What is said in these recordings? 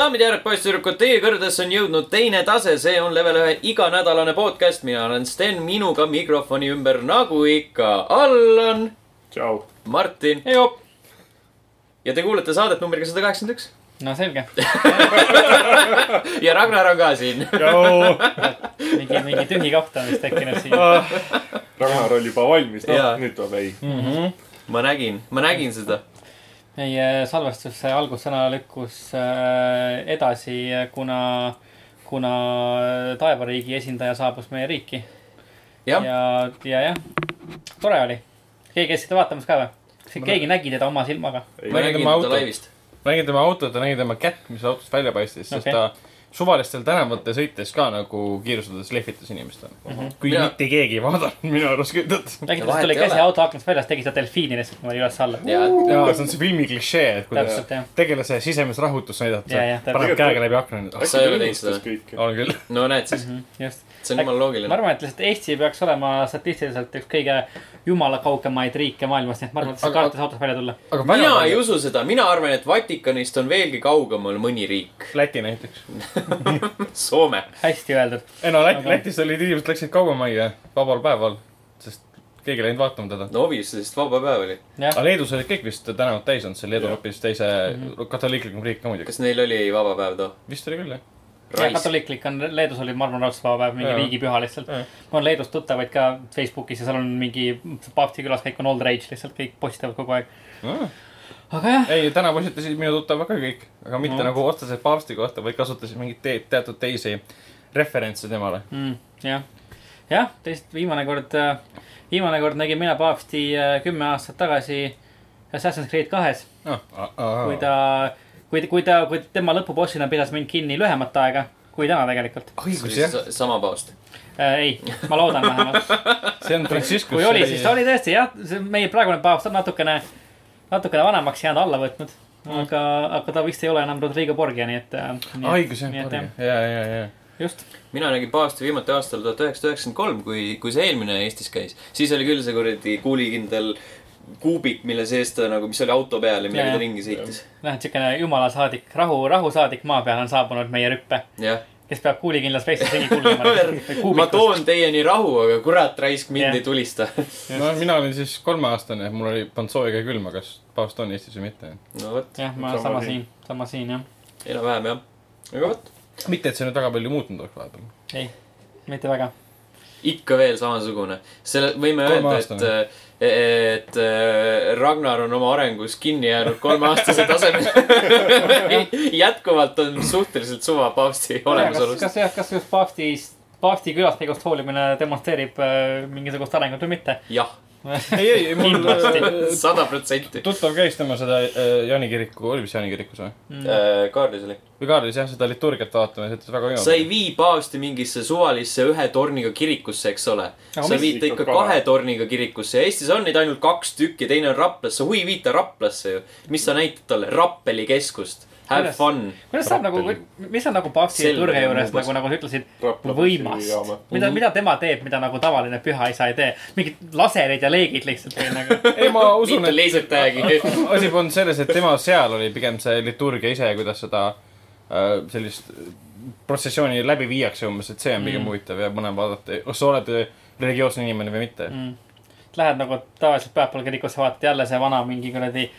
daamid ja härrad, poisssüdrukud, teie kõrgedesse on jõudnud teine tase, see on level ühe iganädalane podcast, mina olen Sten, minuga mikrofoni ümber, nagu ikka, Allan, tšau. Martin ja te kuulete saadet numbriga sada kaheksakümmend üks. no selge, ja Ragnar on ka siin. mingi, mingi tühi koht on vist tekkinud siin. Ragnar oli juba valmis, noh, nüüd tuleb ei. ma nägin, ma nägin seda. Meie salvestuse algussõna lükkus äh, edasi, kuna, kuna taevariigi esindaja saabus meie riiki. jah, ja, ja jah, tore oli. keegi käis seda vaatamas ka või? keegi nägi teda oma silmaga? ma nägin tema teda autot. laivist. nägin tema autot ja nägin tema kätt, mis autost välja paistis, sest Okei. ta suvalistel tänavatel sõites ka nagu kiirustades lehvitas inimest. kuigi Mina- mitte keegi ei vaadanud minu arust küll tõtt. räägid, vahet et tuli käsi auto aknast väljas, tegi seda delfiini lihtsalt niimoodi üles-alla. ja, see on see filmi klišee, et kuidas tegelase sisemist rahutust näidata paneb käega läbi akna. Sa ei ole teinud seda? kõike. on küll. no näed siis, just. See on jumala ma loogiline. arvan, et lihtsalt Eesti peaks olema statistiliselt üks kõige jumala kaugemaid riike maailmas, nii et ma arvan, et sa Aga- kaartis autos välja tulla. aga mina ei usu seda, mina arvan, et Vatikanist on veelgi kaugemal mõni riik. Läti näiteks. Soome. hästi öeldud. ei no Läti, Aga- Lätis olid inimesed läksid kaugemajja vabal päeval, sest keegi ei läinud vaatama teda. no obviously, sest vaba päev oli. jah aga, Leedus olid kõik vist tänavad täis olnud, see Leedu on hoopis teise katoliiklikum riik ka muidugi. kas neil oli vaba päev too? vist oli küll jah. Ja katoliiklik on, Leedus oli, ma arvan, raudselt vaba päev, mingi riigipüha lihtsalt. Mul on Leedus tuttavaid ka Facebookis ja seal on mingi paavsti külaskäik on all rage lihtsalt, kõik postitavad kogu aeg. aga jah, ei, täna postitasid minu tuttavad ka kõik, aga mitte No. no. nagu otseselt paavsti kohta, vaid kasutasid mingeid te teatud teisi referentse temale. mm, jah, jah, teist viimane kord, viimane kord nägin mina paavsti äh, kümme aastat tagasi Assassin's Creed kahes, kui ta, kui, kui ta, kui tema lõpubossina pidas mind kinni lühemat aega kui täna tegelikult õigus jah, sama paust. äh,. ei, ma loodan vähemalt. see on Franciscus. kui oli, siis ta oli tõesti jah, see meie praegune paavst on natukene, natukene vanemaks jäänud, alla võtnud. aga, aga ta vist ei ole enam Rodrigo Borgia, nii et. õigus jah, ja, ja, ja, ja. just, mina nägin paavsti viimati aastal tuhat üheksasada üheksakümmend kolm, kui, kui see eelmine Eestis käis. siis oli küll see kuradi kuulikindel kuubik, mille sees ta nagu, mis oli auto peal ja millega ta ringi sõitis. noh, et siukene jumalasaadik, rahu, rahusaadik maa peal on saabunud meie rüppe, kes peab kuulikindlas veestis ringi kulgema. ma toon teieni rahu, aga kurat raisk mind Jah. ei tulista. no mina olin siis kolmeaastane, mul oli pannud sooja külma, kas paavst on Eestis või mitte. no vot, jah, ma Sama sama siin. sama siin jah, enam-vähem jah. aga vot, mitte, et see nüüd väga palju muutunud oleks vahepeal. ei, mitte väga. ikka veel samasugune. selle, võime öelda, et Kolmeaastane., et äh, Ragnar on oma arengus kinni jäänud kolmeaastase tasemel. jätkuvalt on suhteliselt suva paavsti kas, olemasolust. kas jah, kas just paavstist, paavsti külaskäigust hoolimine demonstreerib äh, mingisugust arengut või mitte? jah, ei, ei, mul sada protsenti. tuttav käis tema seda äh, Jaani kiriku, oli vist Jaani kirikus või? kaardis oli. või Kaarlis jah, seda liturgiat vaatamas, ütles väga hea. sa ei vii paavsti mingisse suvalisse ühe torniga kirikusse, eks ole. Sa viid ta ikka kahe. torniga kirikusse ja Eestis on neid ainult kaks tükki, teine on Raplas, sa hui viid ta Raplasse ju. mis sa näitad talle, Rappeli keskust. Have fun. kuidas saab nagu mis on nagu liturgia ja juures nagu, nagu sa ütlesid, võimast mida, mida tema teeb, mida nagu tavaline pühaisa ei tee? mingid laserid ja leegid lihtsalt või nagu. ei, ma usun, et lasertag'i. asi polnud selles, et tema seal oli pigem see liturgia ise, kuidas seda äh, sellist protsessiooni läbi viiakse umbes, et see on pigem Mm. huvitav ja põnev vaadata, kas sa oled religioosne inimene või mitte. Lähed nagu tavaliselt pühapäeval kirikusse, vaatad jälle see vana mingi kuradi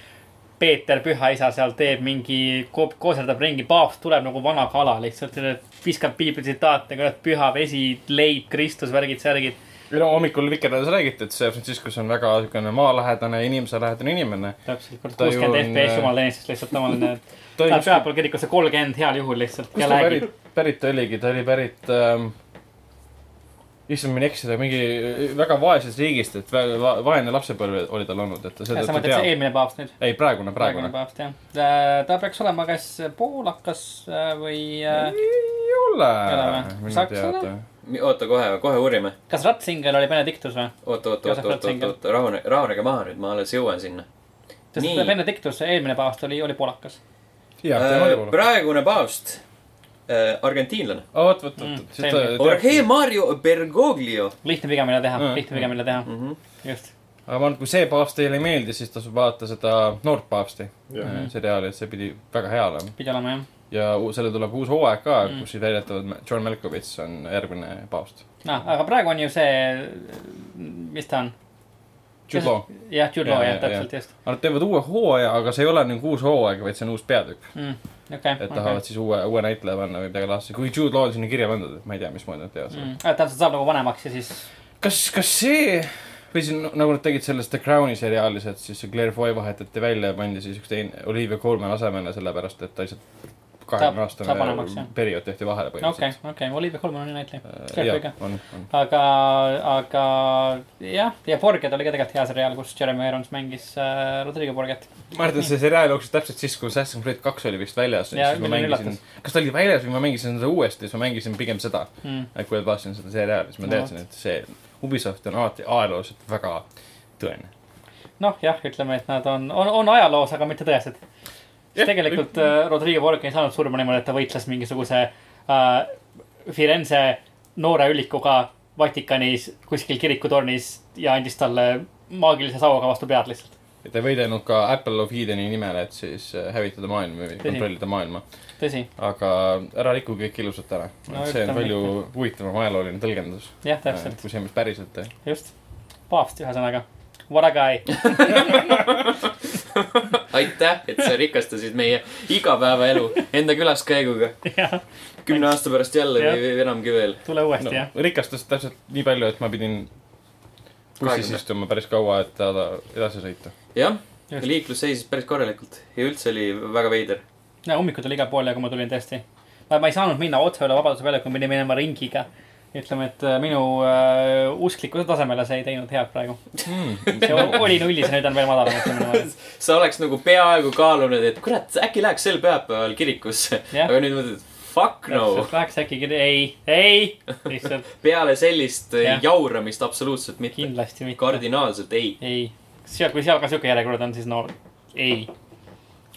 Peeter Pühaisa seal teeb mingi, kooserdab ringi, paavst tuleb nagu vana kala lihtsalt, viskab piibli tsitaate, kurat, püha vesi, leib, Kristus, värgid, särgid. või no hommikul Vikerraadios räägiti, et see Franciscus on väga niisugune maalähedane, inimeselähedane inimene. täpselt, kurat, kuuskümmend on, FPS äh, jumalateenistus lihtsalt tavaline. ta Lähed pühapäeval kirikusse kolmkümmend heal juhul lihtsalt kust ta pärit, pärit oligi, ta oli pärit ähm,, issand, ma ei eksida, mingi väga vaesest riigist, et vä- va- vaene lapsepõlv oli tal olnud, et ta sa seetõttu mõtled see eelmine paavst nüüd? ei, praegune, praegune. paavst jah. ta peaks olema kas poolakas äh, või äh, ei ole Sakslane? oota kohe, kohe uurime. kas Ratzinger oli Benedictus või? oota, oota, Joosep oota, oota, Ratzinger. oota, oota, rahune, rahunege maha nüüd, ma alles jõuan sinna. sest. Benedictus, eelmine paavst oli, oli poolakas. praegune paavst, argentiinlane. oot, oot, Mm, oot. selge. Jorge Mario Bergoglio. lihtne viga, mida teha Mm,, lihtne viga, mida teha, Mhm. just. aga ma arvan, et kui see paavst teile ei meeldi, siis tasub vaadata seda Noort paavsti Jah. äh, seriaali, et see pidi väga hea olema. pidi olema jah ja sellel tuleb uus hooaeg ka Mm. mm., kus siis väidetavalt John Malkovich on järgmine paavst. no,. aga praegu on ju see, mis ta on? Jude Law. jah, Jude Law Ja, jah ja,, täpselt just Nad teevad uue hooaja, aga see ei ole nagu uus hooaeg, vaid see on uus peatükk. mm,. okei, et tahavad siis uue, uue näitleja panna või midagi laadset. kui Jude Law on sinna kirja pandud, et ma ei tea, mismoodi nad teevad seda mm.. ta saab nagu vanemaks ja siis, kas, kas see või siin nagu nad tegid selles The Crowni seriaalis, et siis Claire Foy vahetati välja ja pandi siis üks teine Olivia Colman asemele, sellepärast et ta lihtsalt kahekümne aastane jah. periood tehti vahele okei, põhimõtteliselt okei, Olivia Colman on ju näitleja. okay.. jah, on, on. aga, aga jah, ja Borget oli ka tegelikult hea seriaal, kus Jeremy Irons mängis äh, Rodrigo Borget. ma arvan, et see seriaal jooksis täpselt siis, kui Assassin's Creed kaks oli vist väljas. Kas ta oli väljas või ma mängisin seda uuesti, siis ma mängisin pigem seda. Mm. kui ma vaatasin seda seriaali, siis ma teadsin, et see Ubisoft on alati ajalooliselt väga tõene. noh, jah, ütleme, et nad on, on, on ajaloos, aga mitte tõesed. Jah, tegelikult äh, Rodrigo Borget ei saanud surma niimoodi, et ta võitles mingisuguse äh, Firenze noore ülikuga Vatikanis kuskil kirikutornis ja andis talle maagilise sauaga vastu pead lihtsalt. ta ei võidelnud ka Apple of Edeni nimel, et siis äh, hävitada maailma või kontrollida maailma. aga ära riku kõik ilusat ära No see on palju huvitavam ajalooline tõlgendus, jah, täpselt, kui see, mis päriselt äh, just. paavst ühesõnaga. What a guy. aitäh, et sa rikastasid meie igapäevaelu enda külaskäiguga. kümne aasta pärast jälle Jah. või enamgi veel. tule uuesti no, jah. rikastas täpselt nii palju, et ma pidin bussis 20. istuma päris kaua, et edasi sõita. jah, liiklus seisis päris korralikult ja üldse oli väga veider. ja hommikul tuli igal pool ja kui ma tulin tõesti. ma, ma ei saanud minna otse üle Vabaduse väljaku, ma pidin minema ringiga. ütleme, et äh, minu äh, usklikkuse tasemele see ei teinud head praegu. see o- oli nullis ja nüüd on veel madalam, sa oleks nagu peaaegu kaalunud, et kurat, äkki läheks sel pühapäeval kirikusse. Jah. aga nüüd mõtled, fuck no. Läheks äkki, ei, ei, lihtsalt peale sellist Jah. jauramist absoluutselt mitte. kindlasti mitte. kardinaalselt ei. ei, seal, kui seal ka sihuke järjekord on, siis no ei.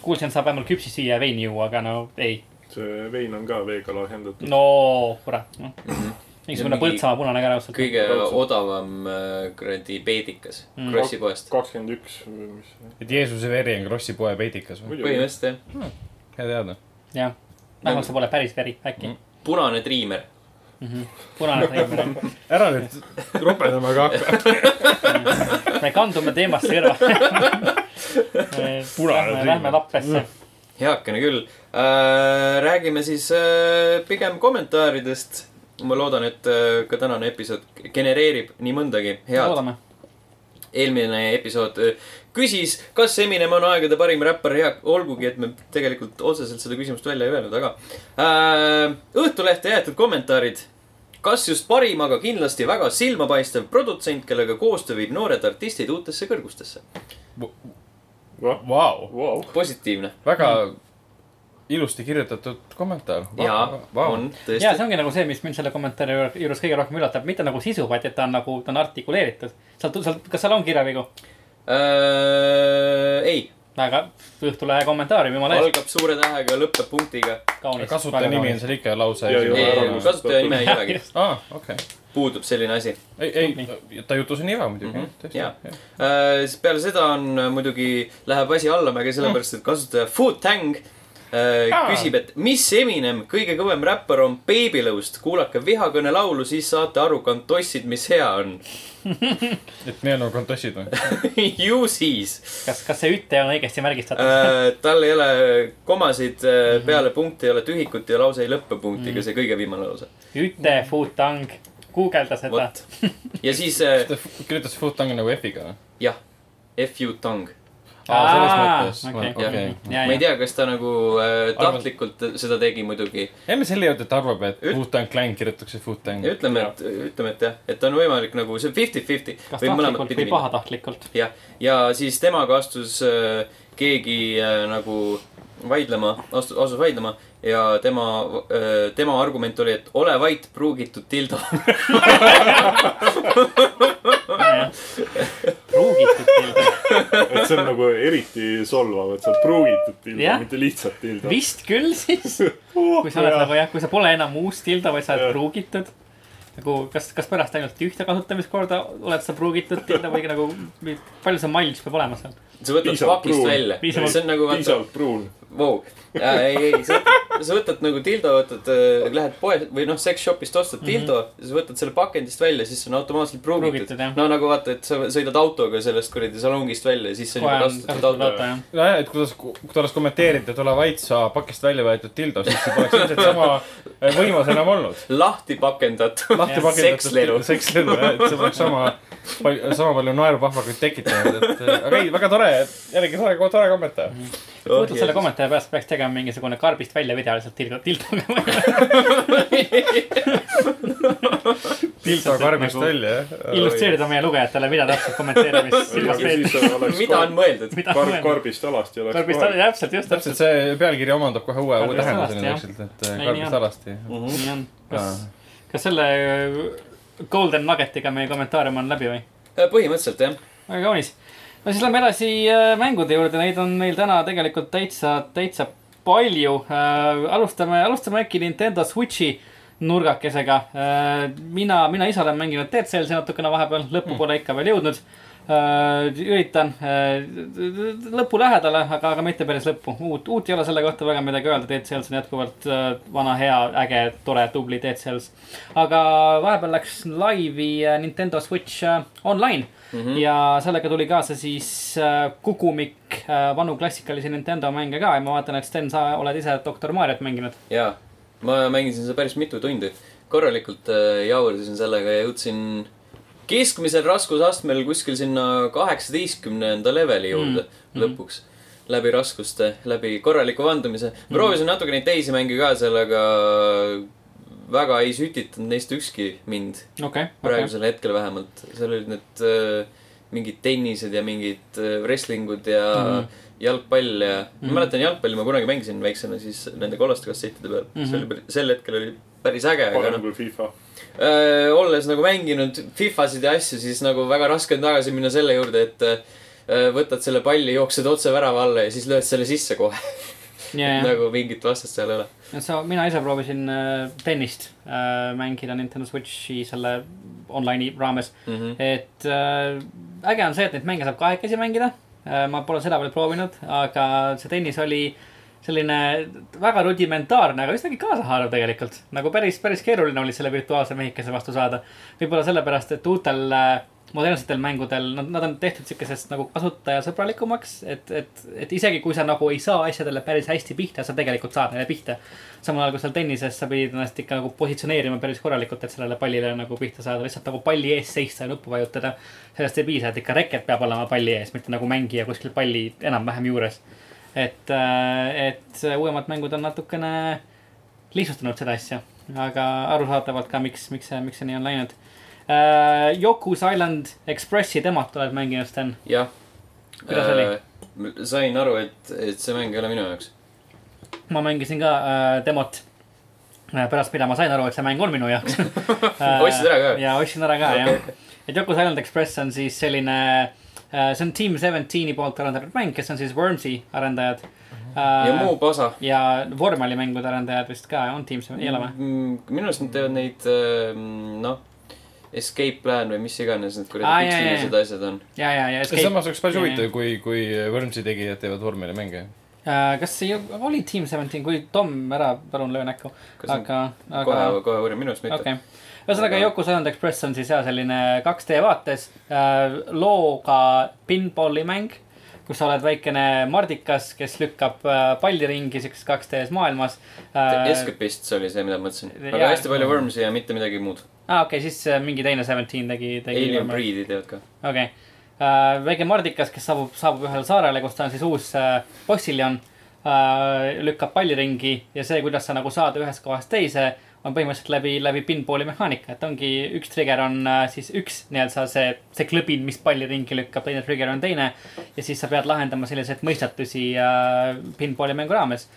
kuulsin, saab vähemalt küpsist süüa ja veini juua, aga no ei. see vein on ka veega lahjendatud. no kurat, noh. Mingisugune Ja mingi Põltsamaa punane kärausalt. kõige Raudselt. odavam äh, kuradi peedikas Mm. Krossi poest. kakskümmend üks või mis. et Jeesuse veri on Krossi poe peidikas või? põhimõtteliselt jah. hea teada. jah, vähemalt see pole päris veri, äkki Mm.. punane triimer. punane triimer. ära nüüd ropendama ka hakka. me kandume teemast kõrvale. Punane Lähme, triimer. lähme lappesse. heakene küll äh,. räägime siis äh, pigem kommentaaridest. Ma loodan, et äh, ka tänane episood genereerib nii mõndagi head. eelmine episood äh, küsis, kas Eminem on aegade parim räppar ja olgugi, et me tegelikult otseselt seda küsimust välja ei öelnud, aga äh, Õhtulehte jäetud kommentaarid. kas just parim, aga kindlasti väga silmapaistev produtsent, kellega koostöö viib noored artistid uutesse kõrgustesse. Vau, Vau. positiivne. väga ilusti kirjutatud kommentaar. jaa, on ja tõesti see. ongi nagu see, mis mind selle kommentaari juur- juures kõige rohkem üllatab, mitte nagu sisu, vaid et ta on nagu, ta on artikuleeritud. sealt, sealt, kas seal on kirjavigu? Äh, ei, aga Õhtulehe kommentaarium, jumala eest, algab suure tähega, lõpeb punktiga. kaunis. kasutaja nimi on seal ikka lause. Ja, ja, ei, olegi, aa, okei. puudub selline asi. ei, ei, ta jutus on iva muidugi mm. jaa. Äh, siis peale seda on muidugi, läheb asi allamäge, sellepärast et kasutaja Food Tang. küsib, et mis Eminem, kõige kõvem räppar on Babylõust. kuulake vihakõne laulu, siis saate aru, kantossid, mis hea on. et me oleme kontossid või? ju siis kas, kas see üte on õigesti märgistatud? äh,. tal ei ole komasid äh, peale punkti, ei ole tühikut ja lause ei lõppe punktiga, see kõige viimane lause. üte, food-tang, guugelda seda. ja siis äh, ta kirjutas Food Tangi nagu F-iga või? jah, F-U tongue. aa, selles mõttes. okei, okei. ja, ma ei tea, kas ta nagu äh, tahtlikult seda tegi muidugi. jääme selle juurde, et ta arvab, et Üt- Tank Clan kirjutatakse ja ütleme, et, ütleme, et jah, et on võimalik nagu see fifty-fifty kas või tahtlikult pidi või pahatahtlikult. jah, ja siis temaga astus äh, keegi äh, nagu vaidlema, astus, asus vaidlema ja tema äh,, tema argument oli, et ole vait, pruugitud tildo. pruugitud tilde. et see on nagu eriti solvav, et sa oled pruugitud tilda Jah., mitte lihtsalt tilda. vist küll siis. kui sa oled nagu jah, kui sa pole enam uus tilda, vaid sa oled Jah. pruugitud. nagu kas, kas pärast ainult ühte kasutamiskorda oled sa pruugitud tilda või nagu palju see mileage peab olema seal? sa võtad pakist välja, see on nagu vaata, piisavalt pruun. vau, ei, ei, sa, sa võtad nagu dildo, võtad, lähed poe või noh, sex shop'ist ostad dildo mm, -hmm. siis võtad selle pakendist välja, siis see on automaatselt pruugitud no nagu vaata, et sa sõidad autoga sellest kuradi salongist välja ja siis see on juba kasutatud auto auto. jah. nojah, et kuidas, kuidas kommenteerida, et ole vait, sa pakist välja võetud dildo, siis see poleks ilmselt sama võimas enam olnud. lahti pakendatud. lahti pakendatud Sekslelu. sekslelu jah, et see poleks sama, sama palju naerupahvakuid tekitanud, et äh, aga ei, väga tore, jällegi tore, tore kommentaar. võtad selle kommentaari pärast, peaks tegema mingisugune karbist välja video lihtsalt tildo, tildoga. dildo karbist nagu- välja, jah. illustreerida meie lugejatele, mida täpselt kommenteerimist silmas peetakse. mida on mõeldud? karb, karbist alasti oleks karbist, kohe. täpselt, just täpselt, see pealkiri omandab kohe uue, uue tähenduse nüüd täpselt, et Ei, äh, karbist alasti. nii on. kas, kas selle äh, Golden Nuggetiga meie kommentaarium on läbi või? põhimõtteliselt jah. väga kaunis. No siis lähme edasi äh, mängude juurde, neid on meil täna tegelikult täitsa, täitsa palju äh,. alustame, alustame äkki Nintendo Switchi nurgakesega äh,. mina, mina ise olen mänginud Dead Cellsi natukene vahepeal, lõppu pole ikka veel jõudnud äh,. üritan äh, lõpu lähedale, aga, aga mitte päris lõppu. uut, uut ei ole selle kohta väga midagi öelda, Dead Cells on jätkuvalt äh, vana, hea, äge, tore, tubli Dead Cells. aga vahepeal läks laivi äh, Nintendo Switch äh, Online mm. -hmm. ja sellega tuli kaasa siis äh, kogumik äh, vanu klassikalisi Nintendo mänge ka ja ma vaatan, et Sten, sa oled ise Doktor Mariot mänginud. jaa, ma mängisin seda päris mitu tundi. korralikult äh, jaurasin sellega ja jõudsin keskmisel raskusastmel kuskil sinna kaheksateistkümnenda leveli juurde mm. lõpuks. läbi raskuste, läbi korraliku vandumise. proovisin natuke neid teisi mänge ka seal, aga väga ei sütitanud neist ükski mind. okei okay,, praegusel hetkel vähemalt. seal olid need äh, mingid tennised ja mingid äh, wrestlingud ja Mhm. mm. jalgpall ja mm.. ma mäletan jalgpalli ma kunagi mängisin väiksena siis nende kollaste kassettide peal mm. -hmm. see oli päris, sel hetkel oli päris äge, aga parem noh. kui FIFA. olles nagu mänginud Fifasid ja asju, siis nagu väga raske on tagasi minna selle juurde, et äh, võtad selle palli, jooksed otse värava alla ja siis lööd selle sisse kohe. ja, nagu mingit vastast seal ei ole. sa, mina ise proovisin äh, tennist äh, mängida Nintendo Switchi selle online'i raames Mm -hmm. et äh, äge on see, et neid mänge saab kahekesi mängida äh,. ma pole seda veel proovinud, aga see tennis oli selline väga rudimentaarne, aga üsnagi kaasahaarav tegelikult. nagu päris, päris keeruline oli selle virtuaalse mehikese vastu saada. võib-olla sellepärast, et uutel äh, modernsetel mängudel, nad, nad on tehtud siukesest nagu kasutajasõbralikumaks, et, et, et isegi kui sa nagu ei saa asjadele päris hästi pihta, sa tegelikult saad neile pihta. samal ajal kui seal tennises sa pidid ennast ikka nagu positsioneerima päris korralikult, et sellele pallile nagu pihta saada, lihtsalt nagu palli ees seista ja nuppu vajutada. sellest ei piisa, et ikka reket peab olema palli ees, mitte nagu mängija kuskil palli enam-vähem juures. et, et uuemad mängud on natukene lihtsustanud seda asja, aga arusaadavalt ka, miks, miks see, miks see nii on läinud. Yoku's Island Expressi demot oled mänginud, Sten? jah. Kuidas oli? sain aru, et, et see mäng ei ole minu jaoks. ma mängisin ka uh, demot. pärast mida ma sain aru, et see mäng on minu jaoks Ostsid ära ka? ja ostsin ära ka Okei. jah. et Yoku's Island Express on siis selline see on Team Seventeen'i poolt arendatud mäng, kes on siis Wormsi arendajad ja muu pasa. ja vormelimängude arendajad vist ka on Team Seven, ei ole või? minu arust nad teevad neid, noh, escape plan või mis iganes need kuradi jaa, pikselilised asjad on. ja, ja, ja. samas oleks päris huvitav, kui, kui Wormsi tegijad teevad vormelimänge. Uh, kas see oli Team Seventeen, kui Tom ära, palun löö näkku. On- aga, kohe aga,, kohe uurin, minu arust mitte okei. ühesõnaga Aga- Yoko's Island Express on siis jah, selline 2D vaates äh, looga pinballi mäng. kus sa oled väikene mardikas, kes lükkab äh, palli ringi siukses 2D-s maailmas äh,. Escapist oli see, mida ma mõtlesin. Aga hästi palju Wormsi ja mitte midagi muud. aa, okei, siis äh, mingi teine Seventeen tegi, tegi. Alien Breed'i teevad ka. okei okay., väike mardikas, kes saabub, saabub ühele saarele, kus ta on siis uus äh, possiljon äh,. lükkab palli ringi ja see, kuidas sa nagu saad ühest kohast teise, on põhimõtteliselt läbi, läbi pinballi mehaanika, et ongi üks trigger on äh, siis üks nii-öelda see, see klõbin, mis palli ringi lükkab, teine trigger on teine. ja siis sa pead lahendama selliseid mõistatusi äh, pinballi mängu raames.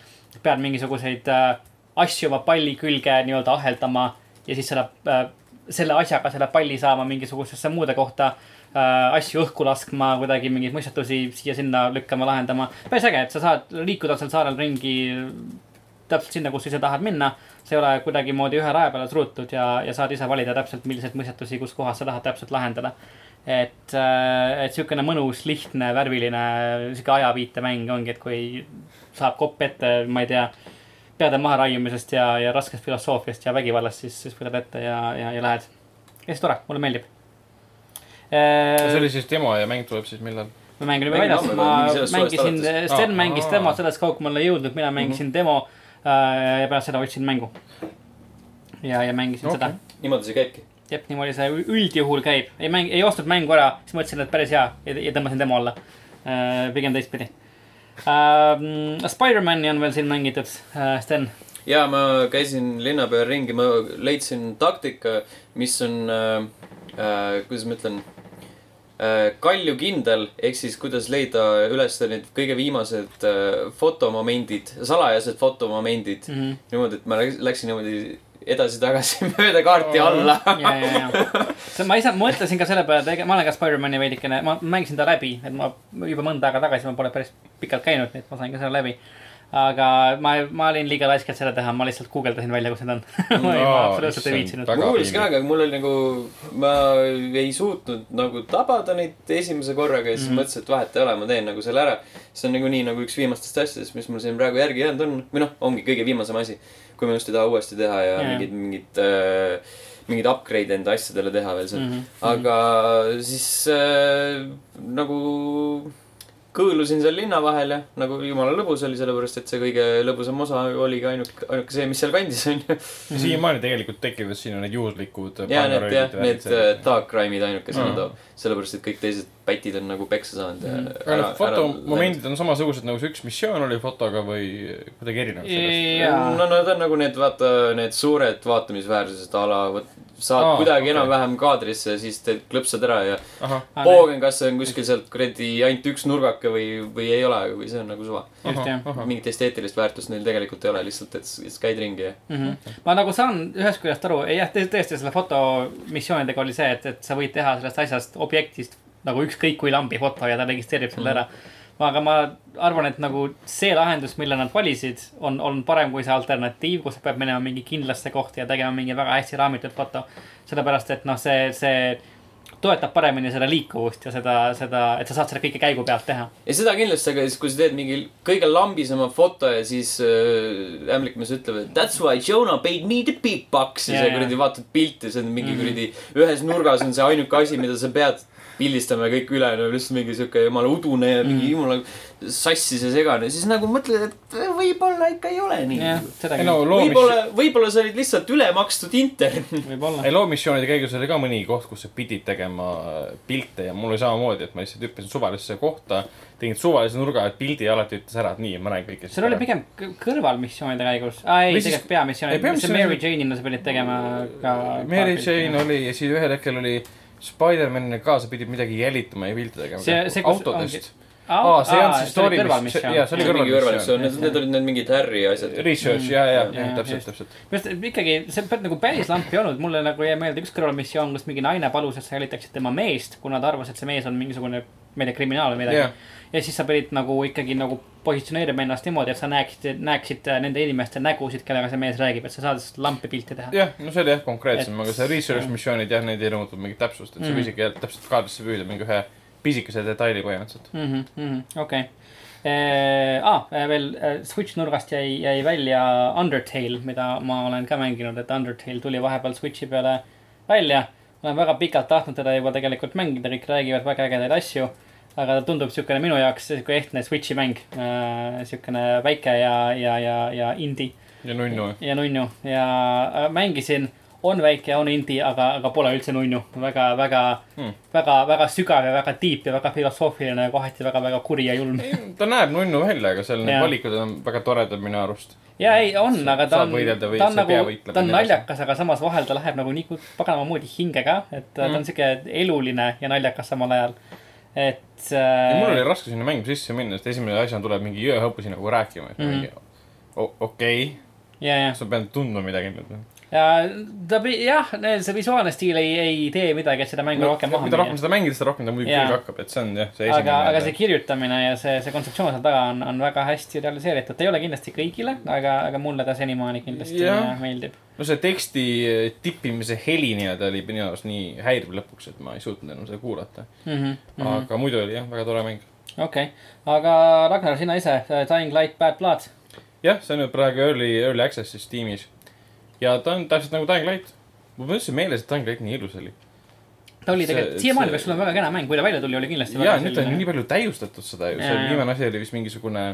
pead mingisuguseid äh, asju oma palli külge nii-öelda aheldama ja siis selle äh, selle asjaga selle palli saama mingisugusesse muude kohta äh, asju õhku laskma, kuidagi mingeid mõistatusi siia-sinna lükkama, lahendama. päris äge, et sa saad liikuda seal saarel ringi täpselt sinna, kus sa ise tahad minna. see ei ole kuidagimoodi ühe raja peale surutud ja, ja saad ise valida täpselt, milliseid mõistetusi, kus kohas sa tahad täpselt lahendada. et, et siukene mõnus, lihtne, värviline, sihuke ajaviitemäng ongi, et kui saab kopp ette, ma ei tea, peade maharaiumisest ja, ja raskest filosoofiast ja vägivallast, siis, siis võtad ette ja, ja, ja lähed. ja siis tore, mulle meeldib. see oli siis demo ja mäng tuleb siis millal? mäng oli juba Mängin väljas, ma mängisin. Sten mängis demo, sellest kaugemale ei jõudnud, mina mängisin demo äh, ja pärast seda ostsin mängu. ja, ja mängisin Okei. seda. niimoodi see käibki. jep, niimoodi see üldjuhul käib, ei mäng, ei ostnud mängu ära, siis mõtlesin, et päris hea ja, ja tõmbasin demo alla äh,. pigem teistpidi äh,. Spider-man'i on veel siin mängitud äh,, Sten. ja ma käisin linna peal ringi, ma leidsin taktika, mis on äh,, äh, kuidas ma ütlen äh,, kaljukindel, ehk siis kuidas leida üles need kõige viimased äh, fotomomendid, salajased fotomomendid mm. -hmm. niimoodi, et ma läks- läksin niimoodi edasi-tagasi mööda kaarti alla. ja, ja, ja. ma ise mõtlesin ka selle peale, et ma olen ka Spider-man'i veidikene, ma mängisin ta läbi, et ma juba mõnda aega tagasi, ma pole päris pikalt käinud, nii et ma sain ka selle läbi. aga ma, ma olin liiga laisk, et seda teha, ma lihtsalt guugeldasin välja, kus need on. ma ei- ma Aa, absoluutselt ei viitsinud. ma kuulasin ka, aga mul oli nagu, ma ei suutnud nagu tabada neid esimese korraga ja siis mm. -hmm. mõtlesin, et vahet ei ole, ma teen nagu selle ära. see on nagunii nagu üks viimastest asjadest, mis mul siin praegu järgi jäänud on või noh, ongi kõige viimasem asi. Kui ma just ei taha uuesti teha ja Jaa. mingid, mingid äh,, mingeid upgrade enda asjadele teha veel seal mm. -hmm. aga siis äh, nagu kõõlusin seal linna vahel ja nagu jumala lõbus oli, sellepärast et see kõige lõbusam osa oligi ainuke, ainuke see, mis seal kandis on ju. siiamaani tegelikult tekivad sinna need juhuslikud. ja need jah, need äh, dark crime'id ainukesena Mm. toob, sellepärast et kõik teised pätid on nagu peksa saanud ja Mm. aga need fotomomendid on samasugused nagu see üks missioon oli fotoga või kuidagi erinevad sellest? jaa no nad on nagu need, vaata, need suured vaatamisväärsused a la, vot saad Aa, kuidagi okay. enam-vähem kaadrisse siis teed, klõpsad ära ja poogen, kas see on kuskil sealt kuradi ainult üks nurgake või, või ei ole, või see on nagu suva. mingit esteetilist väärtust neil tegelikult ei ole, lihtsalt, et käid ringi ja. Mm -hmm. ma nagu saan ühest küljest aru, jah, tõesti selle fotomissioonidega oli see, et, et sa võid teha sellest asjast, objektist nagu ükskõik kui lambi foto ja ta registreerib selle ära. Aga ma arvan, et nagu see lahendus, mille nad valisid, on, on parem kui see alternatiiv, kus sa pead minema mingi kindlasse kohta ja tegema mingi väga hästi raamitud foto. sellepärast, et noh, see, see toetab paremini seda liikuvust ja seda, seda, et sa saad seda kõike käigu pealt teha. ja seda kindlasti, aga siis, kui sa teed mingi kõige lambisema foto ja siis äh, ämblikmees ütleb, et that's why Jonah paid me the big bucks ja Jaa, sa kuradi vaatad pilti, see on mingi Mhm. kuradi, ühes nurgas on see ainuke asi, mida sa pead pildistama ja kõik ülejäänu on lihtsalt mingi sihuke jumala udune ja mingi Mhm. jumala sassis ja segane, siis nagu mõtled, et võib-olla ikka ei ole nii. no loomis-, võib-olla, võib-olla sa olid lihtsalt ülemakstud intern. võib-olla ei. loomissioonide käigus oli ka mõni koht, kus sa pidid tegema äh, pilte ja mul oli samamoodi, et ma lihtsalt hüppasin suvalisse kohta, tegin suvalise nurga, et pildi alati ütles ära, et nii, ma näen kõike. seal oli pigem kõ- kõrvalmissioonide käigus, aa ei, tegelikult peamissioonid ei,, peamissioonid- see Mary Jane'ina sa pidid tegema ka. Mary Jane. oli ja siis ühel hetkel oli Spider-manile ka, sa pidid midagi jälitama ja pilte tegema. See- see, kus autodest. aa, see on siis story, mis, jaa, see oli mingi kõrvalissioon, kõrvalmissioon. need, olid need mingid Harry asjad. Research, ja, ja, Mm, täpselt, just. täpselt. minu arust ikkagi see nagu päris lamp ei olnud, mulle nagu jäi meelde üks kõrvalmissioon, kus mingi naine palus, et sa jälitaksid tema meest, kuna ta arvas, et see mees on mingisugune, ma ei tea, kriminaal või midagi Jah. Ja siis sa pidid nagu ikkagi nagu positsioneerima ennast niimoodi, et sa näeksid, näeksid äh, nende inimeste nägusid, kellega see mees räägib, et sa saad lampi pilti teha. jah, no see oli jah konkreetsem, Et- aga see research missioonid jah, need ei nõudnud mingit täpsust, et sa Mm. võisidki jah täpselt kaardisse püüda mingi ühe pisikese detaili põhimõtteliselt. Mhm, okei. aa, veel äh, Switch nurgast jäi, jäi välja Undertale, mida ma olen ka mänginud, et Undertale tuli vahepeal Switchi peale välja. olen väga pikalt tahtnud teda juba tegelikult mängida, kõik räägivad väga ägedaid asju. Aga ta tundub siukene minu jaoks siuke ehtne Switchi mäng äh,, siukene väike ja, ja, ja, ja indie ja nunnu. ja nunnu ja äh, mängisin, on väike, on indie, aga, aga pole üldse nunnu. väga, väga Hmm. hmm., väga, väga sügav ja väga deep ja väga filosoofiline ja kohati väga, väga kuri ja julm. ta näeb nunnu välja, aga seal need valikud on väga toredad minu arust. ja ei, on, aga ta on, ta on nagu, ta on naljakas, aga samas vahel ta läheb nagu nii paganama moodi hingega, et mm. ta on siuke eluline ja naljakas samal ajal. Et ja mul oli äh,. raske sinna mängu sisse minna, sest esimene asjana tuleb mingi jõehõpu sinna nagu rääkima, et mingi o- okei, kas ma pean tundma midagi ja ta, jah, see visuaalne stiil ei, ei tee midagi, et seda mängu no, rohkem maha mida rohkem seda mängida, seda rohkem ta muidugi külge hakkab, et see on jah, see aga, aga see esimene. kirjutamine ja see, see kontseptsioon seal taga on, on väga hästi realiseeritud, ta ei ole kindlasti kõigile, aga, aga mulle ta senimaani kindlasti ja. meeldib. No see teksti eh, tippimise heli nii-öelda oli minu arust nii häiriv lõpuks, et ma ei suutnud enam seda kuulata. aga muidu oli jah, väga tore mäng. Okei, aga Ragnar, sina ise, Dying Light Bad Blood. jah, see on nüüd praegu early, early access'is tiimis. ja ta on täpselt nagu Dying Light. mul üldse meeles, et Dying Light nii ilus oli. ta oli tegelikult, siiamaani peaks olema väga kena mäng, kui ta välja tuli, oli kindlasti ja nüüd on ju nii palju täiustatud seda ju, see viimane asi oli vist mingisugune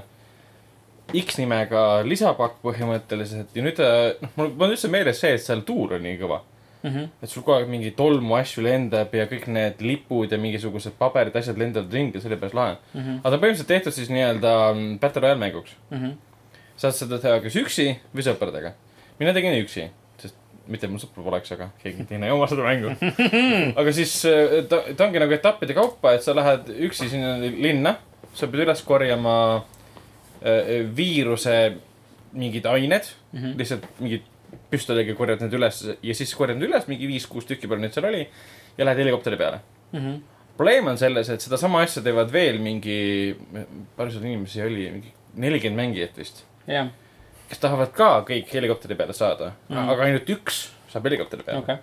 X-nimega lisapakk põhimõtteliselt ja nüüd ta, noh, mul, mul on üldse meeles see, et seal tuur on nii kõva. Mhm. et sul kogu aeg mingi tolmu asju lendab ja kõik need lipud ja mingisugused paberid, asjad lendavad ringi, see oli päris lahe. Mhm. aga ta on põhimõtteliselt tehtud siis nii-öelda mm, Battle Royale mänguks. saad seda teha kas üksi või sõpradega. mina tegin üksi, sest mitte mul sõpru poleks, aga keegi teine ei oma seda mängu. aga siis äh, ta, ta ongi nagu etappide kaupa, et sa lähed üksi sinna linna, sa pead üles korjama äh, viiruse mingid ained mm, -hmm. lihtsalt mingid püstoliga korjad need üles ja siis korjad need üles, mingi viis-kuus tükki palju neid seal oli ja lähed helikopteri peale. Mhm. probleem on selles, et sedasama asja teevad veel mingi, palju seal inimesi oli, mingi nelikümmend mängijat vist jah, kes tahavad ka kõik helikopteri peale saada mm, -hmm. aga ainult üks saab helikopteri peale okei.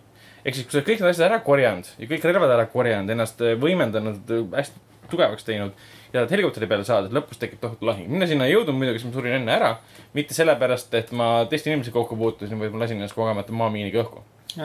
ehk siis, kui sa oled kõik need asjad ära korjanud ja kõik relvad ära korjanud, ennast äh, võimendanud, hästi tugevaks teinud ja tahad helikopteri peale saada, lõpus tekib tohutu lahing. mina sinna ei jõudnud muidugi, sest ma surin enne ära. mitte sellepärast, et ma teiste inimesega kokku puutusin, vaid ma lasin ennast kogemata maamiiniga õhku.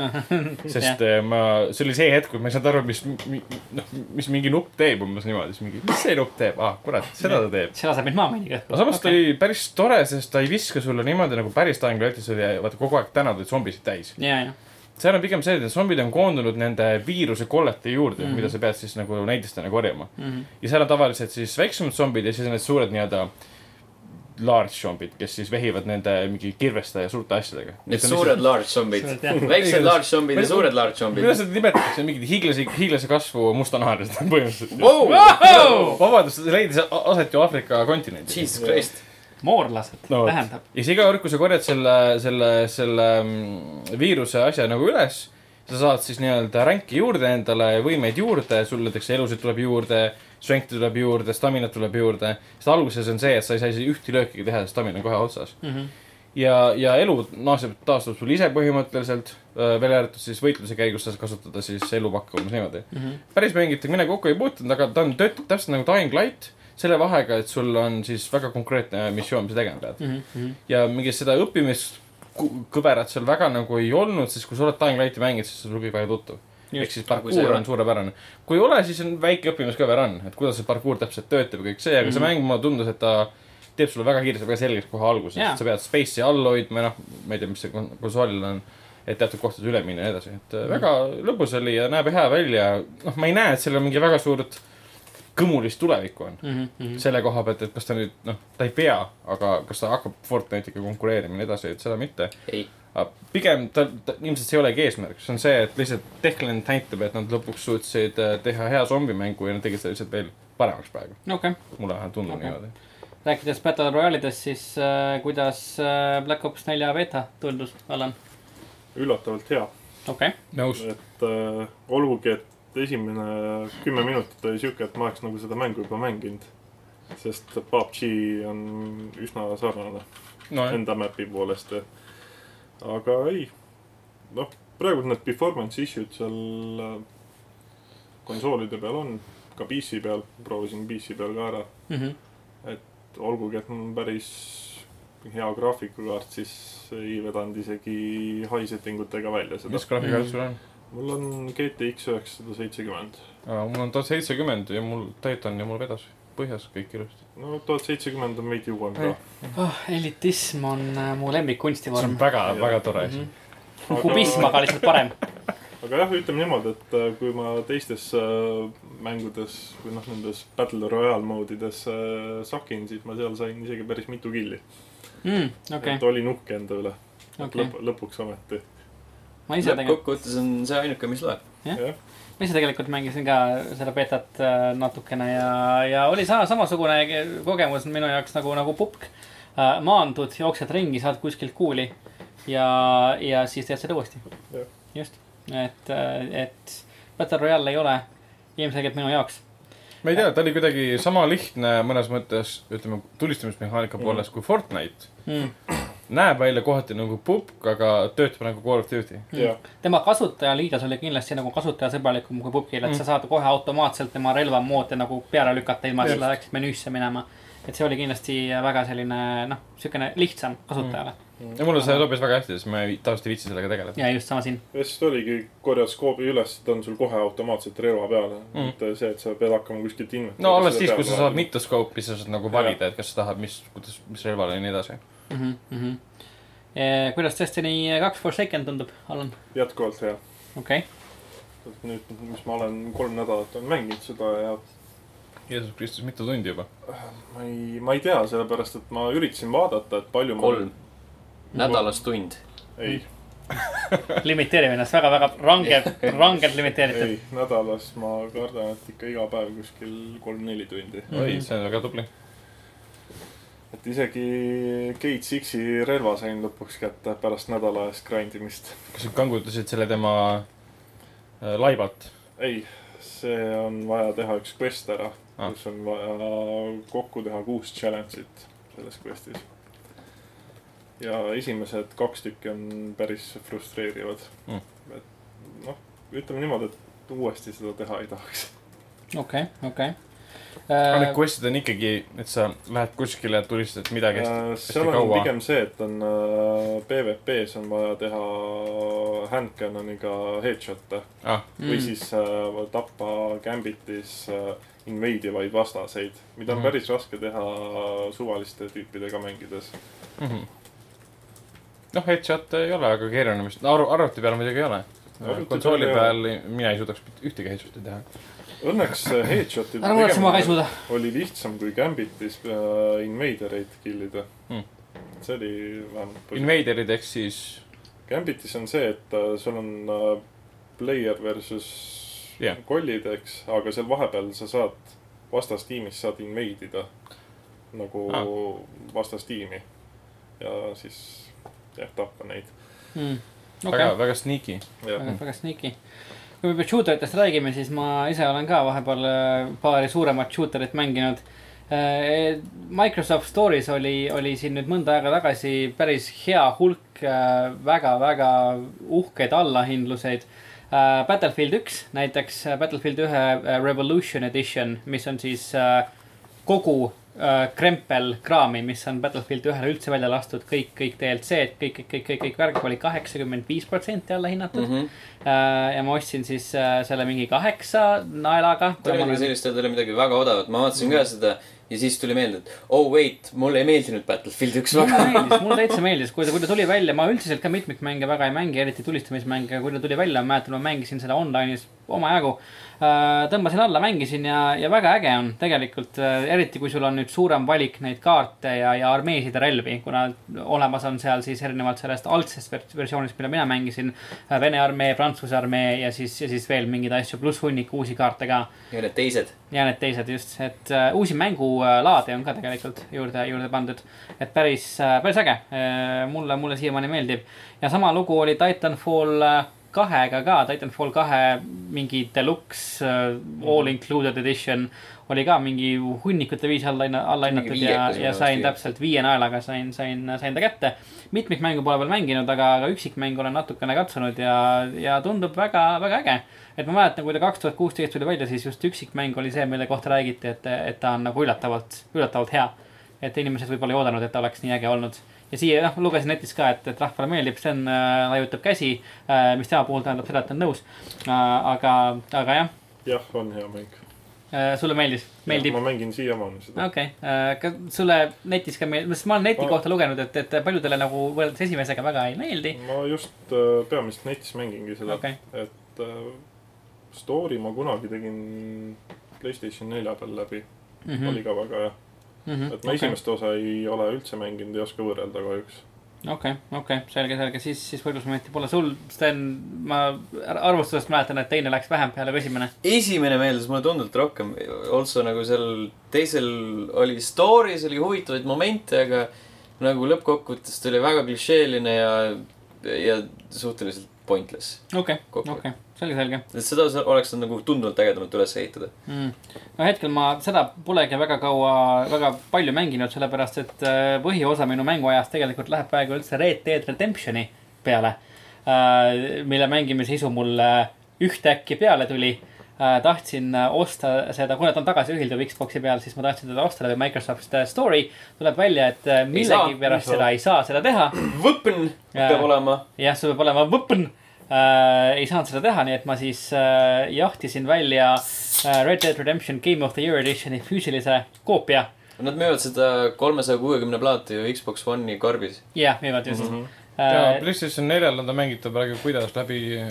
sest äh, ma, see oli see hetk, kui ma ei saanud aru, mis, noh, mis mingi nupp teeb umbes niimoodi, siis mingi, mis see nupp teeb, ah kurat, seda ta teeb. see laseb mind maamänniga õhku. aga samas ta oli päris tore, sest ta ei viska sulle niimoodi nagu päris Dying Lightis oli, vaata kogu aeg tänavad olid zombisid täis. ja, ja, seal on pigem see, et zombid on koondunud nende viirusekollete juurde mm, -hmm. mida sa pead siis nagu näidistena korjama mm. -hmm. ja seal on tavaliselt siis väiksemad zombid ja siis on need suured nii-öelda large zombid, kes siis vehivad nende mingi kirveste ja suurte asjadega. Need suured large zombid väiksed large zombid ja suured large zombid kuidas. seda nimetatakse, mingid hiiglase, hiiglase kasvu mustanaharised põhimõtteliselt Wow! Wow! vabandust, see leidis aset ju Aafrika kontinendil. Jesus Christ. Moorlased No tähendab. ja siis iga kord, kui sa korjad selle, selle, selle mm, viiruse asja nagu üles, sa saad siis nii-öelda ränki juurde endale, võimeid juurde, sul näiteks elusid tuleb juurde, strength'i tuleb juurde, staminat tuleb juurde. sest alguses on see, et sa ei saa isegi ühte lööki teha, sest stamina on kohe otsas mm. -hmm. ja, ja elu naaseb, taastub sul ise põhimõtteliselt, välja arvatud siis võitluse käigus sa saad kasutada siis elupakku umbes niimoodi mm. -hmm. päris mängitega mina kokku ei puutunud, aga ta on, töötab täpselt nagu Dying Light, selle vahega, et sul on siis väga konkreetne missioon, mis sa tegema pead Mhm, ja mingit seda õppimiskõverat seal väga nagu ei olnud, sest kui sa oled Dying Lighti mänginud, siis see on väga tuttav. ehk siis parkuur on suurepärane. kui ei ole, siis on väike õppimiskõver on, et kuidas see parkuur täpselt töötab ja kõik see, aga see mäng mulle tundus, et ta teeb sulle väga kiiresti, väga selgeks kohe alguses yeah.. sa pead space'i all hoidma, noh, ma ei tea, mis see kon- konsoolil on, et teatud kohtades üle minna ja nii edasi, et mm. väga lõbus oli ja näeb hea välja. noh, ma ei näe, et sellel mingi väga suurt kõmulist tulevikku on Mhm, mm. selle koha pealt, et kas ta nüüd, noh, ta ei pea, aga kas ta hakkab Fortnite'iga konkureerima ja nii edasi, et seda mitte. pigem ta, ta, ilmselt see ei olegi eesmärk, see on see, et lihtsalt Techland näitab, et nad lõpuks suutsid äh, teha hea zombimängu ja nad tegid seda lihtsalt veel paremaks praegu. okei, mulle vähemalt tundub okay. niimoodi. rääkides Battle Royale'idest, siis äh, kuidas äh, Black Ops nelja beeta tundus, Allan? üllatavalt hea, okei, nõus. et äh, olgugi, et esimene kümme minutit oli siuke, et ma oleks nagu seda mängu juba mänginud. sest PUBG on üsna sarnane nojah, enda map'i poolest. aga ei, noh, praegu need performance issue'd seal äh, konsoolide peal on, ka PC peal, proovisin PC peal ka ära. Mhm. olgugi, et mul on päris hea graafikakaart, siis ei vedanud isegi high setting utega välja seda mis. graafikakaart sul on? Mul on GTX üheksasada seitsekümmend. mul on tuhat seitsekümmend ja mul Titan ja mul vedas põhjas kõik ilusti. no tuhat seitsekümmend on veidi uuem ka. oh,. elitism on äh, mu lemmik see on kunstivorm. väga, väga tore asi. kubism aga lihtsalt parem. aga jah, ütleme niimoodi, et äh, kui ma teistes äh, mängudes või noh, nendes Battle Royale moodides äh, sakin, siis ma seal sain isegi päris mitu killi Mm, okei et, olin uhke enda üle okei. lõp-, lõpuks ometi. Ma ise tegelikult, lõppkokkuvõttes on see ainuke, mis loeb. jah, ma ise tegelikult mängisin ka seda betat äh, natukene ja, ja oli sama, samasugune kogemus minu jaoks nagu, nagu pupk. maandud, jooksed ringi, saad kuskilt kuuli. ja, ja siis teed seda uuesti Jah.. just, et, et Battle Royale ei ole ilmselgelt minu jaoks. ma ei tea, ta oli kuidagi sama lihtne mõnes mõttes, ütleme, tulistamismehaanika poolest kui Fortnite. Mm. Näeb välja kohati nagu pupk, aga töötab nagu Call of Duty. jah, tema kasutajaliides oli kindlasti nagu kasutajasõbralikum kui Pupkil, et Mm. sa saad kohe automaatselt tema relvamoodi nagu peale lükata, ilma et sa läheksid menüüsse minema. et see oli kindlasti väga selline noh, siukene lihtsam kasutajale ja mulle see sobis väga hästi, sest ma ei, tavaliselt ei viitsi sellega tegeleda. ja just sama siin. ja siis oligi, korjad skoobi üles, ta on sul kohe automaatselt relva peale Mm. mm.. mitte see, et sa pead hakkama kuskilt inventory'st no alles siis, kui sa saad mitu skoopi, sa saad nagu valida, et kas sa tahad, mis, kuidas, mis relvale ja nii edasi. Mm -hmm. E, kuidas Destiny kaks Forsaken tundub, Allan? jätkuvalt hea. okei okay., nüüd, mis ma olen kolm nädalat olen mänginud seda ja Jeesus Kristus, mitu tundi juba? ma ei, ma ei tea, sellepärast et ma üritasin vaadata, et palju kolm. nädalas tund. ma. ei, limiteerime ennast väga-väga range, rangelt limiteeritud. ei, nädalas ma kardan, et ikka iga päev kuskil kolm-neli tundi. oi, see on väga tubli. Et isegi Gate Sixi relva sain lõpuks kätte pärast nädala eest grind imist. kas sa kangutasid selle tema äh, laibalt? ei, see on vaja teha üks quest ära Ah. ah., kus on vaja kokku teha kuus challenge'it selles quest'is. ja esimesed kaks tükki on päris frustreerivad Mm. et noh, ütleme niimoodi, et uuesti seda teha ei tahaks. okei, okei. Aga need Äh, quest'id on ikkagi, et sa lähed kuskile, tulistad midagi hästi. Äh, seal on kaua. pigem see, et on äh, PVP-s on vaja teha hand cannon'iga headshot'e ah, või mm, siis äh, tappa Gambitis äh, invade ivaid vastaseid, mida on mm. päris raske teha suvaliste tüüpidega mängides. mm -hmm. noh, headshot ei ole väga keeruline vist, arv-, arvuti peal muidugi ei ole. Konsooli peal mina ei suudaks ühtegi headshot'i teha. Õnneks äh, ei suuda. oli lihtsam kui Gambitis äh, invadereid kill ida Mm. see oli vähemalt Invaderid ehk siis, Gambitis on see, et äh, sul on player versus yeah. kollid, eks, aga seal vahepeal sa saad vastastiimis saad invade ida nagu Ah. ah. vastastiimi ja siis jah, tappa neid. Mm. väga, väga sneaky. väga, väga sneaky. kui me shooter itest räägime, siis ma ise olen ka vahepeal äh, paari suuremat shooterit mänginud. Microsoft Store'is oli, oli siin nüüd mõnda aega tagasi päris hea hulk väga-väga uhkeid allahindluseid. Battlefield üks näiteks, Battlefield ühe äh, Revolution Edition, mis on siis äh, kogu äh, krempel kraami, mis on Battlefield ühele üldse välja lastud, kõik, kõik DLC-d, kõik, kõik, kõik, kõik, kõik värk oli kaheksakümmend viis protsenti alla hinnatud mm. -hmm. -hmm. ja ma ostsin siis äh, selle mingi kaheksa naelaga. oli midagi sellist, et oli midagi väga odavat, ma vaatasin ka seda ja siis tuli meelde, et oh wait, mulle ei meeldinud Battlefield üks mulle väga. meeldis, mulle täitsa meeldis, kui ta, kui ta tuli välja, ma üldiselt ka mitmikmänge väga ei mängi, eriti tulistamismänge, kui ta tuli välja, ma mäletan, ma mängisin seda online'is omajagu. Tõmbasin alla, mängisin ja, ja väga äge on tegelikult, eriti kui sul on nüüd suurem valik neid kaarte ja, ja armeesid ja relvi, kuna olemas on seal siis erinevalt sellest algsest vers- versioonist, mida mina mängisin. Vene armee, Prantsuse armee ja siis, ja siis veel mingeid asju, pluss hunnik uusi kaarte ka ja need teised. ja need teised just, et uh, uusi mängulaade on ka tegelikult juurde, juurde pandud. et päris päris äge mulle, mulle siiamaani meeldib. ja sama lugu oli Titanfall äh, kahega ka, Titanfall kahe mingi deluxe uh, all included edition oli ka mingi hunnikute viisi alla, alla hinnatud ja, ja sain täpselt viie naelaga sain, sain, sain ta kätte. mitmikmängu pole veel mänginud, aga, aga üksikmängu olen natukene katsunud ja, ja tundub väga, väga äge et ma mäletan, kui ta kaks tuhat kuusteist tuli välja, siis just üksikmäng oli see, mille kohta räägiti, et, et ta on nagu üllatavalt, üllatavalt hea. et inimesed võib-olla ei oodanud, et ta oleks nii äge olnud. Ja siia, noh, lugesin netis ka, et, et rahvale meeldib, Sten äh, laiutab käsi äh,, mis tema puhul tähendab seda, et ta on nõus äh,. aga, aga jah jah, on hea mäng. äh,, sulle meeldis, meeldib? ma mängin siiamaani seda. okei okay., kas sulle netis ka meeldib, sest ma olen neti Ma- kohta lugenud, et, et paljudele nagu võrreldes esimesega väga ei meeldi. ma just äh, peamiselt netis mängingi seda okay., et äh, story ma kunagi tegin Playstation nelja peal läbi mm. -hmm. oli ka väga hea. Et ma okay. esimest osa ei ole üldse mänginud, ei oska võrrelda kahjuks. okei, okei, selge, selge, siis, siis võrdlusmomenti pole sul, Sten, ma ar- arvustusest mäletan, et teine läks vähem peale kui esimene. esimene meeldis mulle tunduvalt rohkem. Also nagu seal teisel oli story's oli huvitavaid momente, aga nagu lõppkokkuvõttes ta oli väga klišeeline ja ja suhteliselt pointless okei, okei, selge, selge seda oleks nagu tunduvalt ägedamalt üles ehitada. mm.. no hetkel ma seda polegi väga kaua, väga palju mänginud, sellepärast et äh, põhiosa minu mänguajast tegelikult läheb praegu üldse Red Dead Redemptioni peale. mille mängimise isu mul äh, ühtäkki peale tuli. tahtsin äh, osta seda, kuna ta on tagasiühilduv Xbox'i peal, siis ma tahtsin teda osta läbi Microsoft Story. tuleb välja, et äh, millegipärast seda ei saa seda teha Võpn peab olema. jah, see peab olema võpn äh,. ei saanud seda teha, nii et ma siis äh, jahtisin välja äh, Red Dead Redemption Game of the Year Editioni füüsilise koopia. Nad müüvad seda kolmesaja kuuekümne plaati ju Xbox One'i karbis. jah, müüvad just mm. ja -hmm. PlayStation neljal on ta mängitav praegu kuidas läbi. Uh,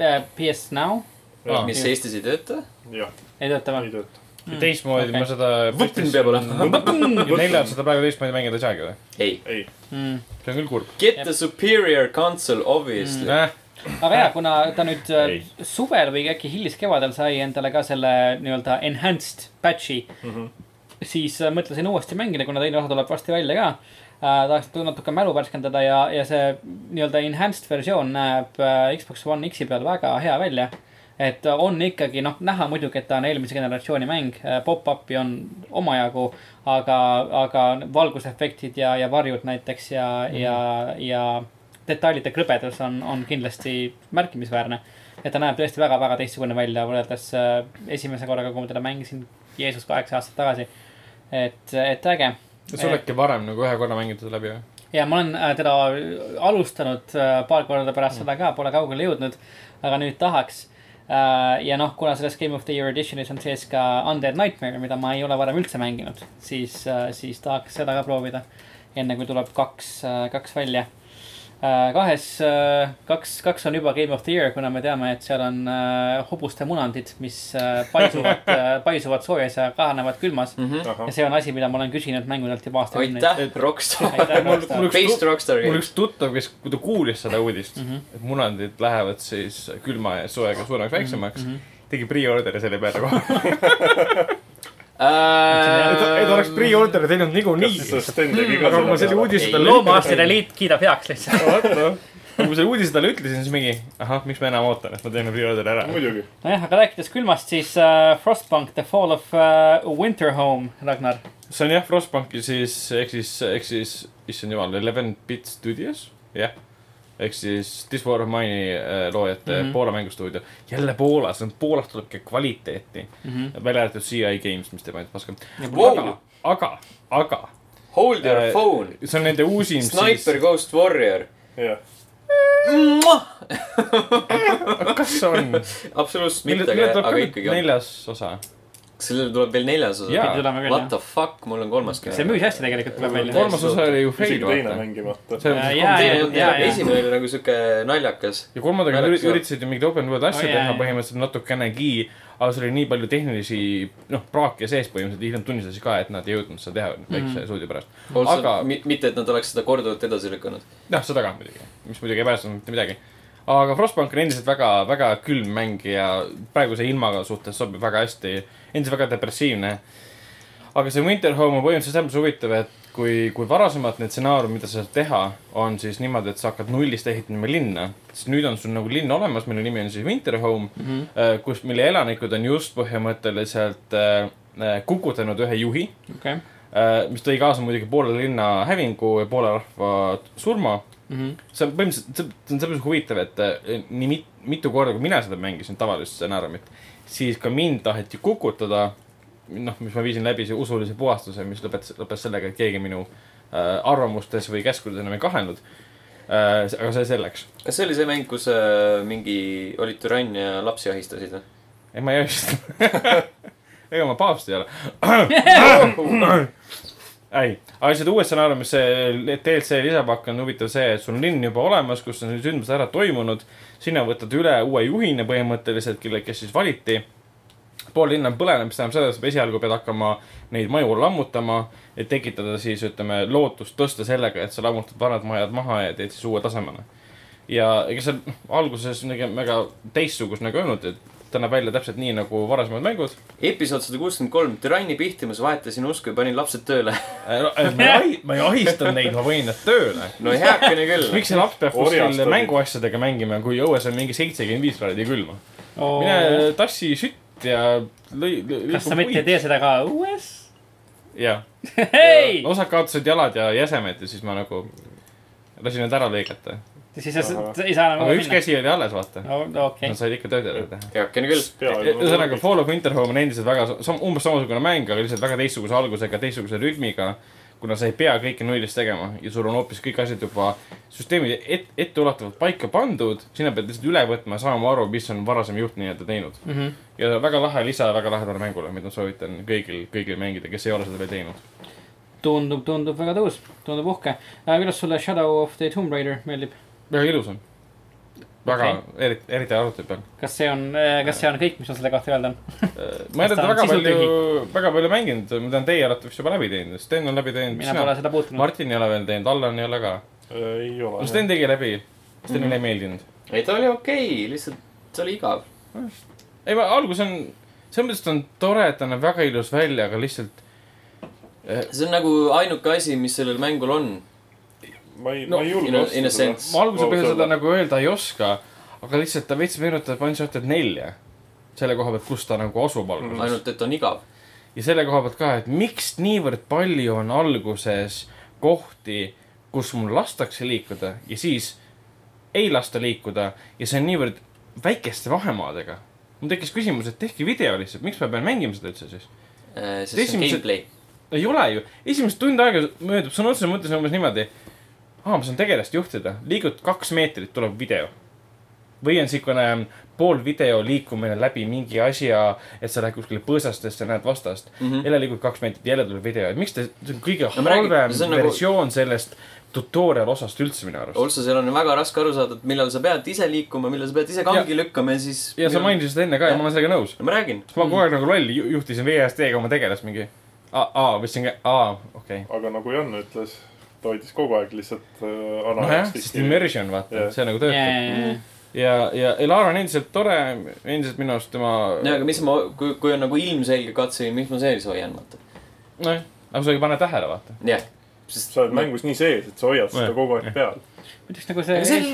uh, PS Now Aa. mis. Eestis ei tööta. jah, ei tööta ei või? tööta. teistmoodi okei. ma seda. Võpn peab olema. neljal seda praegu teistmoodi mängida ei saagi või? ei. ei, Mm. see on küll kurb Get the superior console obviously. äh,. Aga jaa, kuna ta nüüd äh, Ei. suvel või äkki hiliskevadel sai endale ka selle nii-öelda enhanced patch'i, Mhm. siis äh, mõtlesin uuesti mängida, kuna teine osa tuleb varsti välja ka äh,. tahaks natuke mälu värskendada ja, ja see nii-öelda enhanced versioon näeb äh, Xbox One X-i peal väga hea välja. et on ikkagi noh, näha muidugi, et ta on eelmise generatsiooni mäng, pop-up'i on omajagu, aga, aga valgusefektid ja, ja varjud näiteks ja mm, -hmm. ja, ja detailide krõbedus on, on kindlasti märkimisväärne. et ta näeb tõesti väga-väga teistsugune välja võrreldes äh, esimese korraga, kui ma teda mängisin, Jeesus kaheksa aastat tagasi. et, et äge. sa oledki varem nagu ühe korra mänginud läbi või? ja ma olen äh, teda alustanud äh, paar korda pärast seda ka, pole kaugele jõudnud, aga nüüd tahaks. ja noh, kuna selles Game of the Year edition'is on sees ka Undead Nightmare, mida ma ei ole varem üldse mänginud, siis, siis tahaks seda ka proovida. enne kui tuleb kaks, kaks välja. kahes, kaks, kaks on juba Game of the Year, kuna me teame, et seal on äh, hobuste munandid, mis äh, paisuvad, paisuvad soojas ja kahanevad külmas. ahah ja, see on asi, mida ma olen küsinud mängudelt juba aastakümneid. aitäh, Rockstar. Mul- üks Based tu- Rockstar mul Games. üks tuttav, kes, kui ta kuulis seda uudist mm. -hmm. et munandid lähevad siis külma ja soojaga suuremaks, väiksemaks mm. -hmm. tegi pre-order'i selle peale kohe. Äh, et, et oleks pre-order'i teinud kas niikuinii aga kui ma selle uudise talle loomaarstide liit kiidab heaks lihtsalt. noh, kui ma selle uudise talle ütlesin, siis mingi, ahah, miks ma enam ootan, et ma teen pre-order'i ära. muidugi, nojah, aga rääkides külmast, siis uh, Frostpunk The Fall of uh, Winterhome, Ragnar. see on jah, Frostbanki siis, ehk siis, ehk siis, issand jumal, Eleven Bit Studios, jah. Ehk siis This War of Mine'i äh, loojate mm. -hmm. Poola mängustuudio. jälle Poolas, Poolast tuleb ka kvaliteeti mm. -hmm. välja arvatud CI Games, mis teeb ainult paska. Wow. aga, aga, aga Hold your Äh, phone. see on nende uusim Sniper Ghost Warrior. jah. kas on? absoluutselt mitte, aga, aga ka ikkagi on. neljas osa? Sellel tuleb veel neljas osa Jaa.. pidi tulema küll, What jah. the fuck, mul on kolmaski. see müüs hästi tegelikult tuleb välja. kolmas osa oli ju fail, vaata. esimene oli nagu siuke naljakas. ja kolmandaga üritasid ju mingit open world asja Oh, teha põhimõtteliselt natukenegi, aga seal oli nii palju tehnilisi, noh, praake sees põhimõtteliselt, hiljem tunnistasid ka, et nad ei jõudnud seda teha väikse Mhm. suudi pärast. aga mitte, et nad oleks seda korduvalt edasi lükanud. noh, seda ka muidugi, mis muidugi ei päästnud mitte midagi. Aga Frostbank on endiselt väga, väga külm mäng ja praeguse ilmaga suhtes sobib väga hästi, endiselt väga depressiivne. aga see Winter Home on põhimõtteliselt selles mõttes huvitav, et kui, kui varasemalt need stsenaariumid, mida sa saad teha, on siis niimoodi, et sa hakkad nullist ehitama linna, siis nüüd on sul nagu linn olemas, mille nimi on siis Winter Home mm. -hmm. kus, mille elanikud on just põhimõtteliselt äh, äh, kukutanud ühe juhi äh,, mis tõi kaasa muidugi poole linna hävingu ja poole rahva surma Mhm. see on põhimõtteliselt, see on selles mõttes huvitav, et äh, nii mit, mitu korda, kui mina seda mängisin, tavalist stsenaariumit, siis ka mind taheti kukutada. noh, mis ma viisin läbi see usulise puhastuse, mis lõpetas, lõppes sellega, et keegi minu äh, arvamustes või käskudes enam ei kahelnud äh,. aga see selleks. kas see oli see mäng, kus äh, mingi, olid türann ja lapsi ahistasid või? ei, ma ei just. ega ma paavst ei ole. ei, aga lihtsalt uues stsenaariumis see DLC lisapakk on huvitav see, et sul on linn juba olemas, kus on sündmused ära toimunud. sina võtad üle uue juhina põhimõtteliselt, kelle, kes siis valiti. pool linna on põlenud, mis tähendab seda, et sa esialgu pead hakkama neid maju lammutama, et tekitada siis ütleme lootust tõsta sellega, et sa lammutad vanad majad maha ja teed siis uue tasemele. ja ega seal alguses nagu väga teistsugust nagu öelnud, et ta näeb välja täpselt nii nagu varasemad mängud. episood sada kuuskümmend kolm, türanni pihtimas, vahetasin usku ja panin lapsed tööle. ma ei ma ei ahistanud neid, ma panin nad tööle. no heakene küll. miks see laps peab kuskil mänguasjadega mängima, kui õues on mingi seitsekümmend viis kraadi külma? mine tassi sütt ja lõi, lõi. kas sa mitte ei tee seda ka õues? jah, hei, osad kaotasid jalad ja jäsemed ja siis ma nagu lasin need ära lõigata. Siis sa sa ei saa enam aga üks käsi oli alles, vaata. okei Nad, said ikka tööd ära teha. heakene küll. ühesõnaga, Fall of Winterhome on endiselt väga sam-, umbes samasugune mäng, aga lihtsalt väga teistsuguse algusega, teistsuguse rütmiga. kuna sa ei pea kõike nullist tegema ja sul on hoopis kõik asjad juba süsteemid et, etteulatuvalt paika pandud, sina pead lihtsalt üle võtma ja saama aru, mis on varasem juht nii-öelda teinud. Mhm. ja väga lahe lisa väga lahedale mängule, mida ma soovitan kõigil, kõigil mängida, kes ei ole seda veel teinud. tundub, tundub väga tõus, tundub uhke. kuidas sulle Shadow of the Tomb Raider meeldib? Väga ilus on. väga okay., eriti, eriti arvuti peal. kas see on, kas see on kõik, mis sul selle kohta öelda on? ma ei ole on väga palju väga palju mänginud, ma tean, teie olete vist juba läbi teinud, Sten on läbi teinud. mina pole seda puutunud. Martin ei ole veel teinud, Allan ei ole ka. ei no ole. Sten tegi läbi, Stenile ei meeldinud. ei, ta oli okei okay,, lihtsalt see oli igav. ei, algus on, selles mõttes ta on tore, et ta näeb väga ilus välja, aga lihtsalt see on nagu ainuke asi, mis sellel mängul on. Ma ei, No, ma ei julge in a- in sense. ma alguse peale seda nagu öelda ei oska, aga lihtsalt ta veits meenutab Uncharted nelja. selle koha pealt, kus ta nagu asub alguses. ainult, et on igav. ja selle koha pealt ka, et miks niivõrd palju on alguses kohti, kus mul lastakse liikuda ja siis ei lasta liikuda ja see on niivõrd väikeste vahemaadega. mul tekkis küsimus, et tehke video lihtsalt, miks ma pean mängima seda üldse siis? Äh, sest see on Esimesed- gameplay. ei ole ju, esimest tund aega möödub sõna otseses mõttes umbes niimoodi. aa, ma saan tegelast juhtida, liigud kaks meetrit, tuleb video. või on siukene pool video liikumine läbi mingi asja, et sa lähed kuskile põõsastesse, näed vastast mm. -hmm. jälle liigud kaks meetrit, jälle tuleb video, et miks ta, see on kõige No halvem nagu... nagu- versioon sellest tutorial osast üldse minu arust. also seal on väga raske aru saada, et millal sa pead ise liikuma, millal sa pead ise kangi lükkama ja siis. ja sa mainisid seda enne ka ja Jah. ma olen sellega nõus. ma räägin. ma kogu aeg nagu loll ju- juhtisin VSD-ga oma tegelast mingi. aa, aa, võtsin, aa, okei okay.. aga nagu Jan ütles, ta hoidis kogu aeg lihtsalt äh, nojah, sest immersion vaata Jah. see nagu töötab. ja, ja Elara on endiselt tore, endiselt minu arust tema. no aga mis ma, kui, kui on nagu ilmselge katse, miks ma sees hoian, vaata. nojah, aga sa ei pane tähele, vaata. jah, sest. sa oled mängus nii sees, et sa hoiad seda Jah. kogu aeg peal. Ütleks nagu see, seal,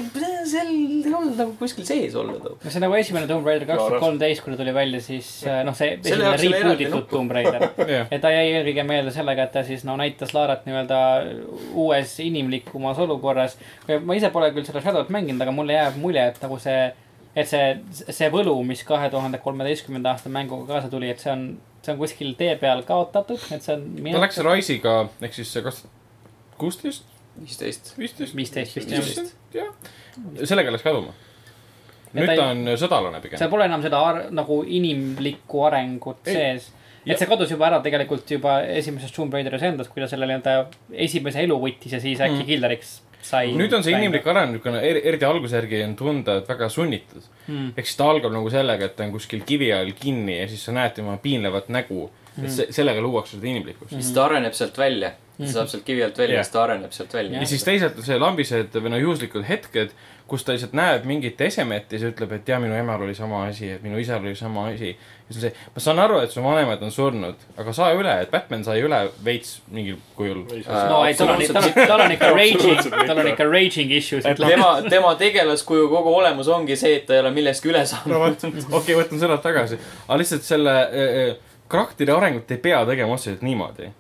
seal ei olnud nagu kuskil sees too. no see nagu esimene Tomb Raider kaks tuhat kolmteist, kui ta tuli välja, siis äh, noh, see esimene reboot itud. Tomb Raider. ja ta jäi eelkõige meelde sellega, et ta siis no näitas Laarat nii-öelda uues inimlikumas olukorras. ma ise pole küll seda Shadow't mänginud, aga mulle jääb mulje, et nagu see, et see, see võlu, mis kahe tuhande kolmeteistkümnenda aasta mänguga kaasa tuli, et see on, see on kuskil tee peal kaotatud, et see on. ta läks Rise'iga ehk siis kaks tuhat kuusteist, viisteist. viisteist, viisteist vist jah. Sellega läks kaduma. Nüüd ta on sõdalane pigem. seal pole enam seda ar nagu inimlikku arengut Ei. sees. Et see kadus juba ära tegelikult juba esimeses Tomb Raideris endas, kui ta selle nii-öelda esimese elu võttis ja siis äkki Mm. mm. killeriks sai. nüüd on see inimlik areng niisugune, eriti alguse järgi on tunda, et väga sunnitud mm.. ehk siis ta algab nagu sellega, et ta on kuskil kivi all kinni ja siis sa näed tema piinlevat nägu. Mm. et se- sellega luuakse seda inimlikkust. siis ta areneb sealt välja. Ta saab sealt kivi alt välja siis ta areneb sealt välja ja siis teisalt on see lambised või no juhuslikud hetked, kus ta lihtsalt näeb mingit esemet ja siis ütleb, et jaa, minu emal oli sama asi, et minu isal oli sama asi. ja siis on see, ma saan aru, et su vanemad on surnud, aga saa üle, et Batman sai üle veits mingil kujul. Äh, no ei, tal on, tal on, tal on ikka raging, tal on ikka raging issues. tema, tema tegelaskuju kogu olemus ongi see, et ta ei ole millestki üle saanud. okei, võtan sõnad tagasi, aga lihtsalt selle äh, äh, karakteri arengut ei pea tegema otseselt niimoodi.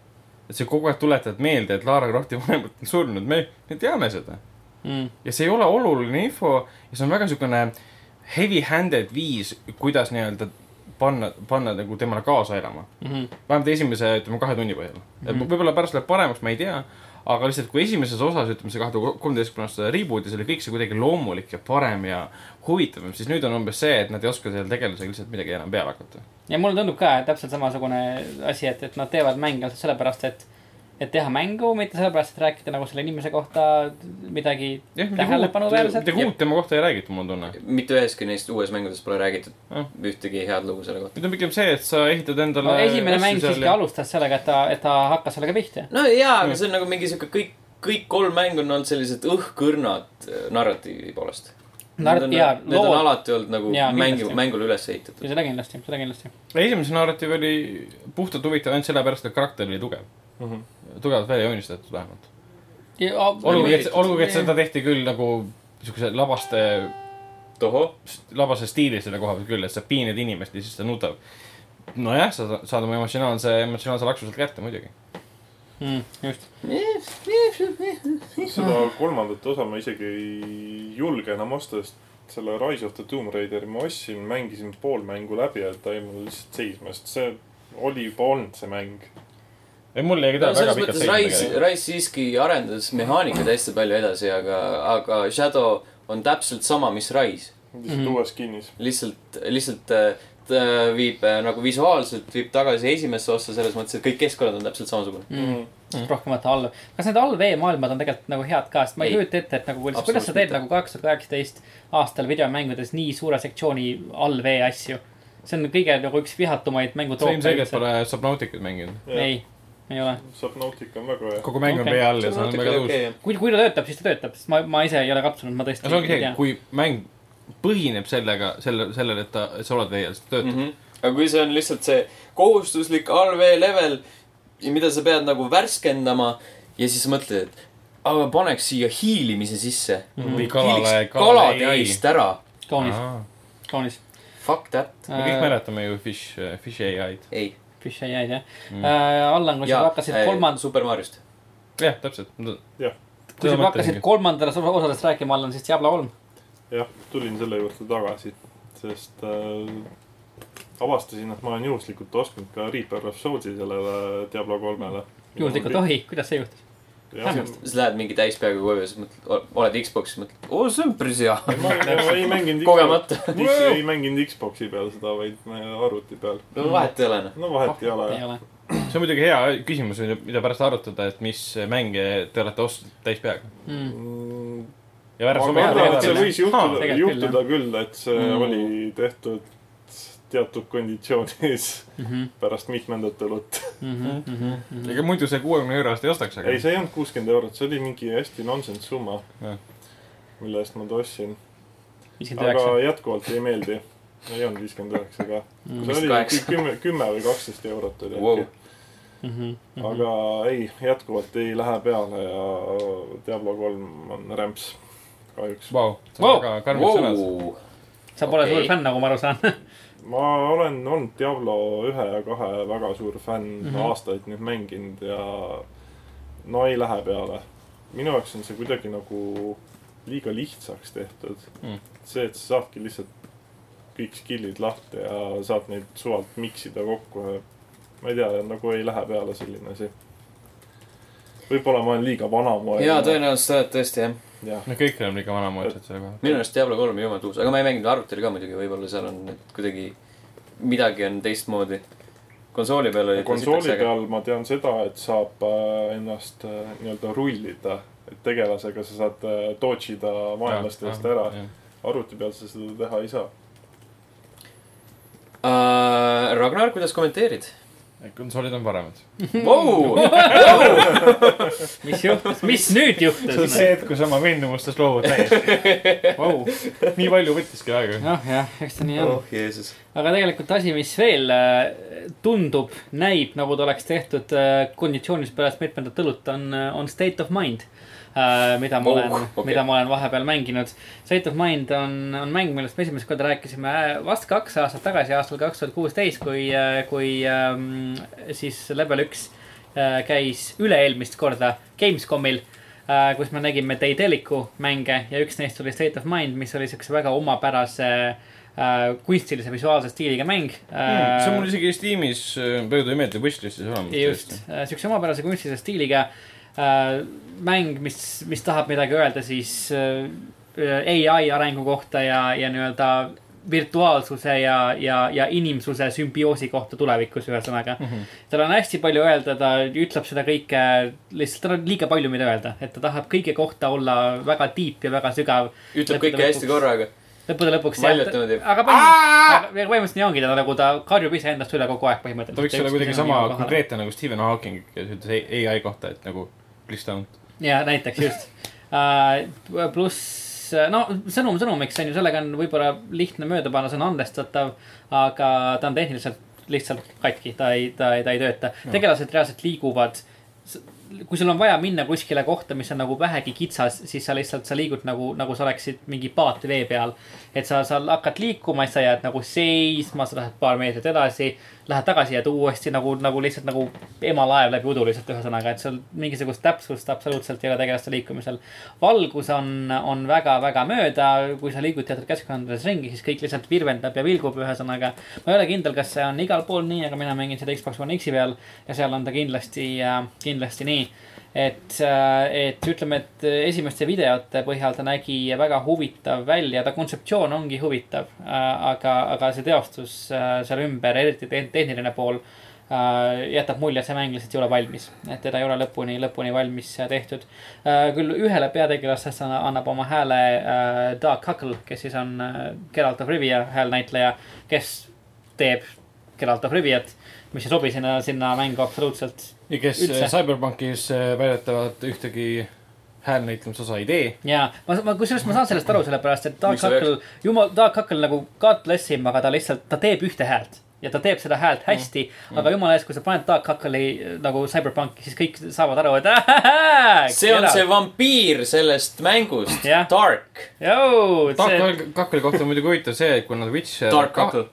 Et sa kogu aeg tuletad meelde, et Lara Crofti vanemad on surnud, me, me teame seda. Mm. ja see ei ole oluline info ja see on väga siukene heavy-handed viis, kuidas nii-öelda panna, panna nagu temale kaasa elama. Mhm. vähemalt esimese, ütleme kahe tunni põhjal mm. -hmm.. võib-olla pärast läheb paremaks, ma ei tea. Aga lihtsalt, kui esimeses osas, ütleme see kahe tuhande kolmeteistkümnenda aasta reboot'is oli kõik see kuidagi loomulik ja parem ja huvitavam, siis nüüd on umbes see, et nad ei oska selle tegelasega lihtsalt midagi enam peale hakata. ja mulle tundub ka, täpselt samasugune asi, et, et nad teevad mänge lihtsalt sellepärast, et, et teha mängu, mitte sellepärast, et rääkida nagu selle inimese kohta midagi tähelepanuväärset. midagi uut tema kohta ei räägita, mul on tunne. mitte üheski neist uues mängudes pole räägitud Ah. ühtegi head lugu selle kohta. nüüd on pigem see, et sa ehitad endale no esimene mäng siiski ja- alustas sellega, et ta, et ta hakkas sellega pihta. no jaa, aga see on nagu mingi sihuke kõik, kõik kolm mängu on olnud sellised õhkõrnad äh, narratiivi poolest. On, jaa, need on lood- alati olnud nagu Jaa, mängu, mängule üles ehitatud. seda kindlasti, seda kindlasti. esimese narratiiv oli puhtalt huvitav ainult sellepärast, et karakter oli tugev. Mhm. Tugevalt välja joonistatud vähemalt. olgugi, et, olgugi, et seda tehti küll nagu siukse labaste, labase stiili selle koha pealt küll, et sa piinad inimest ja siis ta nutab. nojah, sa sa- saad oma emotsionaalse, emotsionaalse laksu sealt kätte muidugi. Mm, just. seda kolmandat osa ma isegi ei julge enam osta, sest selle Rise of the Tomb Raideri ma ostsin, mängisin pool mängu läbi ja ta jäi mul lihtsalt seisma, sest see oli juba olnud see mäng. ei, mul jäi ka no ta väga pikalt seisma. Rise siiski arendas mehaanikaid hästi palju edasi, aga, aga Shadow on täpselt sama, mis Rise. lihtsalt Mhm. uues skin'is. lihtsalt, lihtsalt äh, ta viib äh, nagu visuaalselt viib tagasi esimesse ossa selles mõttes, et kõik keskkonnad on täpselt samasugune. Mm. rohkem vaata all. kas need allveemaailmad on tegelikult nagu head ka, sest ma ei kujuta ette, et nagu kuidas, kuidas sa teed mitte. nagu kaks tuhat kaheksateist aastal videomängudes nii suure sektsiooni allvee asju. see on kõige nagu üks vihatumaid sa mängutoope ilmselgelt. pole Subnauticat mänginud. ei, ei ole. Subnautica on väga hea. kogu mäng on vee all ja see on väga tõus. kui, kui ta töötab, siis ta töötab, sest ma, ma ise ei ole katsunud, ma tõesti see ongi see kui mäng põhineb sellega, selle, sellel, et ta, et sa oled vee all, siis ta töötab. -hmm. aga kui see on lihtsalt see kohustuslik allvee level, mida sa pead nagu värskendama ja siis mõtled, et aga paneks siia hiilimise sisse mm. Või kalale- kalade eest ära. kaunis, me kaunis. Fuck that. kõik mäletame ju Fish, Fish ai-d. ei. Ei jäid jah Mm. äh,. Allan, kui sa ja hakkasid kolmand-, Super Mariost. jah, täpselt. kui sa hakkasid kolmandast osadest rääkima, Allan, siis Diablo kolm. jah, tulin selle juurde tagasi, sest äh, avastasin, et ma olen juhuslikult ostnud ka Reaper of Souls'i sellele Diablo kolmele. juhuslikult, ohi, kuidas see juhtus? Siis lähed mingi täispeaga koju ja siis mõtled, oled Xbox'is, mõtled, oo, see on päris hea. ma ma ei mänginud kogemata. ei mänginud Xbox'i peal seda, vaid arvuti peal. no vahet ei ole, noh. no vahet ei ole see on muidugi hea küsimus, mida pärast arutada, et mis mänge te olete ostnud täispeaga. Mm. Mm, ja ma pärast kardan, et see võis juhtuda, juhtuda küll, et see Mm. oli tehtud teatud konditsioonis Mhm, pärast mitmendat õlut. ega muidu see kuuekümne euro eest ei ostaks, aga ei, see ei olnud kuuskümmend eurot, see oli mingi hästi nonsense summa mille eest ma ta ostsin. aga jätkuvalt ei meeldi. ei olnud viiskümmend üheksa ka. Mm. see oli kümme, kümme või kaksteist eurot oli Wow. äkki. aga ei, jätkuvalt ei lähe peale ja Diablo kolm on rämps, kahjuks. Vau, Vau. väga karmid sõnad. Wow. sa pole Okei. suur fänn, nagu ma aru saan. ma olen olnud Diablo ühe ja kahe väga suur fänn mm. -hmm. aastaid nüüd mänginud ja no ei lähe peale. minu jaoks on see kuidagi nagu liiga lihtsaks tehtud Mm. see, et sa saadki lihtsalt kõik skill'id lahti ja saad neid suvalt mix ida kokku ja ma ei tea, nagu ei lähe peale selline asi. võib-olla ma olen liiga vanamoeline. jaa, tõenäoliselt sa oled tõesti jah. jah, no kõik oleme ikka vanamoedsed selle koha minu arust Diablo kolm on jumala tuus, aga ma ei mänginud arvutil ka muidugi, võib-olla seal on kuidagi, midagi on teistmoodi. konsooli peal oli. konsooli peal ma tean seda, et saab äh, ennast äh, nii-öelda rullida, et tegelasega sa saad äh, dodge ida vaenlaste eest ära. arvuti peal sa seda teha ei saa. uh,. Ragnar, kuidas kommenteerid konsoolid on paremad. wow! mis juhtus, mis nüüd see on juhtus? see, et kui sa oma veendumustest loobud täiesti. Wow. nii palju võttiski aega. jah, jah, eks ta nii on. oh Jeesus. aga tegelikult asi, mis veel äh, tundub, näib nagu ta oleks tehtud äh, konditsioonis pärast mitmendat õlut, on, on State of Mind. Mida ma Oh, olen okay., mida ma olen vahepeal mänginud. State of Mind on, on mäng, millest me esimest korda rääkisime äh, vast kaks aastat tagasi, aastal kaks tuhat kuusteist, kui, kui ähm, siis level üks äh, käis üle-eelmist korda Gamescomil äh, kus me nägime Daedalicu mänge ja üks neist oli State of Mind, mis oli siukse väga omapärase äh, kunstilise visuaalse stiiliga mäng Hmm, see on mul isegi Steamis, Pöödu ei meeldi, wishlist'is olemas. just, siukse omapärase kunstilise stiiliga äh, mäng, mis, mis tahab midagi öelda siis äh, ai arengu kohta ja, ja nii-öelda virtuaalsuse ja, ja, ja inimsuse sümbioosi kohta tulevikus, ühesõnaga mm. -hmm. tal on hästi palju öelda, ta ütleb seda kõike, lihtsalt tal on liiga palju, mida öelda, et ta tahab kõige kohta olla väga deep ja väga sügav. ütleb kõike hästi korraga. lõppude lõpuks. Valjult niimoodi. aga põhimõtteliselt nii ongi ta nagu ta karjub iseendast üle kogu aeg põhimõtteliselt. ta võiks olla kuidagi sama konkreetne nagu Stephen Hawking, kes ütles ai kohta, et nagu don't. ja näiteks just uh,. pluss no sõnum sõnumiks on ju, sellega on võib-olla lihtne mööda panna, see on andestatav. aga ta on tehniliselt lihtsalt katki, ta ei, ta ei, ta ei tööta tegelased reaalselt liiguvad kui sul on vaja minna kuskile kohta, mis on nagu vähegi kitsas, siis sa lihtsalt, sa liigud nagu, nagu sa oleksid mingi paat vee peal. et sa, sa hakkad liikuma, siis sa jääd nagu seisma, sa lähed paar meetrit edasi, lähed tagasi, jääd uuesti nagu, nagu lihtsalt nagu emalaev läbi udu lihtsalt ühesõnaga, et seal mingisugust täpsust absoluutselt ei ole tegelaste liikumisel. valgus on, on väga-väga mööda, kui sa liigud teatud keskkondades ringi, siis kõik lihtsalt virvendab ja vilgub, ühesõnaga. ma ei ole kindel, kas see on igal pool nii, aga mina mängin seda Xbox One X-i peal ja seal on ta kindlasti, kindlasti nii et, äh, et ütleme, et esimeste videote põhjal ta nägi väga huvitav välja, ta kontseptsioon ongi huvitav. Äh, aga, aga see teostus äh, seal ümber, eriti tehniline pool, jätab mulje, see mäng lihtsalt ei ole valmis. et teda ei ole lõpuni, lõpuni valmis tehtud. küll ühele peategelasest annab oma hääle Doug Huckle, kes siis on Geralt of Rivia häälnäitleja, kes teeb Geralt of Riviat, mis ei sobi sinna, sinna mängu absoluutselt ja kes üldse. Cyberpunkis äh, väidetavalt ühtegi häälnäitlemisosa ei tee. ja ma, ma kusjuures ma saan sellest aru, sellepärast et Dark Huckle, jumal, Dark Huckle nagu bless him, aga ta lihtsalt, ta teeb ühte häält ja ta teeb seda häält hästi mm.. aga jumala eest, kui sa paned Dark Huckle'i nagu Cyberpunki, siis kõik saavad aru, et ähähä, see on see vampiir sellest mängust Dark. Dark Huckle'i kohta on muidugi huvitav see, et kui nad Witcher. Dark Huckle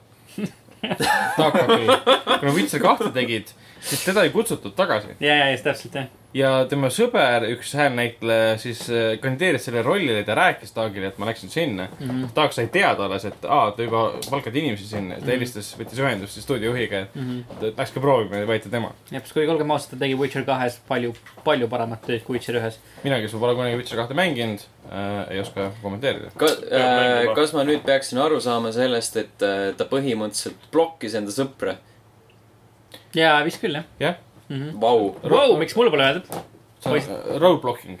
Huckle'i, kui nad Witcher kahte tegid sest teda ei kutsutud tagasi. ja, ja just täpselt jah. Ja tema sõber, üks häälnäitleja siis äh, kandideeris selle rollile, ta rääkis Taagile, et ma läksin sinna mm. -hmm. Taag sai teada alles, et aa, ta juba palkab inimesi sinna, ta mhm. helistas mm -hmm., võttis ühendust siis stuudiojuhiga, et mm -hmm. läks ka proovima ja võeti tema. jah, sest kuigi olgem ausad, ta tegi Witcher kahes palju, palju paremat tööd kui Witcher ühes. mina, kes pole kunagi Witcher kahte mänginud äh,, ei oska kommenteerida. Ka, äh, kas ma nüüd peaksin aru saama sellest, et äh, ta põhimõtteliselt blokkis enda sõpra jaa, vist küll, jah. jah. Mhm. Vau. Vau, miks mulle pole öeldud? Roadblocking.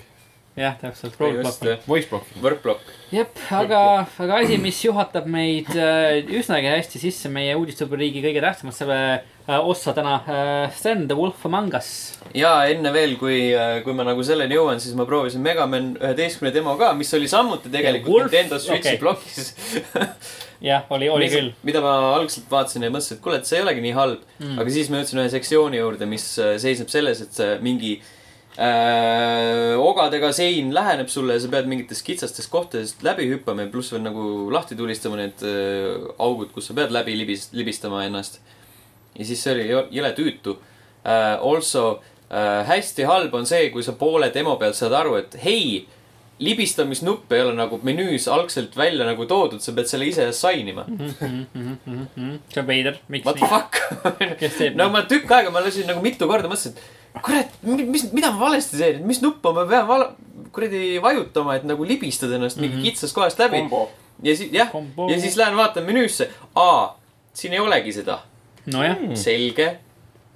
jah, täpselt, roadblocking. Voice blocking. Workblock. jep, aga, aga asi, mis juhatab meid äh, üsnagi hästi sisse meie uudistusrubriigi kõige tähtsamasse äh, ossa täna äh,. Sten, The Wolf Among Us. ja enne veel, kui, äh, kui ma nagu selleni jõuan, siis ma proovisin Megaman üheteistkümne demo ka, mis oli samuti tegelikult Nintendo Switchi okay. plokis jah, oli, oli mis, küll. mida ma algselt vaatasin ja mõtlesin, et kuule, et see ei olegi nii halb mm.. aga siis ma jõudsin ühe sektsiooni juurde, mis äh, seisneb selles, et mingi äh, ogadega sein läheneb sulle ja sa pead mingitest kitsastest kohtadest läbi hüppama ja pluss veel nagu lahti tulistama need äh, augud, kus sa pead läbi libis, libistama ennast. ja siis see oli jõle tüütu äh,. Also äh, hästi halb on see, kui sa poole demo pealt saad aru, et hei libistamisnupp ei ole nagu menüüs algselt välja nagu toodud, sa pead selle ise assign ima mm. -hmm. see on veider, miks What nii? What the fuck no ma tükk aega, ma lasin nagu mitu korda, mõtlesin, et kurat, mis, mida ma valesti teen, mis nuppu ma pean val-, kuradi vajutama, et nagu libistada ennast mm -hmm. mingi mhm. kitsast kohast läbi. ja siis, jah, ja siis lähen vaatan menüüsse, aa, siin ei olegi seda. nojah. selge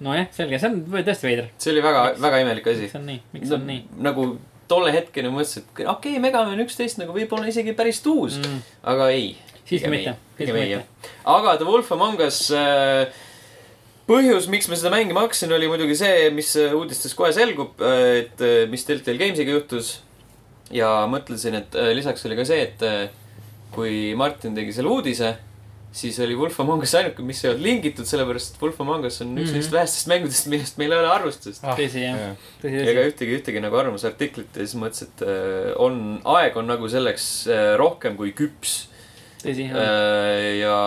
nojah, selge, see on tõesti veider. see oli väga, väga imelik asi. miks on nii, miks on nii? nagu tolle hetkeni mõtlesin, et okei okay,, Megaman üksteist nagu võib-olla isegi päris uus mm., aga ei. siiski mitte, siiski mitte. aga The Wolf Among Us äh, põhjus, miks ma seda mängima hakkasin, oli muidugi see, mis äh, uudistes kohe selgub, äh, et äh, mis Deltal Gamesiga juhtus. ja mõtlesin, et lisaks oli ka see, et kui Martin tegi selle uudise siis oli Wolf Among Us ainuke, mis ei olnud lingitud, sellepärast et Wolf Among Us on mm -hmm. üks mhm. neist vähestest mängudest, millest meil ei ole arvustust ah,. tõsi, jah. ega ühtegi, ühtegi nagu arvamusartiklit ja siis mõtlesin, et äh, on, aeg on nagu selleks äh, rohkem kui küps. tõsi, jah. Äh, ja,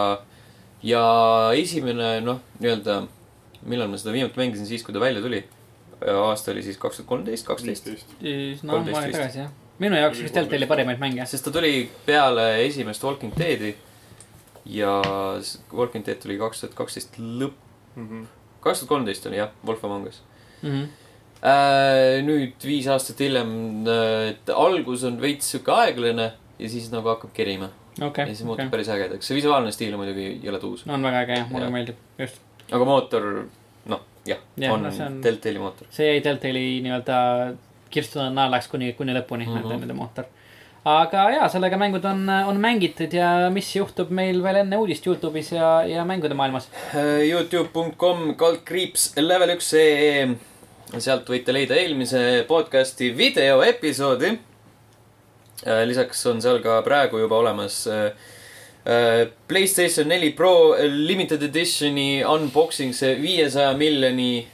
ja esimene, noh, nii-öelda, millal ma seda viimati mängisin, siis kui ta välja tuli. aasta oli siis kaks tuhat kolmteist, kaksteist. no, aeg tagasi, jah. minu jaoks üks Deltali parimaid mänge. sest ta tuli peale esimest Walking Deadi ja Walking Dead tuli kaks tuhat kaksteist lõpp -hmm., kaks tuhat kolmteist oli jah, Wolf Among Us mm. -hmm. Äh, nüüd viis aastat hiljem, äh, et algus on veits sihuke aeglane ja siis nagu hakkab kerima okay,. ja siis muutub okay. päris ägedaks, see visuaalne stiil on muidugi jõle tuus no,. on väga äge jah, mulle ja. meeldib, just. aga mootor, noh, jah ja, on, no, on Deltali mootor. see jäi Deltali nii-öelda kirstunud naelaks kuni, kuni lõpuni mm, -hmm. nende, nende mootor aga jaa, sellega mängud on, on mängitud ja mis juhtub meil veel enne uudist Youtube'is ja, ja mängude maailmas? Youtube.com kaldkriips level üks ee. sealt võite leida eelmise podcast'i videoepisoodi. Äh, lisaks on seal ka praegu juba olemas äh, äh, Playstation neli Pro limited edition'i unboxing, see viiesaja miljoni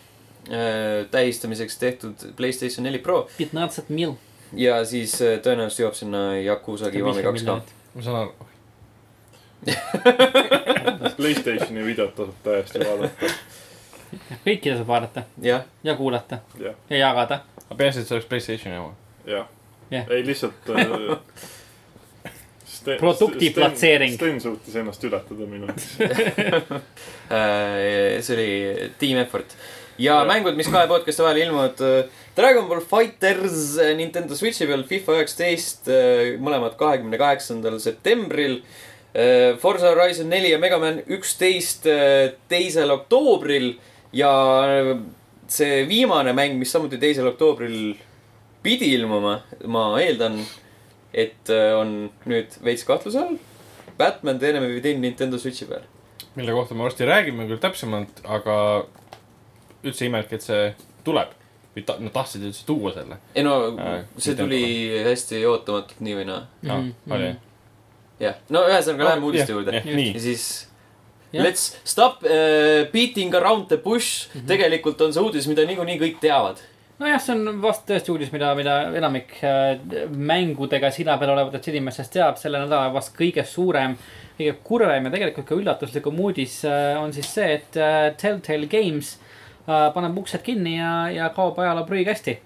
äh, tähistamiseks tehtud Playstation neli Pro Pitnatsat mil. Ja siis äh, tõenäoliselt jõuab sinna Yakuusa Kiwami kaks ka. ma saan aru. Playstationi videot tasub täiesti vaadata, kõiki tasub vaadata jah, ja kuulata jah, ja jagada. aga peaasi, et see oleks Playstationi oma. jah Jah. ei lihtsalt äh, Sten- Produkti Sten- platseering. Sten suutis ennast ületada minu jaoks. Äh, see oli team effort. Ja mängud, mis kahe podcast'i vahel ilmuvad. Dragon Ball Fighters äh, Nintendo Switchi peal, FIFA üheksateist, mõlemad kahekümne kaheksandal septembril. Forza Horizon neli ja Mega Man üksteist teisel oktoobril ja see viimane mäng, mis samuti teisel oktoobril pidi ilmuma, ma eeldan, et äh, on nüüd veits kahtluse all. Batman The Enemy Within Nintendo Switchi peal. mille kohta me varsti räägime küll täpsemalt, aga üldse imelik, et see tuleb. või ta-, nad tahtsid üldse tuua selle. ei no Äh, see tuli hästi ootamatult nii või naa. aa, oli. jah, no ühesõnaga läheme uudiste juurde. nii ja, siis Jah. let's stop uh, beating around the bush mm. -hmm. tegelikult on see uudis, mida niikuinii kõik teavad. nojah, see on vast tõesti uudis, mida, mida enamik äh, mängudega sina peal olevatest inimestest teab. selle nädala vast kõige suurem, kõige kurvem ja tegelikult ka üllatuslikum uudis äh, on siis see, et äh, Telltale Games äh, paneb uksed kinni ja, ja kaob ajaloo prügikasti.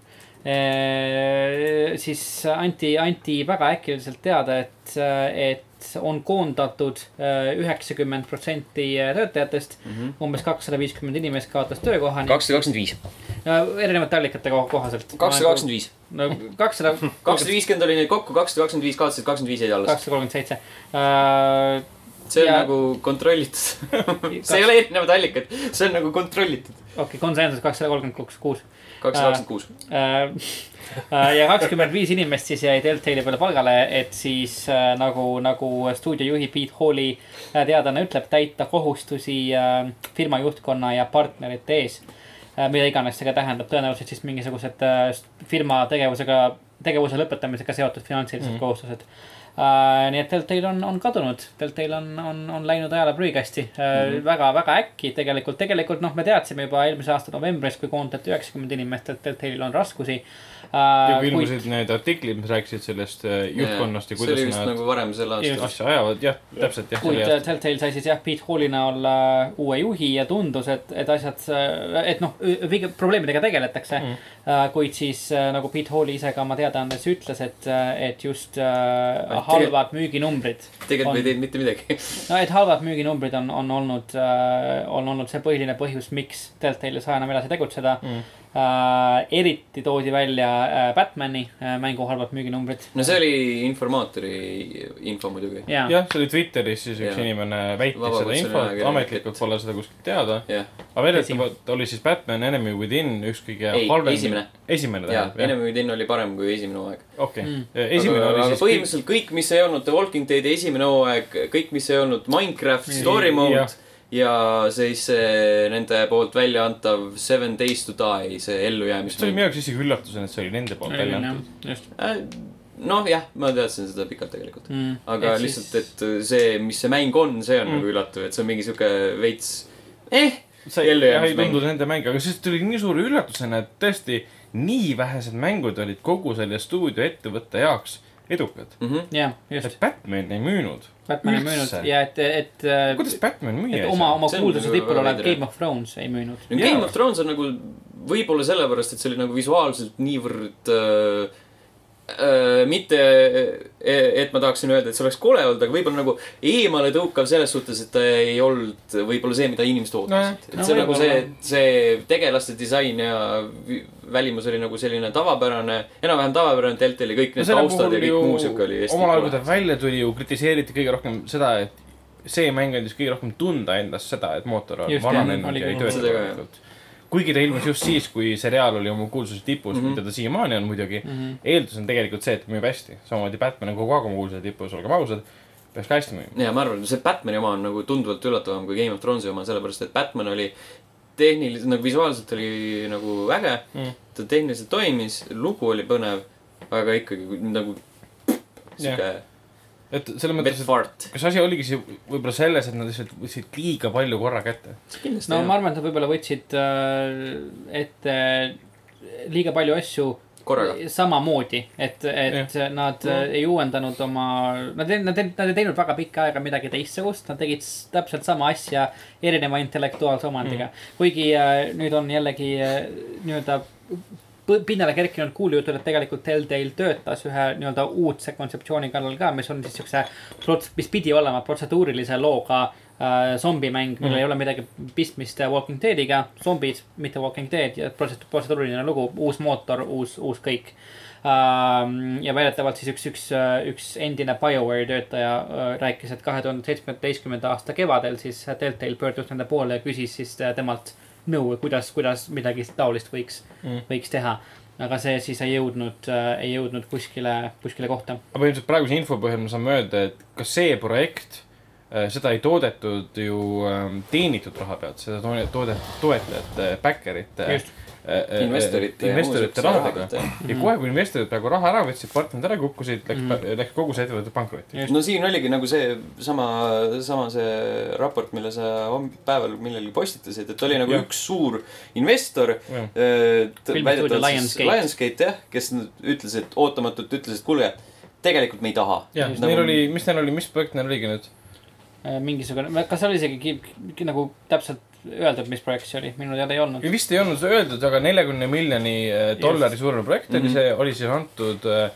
siis anti, anti väga äkiliselt teada, et, et on koondatud äh, üheksakümmend protsenti töötajatest. umbes kakssada viiskümmend inimest kaotas töökoha. kakssada kakskümmend viis. erinevate allikate ko- kohaselt. kakssada kakskümmend viis. no kakssada, kakssada viiskümmend oli neid kokku, kakssada kakskümmend viis kaotasid, kakskümmend viis jäid alles. kakssada kolmkümmend seitse. Äh, see on ja- nagu kontrollitud. see ei ole erinevad allikad, see on nagu kontrollitud. okei, konsensus kakssada kolmkümmend kuus, kakssada kakskümmend kuus. ja kakskümmend viis inimest siis jäi Deltali peale palgale, et siis äh, nagu, nagu stuudiojuhi Pete Halli äh, teadlane ütleb, täita kohustusi äh, firma juhtkonna ja partnerite ees. mida iganes see ka tähendab, tõenäoliselt siis mingisugused äh, firma tegevusega, tegevuse lõpetamisega seotud finantsilised mm. -hmm. kohustused Uh, nii et Deltail on, on kadunud, Deltail on, on, on läinud ajaloo prügikasti uh, mm. -hmm. väga, väga äkki tegelikult, tegelikult noh, me teadsime juba eelmise aasta novembris, kui koondati üheksakümmend inimest, et Deltailil on raskusi ja uh,. kui ilmusid need artiklid, mis rääkisid sellest äh, juhtkonnast ja oli kuidas nad nagu varem sel aastal. asja ajavad, jah, täpselt jah. kuid äh, Telltale sai siis jah, Pete Halli näol äh, uue juhi ja tundus, et, et asjad, et noh, probleemidega tegeletakse mm.. kuid siis äh, nagu Pete Halli ise ka oma teadaandes ütles, et, et just äh, halvad müüginumbrid. tegelikult on- ei teinud mitte midagi. no et halvad müüginumbrid on, on olnud äh,, on olnud see põhiline põhjus, miks Telltale ei saa enam edasi tegutseda Mm. äh,. eriti toodi välja äh, Batman'i äh, mängu halvad müüginumbrid. no see oli informaatori info muidugi. jaa, jah, see oli Twitteris siis üks Jah. inimene väitis seda Vabakutseline infot, ametlikult et- pole seda kuskilt teada. aga väidetavalt oli siis Batman Enemy Within üks kõige halvem. esimene. esimene tähendab, Enemy Within oli parem kui esimene hooaeg. okei Mm.. esimene aga, oli aga siis. põhimõtteliselt kõik, mis ei olnud The Walking Deadi esimene hooaeg, kõik, mis ei olnud Minecraft story mode. Ja siis see nende poolt välja antav Seven Days to Die, see see oli minu. jaoks isegi üllatusena, et see oli nende poolt välja antud. just noh, jah, ma teadsin seda pikalt tegelikult. mm.. aga lihtsalt, et see, mis see mäng on, see on Mm. nagu üllatav, et see on mingi sihuke veits, eh, see jah, ei ellujäämismäng. tundunud nende mäng, aga siis tuli nii suure üllatusena, et tõesti nii vähesed mängud olid kogu selle stuudio ettevõtte jaoks edukad. mm. -hmm. jah, just et. Batman ei müünud. Batman ei Üldse? müünud ja et, et, kuidas Batman müüa et ei oma, saa? oma on kuulsuse nagu tipul olev. Game of Thrones ei müünud. Game of Thrones on nagu võib-olla sellepärast, et see oli nagu visuaalselt niivõrd äh, äh, mitte, et ma tahaksin öelda, et see oleks kole olnud, aga võib-olla nagu eemale tõukav selles suhtes, et ta ei olnud võib-olla see, mida inimesed ootasid Nojah. et No see nagu see see tegelaste disain ja välimus oli nagu selline tavapärane, enam-vähem tavapärane Deltali, kõik need taustad ja kõik muu sihuke oli omal ajal, kui ta. välja tuli ju kritiseeriti kõige rohkem seda, et see mäng andis kõige rohkem tunda endast seda, et mootor on vananenud ja ei tööta korralikult. Kuigi ta ilmus just siis, kui seriaal oli oma kuulsuse tipus mm. -hmm. mida ta siiamaani on muidugi. Mhm. eeldus on tegelikult see, et müüb hästi. samamoodi Batman on kogu aeg oma kuulsuse tipus, olgem ausad. peaks ka hästi müüma. ja ma arvan, see Batman'i oma on nagu tunduvalt üllatavam kui Game of Thronesi oma, sellepärast et Batman oli tehniliselt nagu visuaalselt oli nagu äge Mm. ta tehniliselt toimis, lugu oli põnev, aga ikkagi nagu sihuke et selles mõttes, et kas asi oligi siis võib-olla selles, et nad lihtsalt võtsid liiga palju korra kätte? no jah. ma arvan, et nad võib-olla võtsid äh, ette liiga palju asju korraga. samamoodi, et, et nad Mm. äh, ei uuendanud oma, nad ei, nad nad ei teinud väga pikka aega midagi teistsugust, nad tegid täpselt sama asja erineva intellektuaalse omandiga mm.. kuigi äh, nüüd on jällegi äh, nii-öelda pinnale kerkinud kuulujutud, et tegelikult Telltale töötas ühe nii-öelda uudse kontseptsiooni kallal ka, mis on siis siukse, mis pidi olema protseduurilise looga äh, zombimäng, millel Mhm. ei ole midagi pistmist äh, Walking Deadiga, zombid, mitte Walking Dead ja protse- protseduuriline lugu, uus mootor, uus, uus kõik. ja väidetavalt siis üks, üks, üks endine BioWare'i töötaja äh, rääkis, et kahe tuhande seitsmeteistkümnenda aasta kevadel siis Telltale pöördus nende poole ja küsis siis äh, temalt nõu, kuidas, kuidas midagi taolist võiks Mm. võiks teha. aga see siis ei jõudnud, ei jõudnud kuskile, kuskile kohta. aga põhimõtteliselt praeguse info põhjal me saame öelda, et kas see projekt, seda ei toodetud ju ähm, teenitud raha pealt, seda to- toodetud toetajate, backerite. Just. investorite. investorite rahadega. ja kohe, kui investorid praegu raha ära võtsid, partnerid ära kukkusid, läks Mhm. mm., läks kogu see ettevõte pankrotti. No siin oligi nagu see sama, sama see raport, mille sa päeval millegi postitasid, et oli nagu ja. üks suur investor. Lionsgate. Lionsgate jah, kes ütles, et ootamatult ütles, et kuulge, tegelikult me ei taha. jah, Just. neil oli, mis neil oli, mis projekt neil oligi nüüd? Äh, mingisugune, kas oli isegi nagu täpselt öeldud, mis projekt see oli, minu teada ei olnud. vist ei olnud öeldud, aga neljakümne miljoni äh, dollari suurune projekt oli Mhm. see, oli siis antud äh,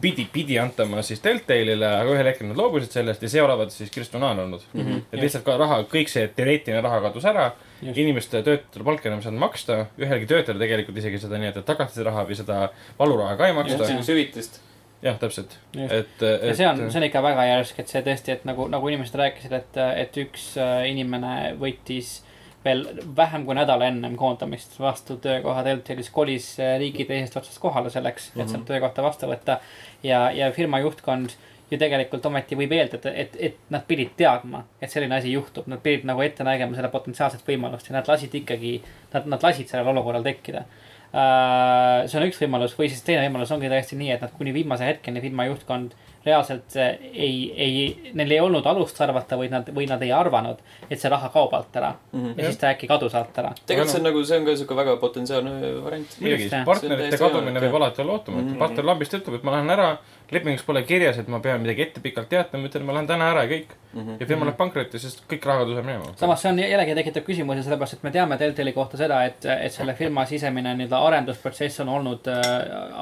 pidi, pidi antama siis Deltale'ile, aga ühel hetkel nad loobusid sellest ja see olevat siis Kristjanaan olnud mm. -hmm. et lihtsalt ka raha, kõik see teoreetiline raha kadus ära. Just. inimeste töötajatele palka enam ei saanud maksta, ühelgi töötajale tegelikult isegi seda nii-öelda tagasisiraha või seda valuraha ka ei maksta. hüvitist. jah, täpselt, et, ja et. see on, see on ikka väga järsk, et see tõesti, et nagu, nagu inimesed rääkisid, et, et üks äh, inimene võttis veel vähem kui nädal ennem koondamist vastu töökoha Deltalis, kolis äh, riigi teisest otsast kohale selleks, et sealt töökohta vastu võtta. ja, ja firma juhtkond ju tegelikult ometi võib eeldada, et, et nad pidid teadma, et selline asi juhtub, nad pidid nagu ette nägema seda potentsiaalset võimalust ja nad lasid ikkagi, nad, nad lasid sellel olukorral tekkida. Äh, see on üks võimalus. Või siis teine võimalus ongi täiesti nii, et nad kuni viimase hetkeni firma juhtkond reaalselt äh, ei, ei, neil ei olnud alust arvata või nad, või nad ei arvanud, et see raha kaob alt ära mm. -hmm. ja siis ta äkki kadus alt ära. tegelikult see on nagu, see on ka sihuke väga potentsiaalne variant. muidugi partnerite kadumine võib alati olla ootamatu mm Mhm. -hmm.. partner lambist ütleb, et ma lähen ära, lepingus pole kirjas, et ma pean midagi ette pikalt teatama, ütlen, ma lähen täna ära ja kõik. Mhm. ja firma läheb pankrotti, sest kõik raha tuleb minema. samas see on jällegi tekitab küsimusi, sellepärast et me teame Deltali kohta seda, et, et selle firma sisemine nii-öelda arendusprotsess on olnud äh,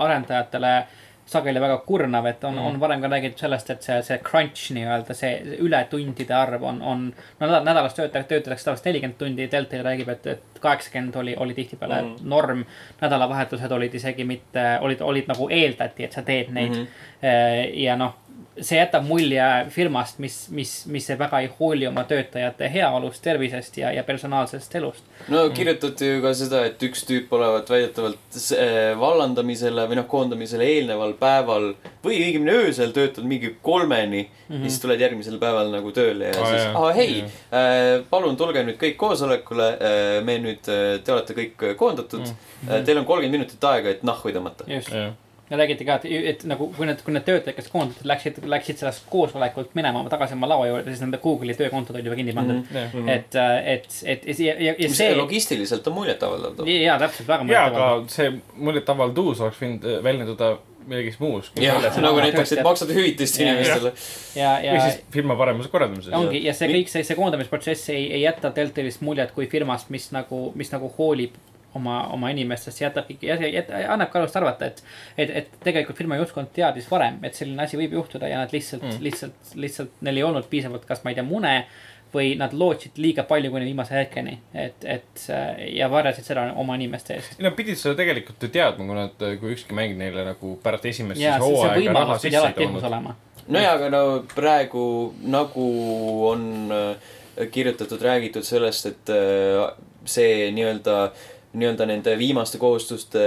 arendajatele sageli väga kurnav, et on mm., on varem ka räägitud sellest, et see, see crunch nii-öelda, see ületundide arv on, on. no nädal, nädalas töötajaid töötatakse tavaliselt nelikümmend tundi, Deltal räägib, et, et kaheksakümmend oli, oli tihtipeale mm. Norm. nädalavahetused olid isegi mitte, olid, olid nagu eeldati, et sa teed neid mm. -hmm. ja noh, see jätab mulje firmast, mis, mis, mis väga ei hooli oma töötajate heaolust, tervisest ja, ja personaalsest elust. no kirjutati ju ka seda, et üks tüüp olevat väidetavalt eh, vallandamisele või noh, koondamisele eelneval päeval või õigemini öösel töötanud mingi kolmeni mm. -hmm. siis tuled järgmisel päeval nagu tööle ja Aa, siis aa hei Jah., palun tulge nüüd kõik koosolekule. me nüüd, te olete kõik koondatud mm. -hmm. Teil on kolmkümmend minutit aega, et nahhu tõmmata. just. jah, ja räägiti ka, et, et nagu kui need, kui need töötajad, kes koondati, läksid, läksid sellest koosolekult minema tagasi oma laua juurde, siis nende Google'i töökontod olid juba kinni pandud mm. -hmm. et, et, et ja, ja, ja mis see. logistiliselt on muljetavaldav. ja täpselt väga mõeldav. aga see muljetavalduus oleks võinud äh, väljenduda millegiski muus. jah, nagu näiteks, et maksad hüvitist inimestele. ja, või ja siis firma paremas korraldamises. ongi ja see kõik see, see koondamisprotsess ei, ei jäta Deltalist muljet kui firmast, mis nagu, mis nagu hoolib oma, oma inimestest, jätab, annab ka alust arvata, et, et, et tegelikult firma juhtkond teadis varem, et selline asi võib juhtuda ja nad lihtsalt mm., lihtsalt, lihtsalt neil ei olnud piisavalt, kas ma ei tea, mune või nad lootsid liiga palju kuni viimase hetkeni, et, et äh, ja varjasid seda oma inimeste eest. Nad pidid seda tegelikult ju teadma, kui nad, kui ükski mäng neile nagu pärast esimest ja siis see, see hooaega raha sisse ei toonud. olema. nojah, aga no praegu nagu on äh, kirjutatud, räägitud sellest, et äh, see nii-öelda, nii-öelda nende viimaste kohustuste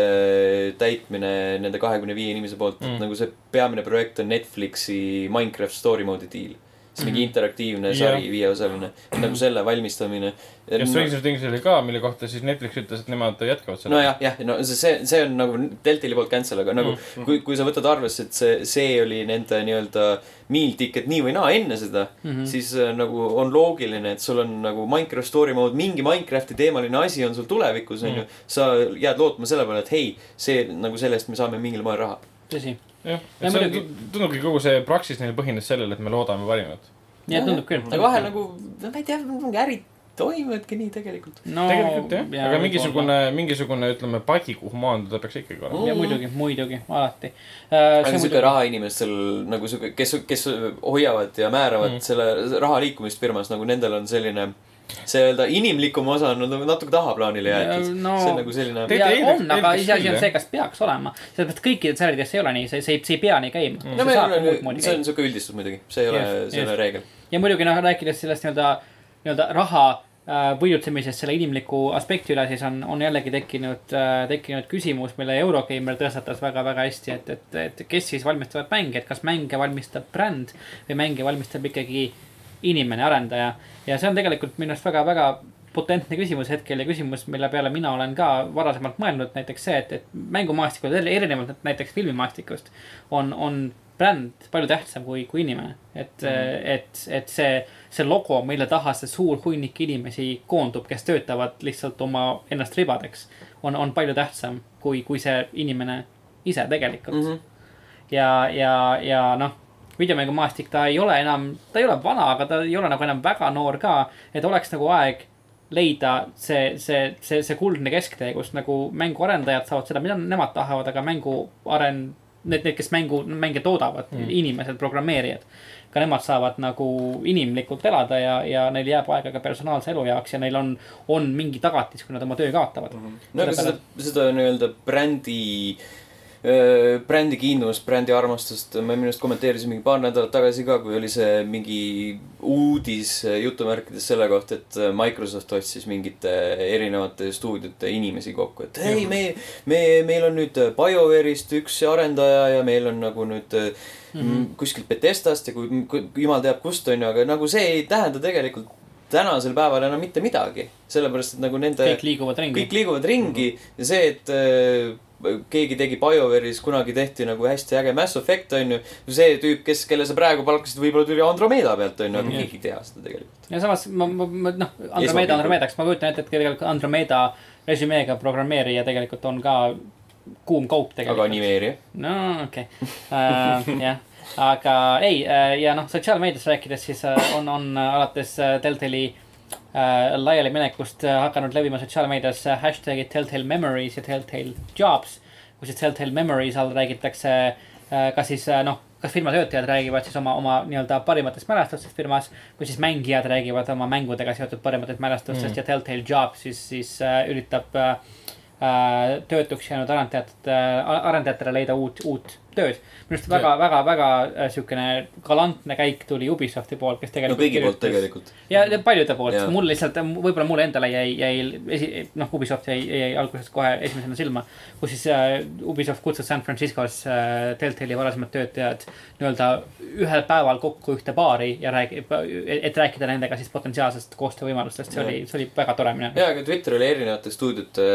täitmine nende kahekümne viie inimese poolt mm., nagu see peamine projekt on Netflixi Minecraft story mode'i diil. See mingi interaktiivne sari, viieosaline, nagu selle valmistamine. ja Stranger Things oli ka, mille kohta siis Netflix ütles, et nemad jätkavad seda. nojah, jah, no see, see on nagu Deltali poolt cancel, aga nagu mm -hmm. kui, kui sa võtad arvesse, et see, see oli nende nii-öelda meal ticket nii või naa enne seda mm, -hmm. siis äh, nagu on loogiline, et sul on nagu Minecraft story mode, mingi Minecrafti teemaline asi on sul tulevikus, onju. Mhm. sa jääd lootma selle peale, et hei, see nagu selle eest me saame mingil moel raha. tõsi. Jah, et see muidugi... tundubki kogu see Praxis neil põhines sellele, et me loodame parimat. ja tundub küll. aga vahel nagu, no ma ei tea, mingi äri toimivadki nii tegelikult no,. tegelikult jah ja,, aga mingisugune, mingisugune ütleme padi, kuhu maanduda peaks ikkagi olema mm.. ja muidugi, muidugi, alati äh,. aga sihuke muidugi... rahainimestel nagu sihuke, kes, kes hoiavad ja määravad mm. selle raha liikumist firmas, nagu nendel on selline see öelda inimlikum osa on nagu natuke tahaplaanile jäetud no,. see on nagu selline. on, aga iseasi on see, kas peaks olema. sellepärast kõikidel sääradides ei ole nii, see, see, see ei pea nii käima mm.. no me, see on sihuke üldistus muidugi, see ei ole, see ei ole reegel. ja muidugi noh, rääkides sellest nii-öelda nii-öelda raha äh, võidutsemisest selle inimliku aspekti üle, siis on, on jällegi tekkinud, äh, tekkinud küsimus, mille Eurogeimer tõstatas väga-väga hästi, et, et, et kes siis valmistavad mänge, et kas mänge valmistab bränd või mänge valmistab ikkagi inimene, arendaja. ja see on tegelikult minu arust väga-väga potentne küsimus hetkel ja küsimus, mille peale mina olen ka varasemalt mõelnud, näiteks see, et, et mängumaastikul erinevalt näiteks filmimaastikust on, on bränd palju tähtsam kui, kui inimene. et mm, -hmm. et, et see see logo, mille taha see suur hunnik inimesi koondub, kes töötavad lihtsalt oma ennast ribadeks, on, on palju tähtsam kui, kui see inimene ise tegelikult mm. -hmm. ja, ja, ja noh, videomängumaastik, ta ei ole enam, ta ei ole vana, aga ta ei ole nagu enam väga noor ka, et oleks nagu aeg leida see, see, see, see kuldne kesktee, kus nagu mänguarendajad saavad seda, mida nemad tahavad, aga mängu aren-, need, need, kes mängu, mänge toodavad mm., inimesed, programmeerijad ka nemad saavad nagu inimlikult elada ja, ja neil jääb aega ka personaalse elu jaoks ja neil on, on mingi tagatis, kui nad oma töö kaotavad mm. -hmm. no aga seda, seda nii-öelda brändi brändi kiindumust, brändi armastust me minu arust kommenteerisime mingi paar nädalat tagasi ka, kui oli see mingi uudis jutumärkides selle kohta, et Microsoft otsis mingite erinevate stuudiote inimesi kokku, et hei, me, me, meil on nüüd BioWare'ist üks arendaja ja meil on nagu nüüd mm -hmm. kuskilt Betestast ja kui, kui jumal teab kust, on ju, aga nagu see ei tähenda tegelikult tänasel päeval enam mitte midagi. sellepärast, et nagu nende. kõik liiguvad ringi. kõik liiguvad ringi mm -hmm. ja see, et äh, keegi tegi BioWare'is, kunagi tehti nagu hästi äge Mass Effect, on ju. see tüüp, kes, kelle sa praegu palkasid, võib-olla tuli Andromeda pealt, on ju, aga mm keegi ei tea seda tegelikult. ja samas ma, ma, ma noh, Andromeda Andromedaks, ma kujutan ette, et tegelikult Andromeda resümeega programmeerija tegelikult on ka kuum kaup tegelikult. aga animeerija? no okei okay. uh,, jah aga ei, äh, ja noh, sotsiaalmeedias rääkides, siis äh, on, on alates Deltali äh, laialiminekust hakanud levima sotsiaalmeedias hashtag'id Telltale Memories ja Telltale Jobs. kus siis Telltale Memories all räägitakse äh, kas siis äh, noh, kas firma töötajad räägivad siis oma, oma nii-öelda parimatest mälestustest firmas. või siis mängijad räägivad oma mängudega seotud parimatest mälestustest mm. ja Telltale Jobs siis, siis äh, üritab äh, töötuks jäänud arendajate, arendajatele leida uut, uut tööd. minu arust väga, väga, väga äh, siukene galantne käik tuli Ubisofti poolt, kes tegelikult. no kõigi poolt tegelikult. ja, paljude poolt, mul lihtsalt, võib-olla mulle endale jäi, jäi esi-, noh, Ubisoft jäi, jäi alguses kohe esimesena silma. kus siis uh, Ubisoft kutsus San Franciscos uh, Deltali varasemad töötajad nii-öelda ühel päeval kokku ühte baari ja räägib, et rääkida nendega siis potentsiaalsest koostöövõimalustest, see ja. oli, see oli väga tore minu arust. ja, aga Twitter oli erinevate stuudiote,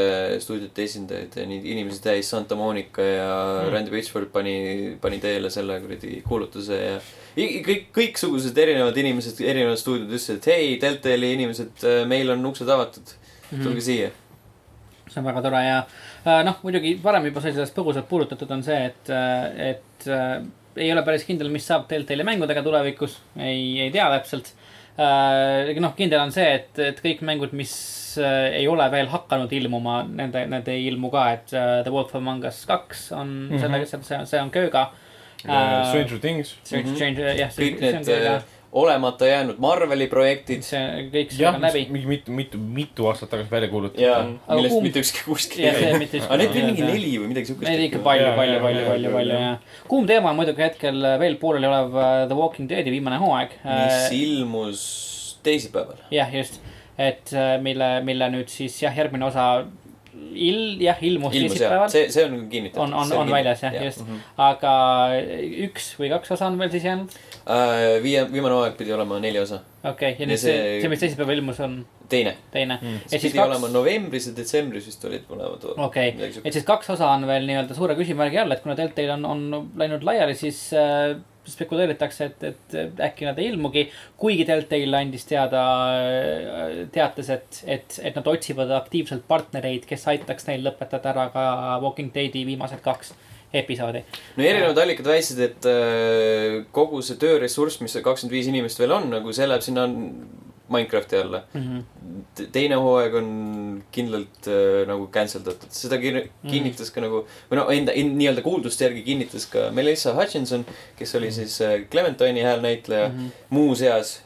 stuudiote esindajaid, nii inimesi täis Santa Monica ja mm. Randy Pitchford pani pani, pani teele selle kuradi kuulutuse ja kõik, kõiksugused erinevad inimesed, erinevad stuudiod ütlesid, et hei, Deltali inimesed, äh, meil on uksed avatud, tulge mm -hmm. siia. see on väga tore ja äh, noh, muidugi varem juba sai sellest põgusalt puudutatud, on see, et, äh, et ei ole päris kindel, mis saab Deltali mängudega tulevikus, ei, ei tea täpselt noh, kindel on see, et, et kõik mängud, mis ei ole veel hakanud ilmuma, nende, need ei ilmu ka, et uh, The Wolf Among Us kaks on mm -hmm. sellega, see, see on kööga uh,. Stranger Things. Stranger, Stranger, jah. kõik need olemata jäänud Marveli projektid. see kõik see on läbi. mingi mitu, mitu, mitu aastat tagasi välja kuulutatud. jaa, millest kuum... mitte ükski kuskil ei ole. aga neid oli mingi neli või midagi siukest. Neid ikka palju, palju, palju, palju, palju jah. kuum teema on muidugi hetkel veel pooleli olev The Walking Deadi viimane hooaeg. mis ilmus teisipäeval. jah, just, et uh, mille, mille nüüd siis jah, järgmine osa il-, jah, ilmus ilmus teisipäeval. see, see on kinnitatud. on, on, on väljas jah, just. aga üks või kaks osa on veel siis jäänud. Äh, viie, viimane hooaeg pidi olema neli osa, okei, ja Ja nüüd see, see- see, mis teisipäeval ilmus, on teine. teine. Mm. siis pidi olema kaks, novembris ja detsembris vist olid mõlemad. okei, et siis kaks osa on veel nii-öelda suure küsimärgi all, et kuna Deltail on, on läinud laiali, siis äh, spekuleeritakse, et, et äkki nad ei ilmugi. kuigi Deltail andis teada, teates, et, et, et nad otsivad aktiivselt partnereid, kes aitaks neil lõpetada ära ka Walking Deadi viimased kaks episoodi. no erinevad allikad väitsid, et äh, kogu see tööressurss, mis see kakskümmend viis inimest veel on, nagu see läheb sinna Minecrafti alla. teine hooaeg on kindlalt äh, nagu cancel datud, seda kin- kinnitas ka nagu, või no enda in, nii-öelda kuulduste järgi kinnitas ka Melissa Hutchinson, kes oli siis äh, Clementine'i häälnäitleja mm Mhm. -hmm. muuseas,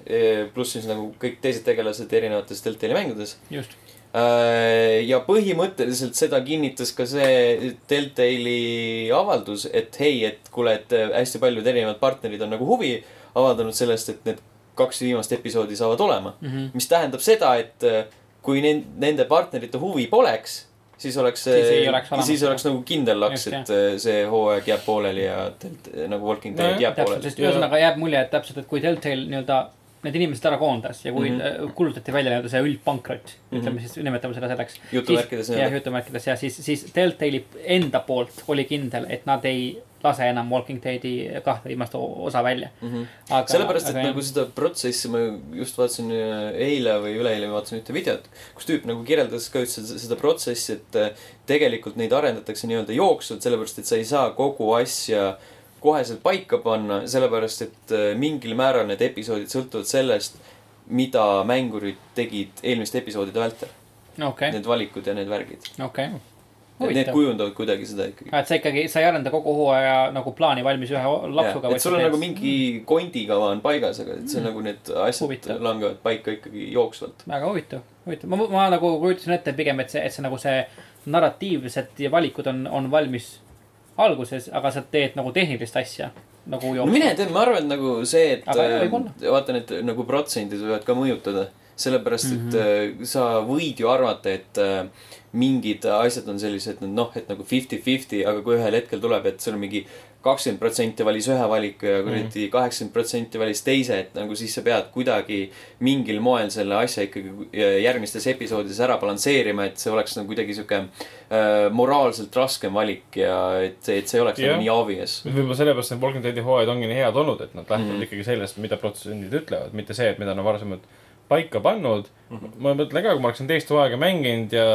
pluss siis nagu kõik teised tegelased erinevates Deltali mängudes. just, Äh, ja põhimõtteliselt seda kinnitas ka see Deltali avaldus, et hei, et kuule, et äh, hästi paljud erinevad partnerid on nagu huvi avaldanud sellest, et need kaks viimast episoodi saavad olema. Mhm. mis tähendab seda, et äh, kui nend-, nende partnerite huvi poleks, siis oleks Siis ei oleks siis oleks nagu kindel laks, et äh, see hooaeg jääb pooleli ja nagu Walking Dead Nojah, jääb täpselt, pooleli. ühesõnaga jääb mulje, et täpselt, et kui Deltail nii-öelda need inimesed ära koondas ja kui mm. -hmm. kuulutati välja nii-öelda see üldpankrot mm, -hmm. ütleme siis, nimetame seda selleks. jutumärkides jah, nii-öelda. jutumärkides ja siis, siis Deltaili enda poolt oli kindel, et nad ei lase enam Walking Deadi kahte viimast osa välja. Mhm. sellepärast, et nagu seda protsessi ma just vaatasin äh, eile või üleeile vaatasin ühte videot, kus tüüp nagu kirjeldas ka üldse seda, protsessi, et äh, tegelikult neid arendatakse nii-öelda jooksvalt, sellepärast et sa ei saa kogu asja koheselt paika panna, sellepärast et äh, mingil määral need episoodid sõltuvad sellest, mida mängurid tegid eelmiste episoodide vältel. okei, Need valikud ja need värgid. okei. Need huvitav, kujundavad kuidagi seda ikkagi. et sa ikkagi, sa ei arenda kogu hooaja nagu plaani valmis ühe lapsuga. et sul on nagu mingi kondikava on paigas, aga et see Mm. nagu need asjad Huvitav. langevad paika ikkagi jooksvalt. väga huvitav, huvitav, ma, ma nagu kujutasin ette pigem, et see, et see nagu see narratiivsed ja valikud on, on valmis alguses, aga sa teed nagu tehnilist asja nagu no mine tea, ma arvan, et nagu see, et äh, vaata need nagu protsendid võivad ka mõjutada. sellepärast, et Mhm. äh, sa võid ju arvata, et äh, mingid asjad on sellised, noh, et nagu fifty-fifty, aga kui ühel hetkel tuleb, et sul on mingi kakskümmend protsenti valis ühe valiku ja kuradi kaheksakümmend protsenti valis teise, et nagu siis sa pead kuidagi mingil moel selle asja ikkagi järgmistes episoodides ära balansseerima, et see oleks nagu kuidagi sihuke äh, moraalselt raskem valik ja et, et see ei oleks Jah. nagu nii obvious. võib-olla sellepärast need Walking Deadi hooajad ongi nii head olnud, et nad lähtuvad Mhm. mm. ikkagi sellest, mida protsendid ütlevad, mitte see, et mida nad varasemalt paika pannud mm. -hmm. ma mõtlen ka, kui ma oleksin teist hooaega mänginud ja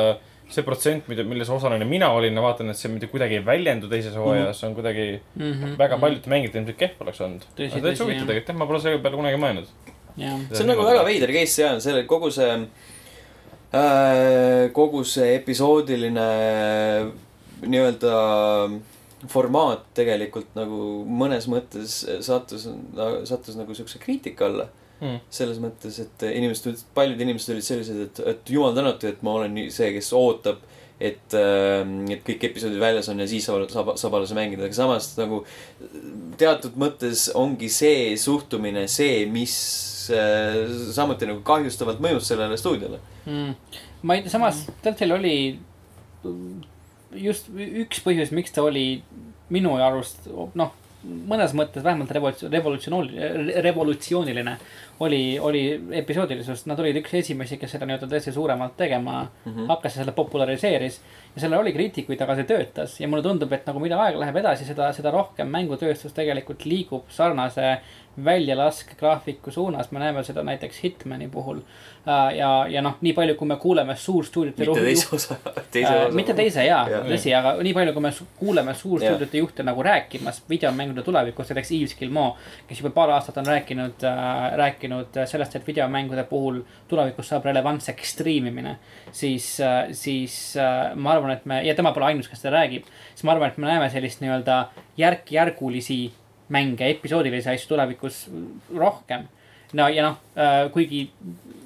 see protsent, mida, milles osaline mina olin ja vaatan, et see mitte kuidagi ei väljendu teises hooajas, on kuidagi mm -hmm. väga paljudel mängijatel ilmselt kehv oleks olnud. Aga täitsa huvitav jah. tegelikult jah, ma pole selle peale kunagi mõelnud. jah, see on nagu väga veider case ja selle kogu see äh,, kogu see episoodiline nii-öelda formaat tegelikult nagu mõnes mõttes sattus, sattus nagu siukse kriitika alla. Mm. selles mõttes, et inimesed, paljud inimesed olid sellised, et, et jumal tänatud, et ma olen nii- see, kes ootab, et, et kõik episoodid väljas on ja siis saab, saab, saab alles mängida, aga samas nagu teatud mõttes ongi see suhtumine see, mis äh, samuti nagu kahjustavalt mõjus sellele stuudiole. mm.. ma ei tea, samas Deltail oli just üks põhjus, miks ta oli minu arust noh, mõnes mõttes vähemalt revolutsioon, revolutsioon, revolutsiooniline oli, oli episoodilisus, nad olid üks esimesi, kes seda nii-öelda tõesti suuremalt tegema mm -hmm. hakkas ja selle populariseeris. ja sellel oli kriitikuid, aga see töötas ja mulle tundub, et nagu mida aeg läheb edasi, seda, seda rohkem mängutööstus tegelikult liigub sarnase väljalaskgraafiku suunas, me näeme seda näiteks Hitmani puhul. ja, ja noh, nii palju, kui me kuuleme suurstuudiote mitte teise osa, teise Äh, osa. mitte teise ja., tõsi, aga nii palju, kui me kuuleme suurstuudiote juhte nagu rääkimas videomängude tulevikust, näiteks Yves Gilmore, kes juba paar aastat on rääkinud äh,, rääkinud sellest, et videomängude puhul tulevikus saab relevantseks striimimine. siis äh,, siis äh, ma arvan, et me ja tema pole ainus, kes seda räägib, siis ma arvan, et me näeme sellist nii-öelda järk-järgulisi mänge, episoodilisi asju tulevikus rohkem no ja noh, kuigi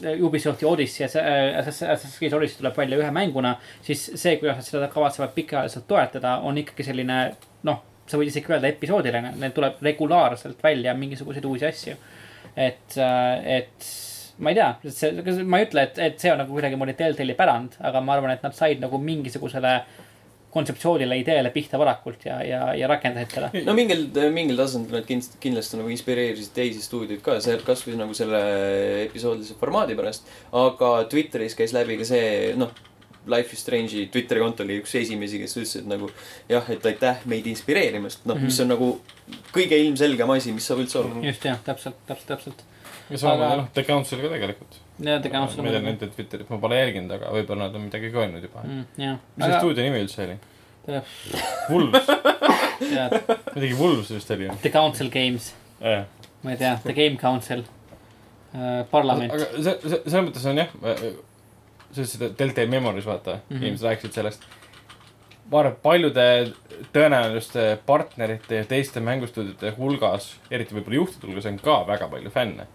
Ubisofti Odyssey ja äh, Assassin's Creed Odyssey tuleb välja ühe mänguna, siis see, kuidas nad seda kavatsevad pikaajaliselt toetada, on ikkagi selline noh, sa võid isegi öelda episoodiline, neil tuleb regulaarselt välja mingisuguseid uusi asju. et, et ma ei tea, see, ma ei ütle, et, et see on nagu kuidagimoodi Deltali pärand, aga ma arvan, et nad said nagu mingisugusele kontseptsioonile, ideele pihta varakult ja, ja, ja rakendasid seda. no mingil, mingil tasandil nad kindlasti, kindlasti nagu inspireerisid teisi stuudioid ka, see kasvõi nagu selle episoodilise formaadi pärast. aga Twitteris käis läbi ka see, noh, Life is Strange'i Twitteri konto oli üks esimesi, kes ütlesid nagu jah, et aitäh meid inspireerimast, noh, mis on nagu kõige ilmselgem asi, mis saab üldse olla. just jah, täpselt, täpselt, täpselt. ja samamoodi Aga- noh, The Council ka tegelikult. Ja tegema ma ei tea nende Twitterit, ma pole jälginud, aga võib-olla nad on midagi ka öelnud juba. Mm, mis see stuudio nimi üldse oli? Wolves, midagi Wolves vist oli. The Council Games, jah. ma ei tea, The Game Council uh,, parlament. aga see, see, selles mõttes on jah, sa ütlesid, et Delta Memories, vaata mm. -hmm. inimesed rääkisid sellest. ma arvan, et paljude tõenäoliste partnerite ja teiste mängustuudiote hulgas, eriti võib-olla juhtide hulgas on ka väga palju fänne,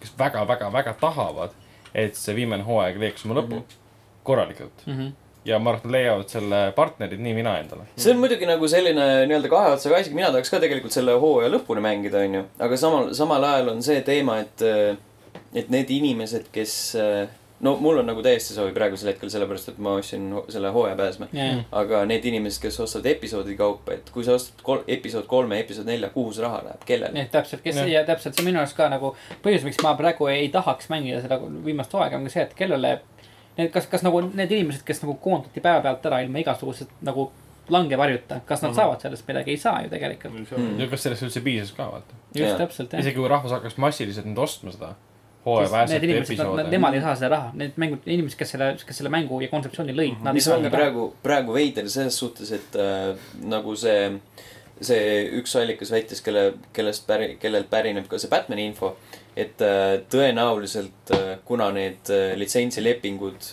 kes väga-väga-väga tahavad, et see viimane hooaeg leiaks oma lõpu mm -hmm. korralikult. Mm -hmm. ja ma arvan, et nad leiavad selle partnerid, nii mina endale. see on muidugi nagu selline nii-öelda kahe otsaga asi, mina tahaks ka tegelikult selle hooaja lõpuni mängida, onju. aga samal, samal ajal on see teema, et, et need inimesed, kes, no mul on nagu täiesti soovi praegusel hetkel, sellepärast et ma ostsin selle hooaja pääsme. ja, aga need inimesed, kes ostavad episoodi kaupa, et kui sa ostad kol-, episood kolme, episood nelja, kuhu see raha läheb, kellele? jah, täpselt, kes Jah. ja täpselt, see on minu arust ka nagu põhjus, miks ma praegu ei tahaks mängida seda viimast hooaega, on ka see, et kellele. Need, kas, kas nagu need inimesed, kes nagu koondati päevapealt ära ilma igasuguse nagu langevarjuta, kas nad Mhm. saavad sellest midagi, ei saa ju tegelikult. Mm. ja kas sellest üldse piisas ka, vaata. just Jaa. täpselt jah. isegi kui rahvas hakkas massiliselt nüüd ostma seda hooaja inimesed, episoode. nemad ei saa seda raha, need mängud, inimesed, kes selle, kes selle mängu ja kontseptsiooni lõid, nad ei mis saa praegu, praegu veider selles suhtes, et äh, nagu see, see üks allikas väitis, kelle, kellest päri-, kellelt pärineb ka see Batman'i info. et äh, tõenäoliselt äh,, kuna need äh, litsentsilepingud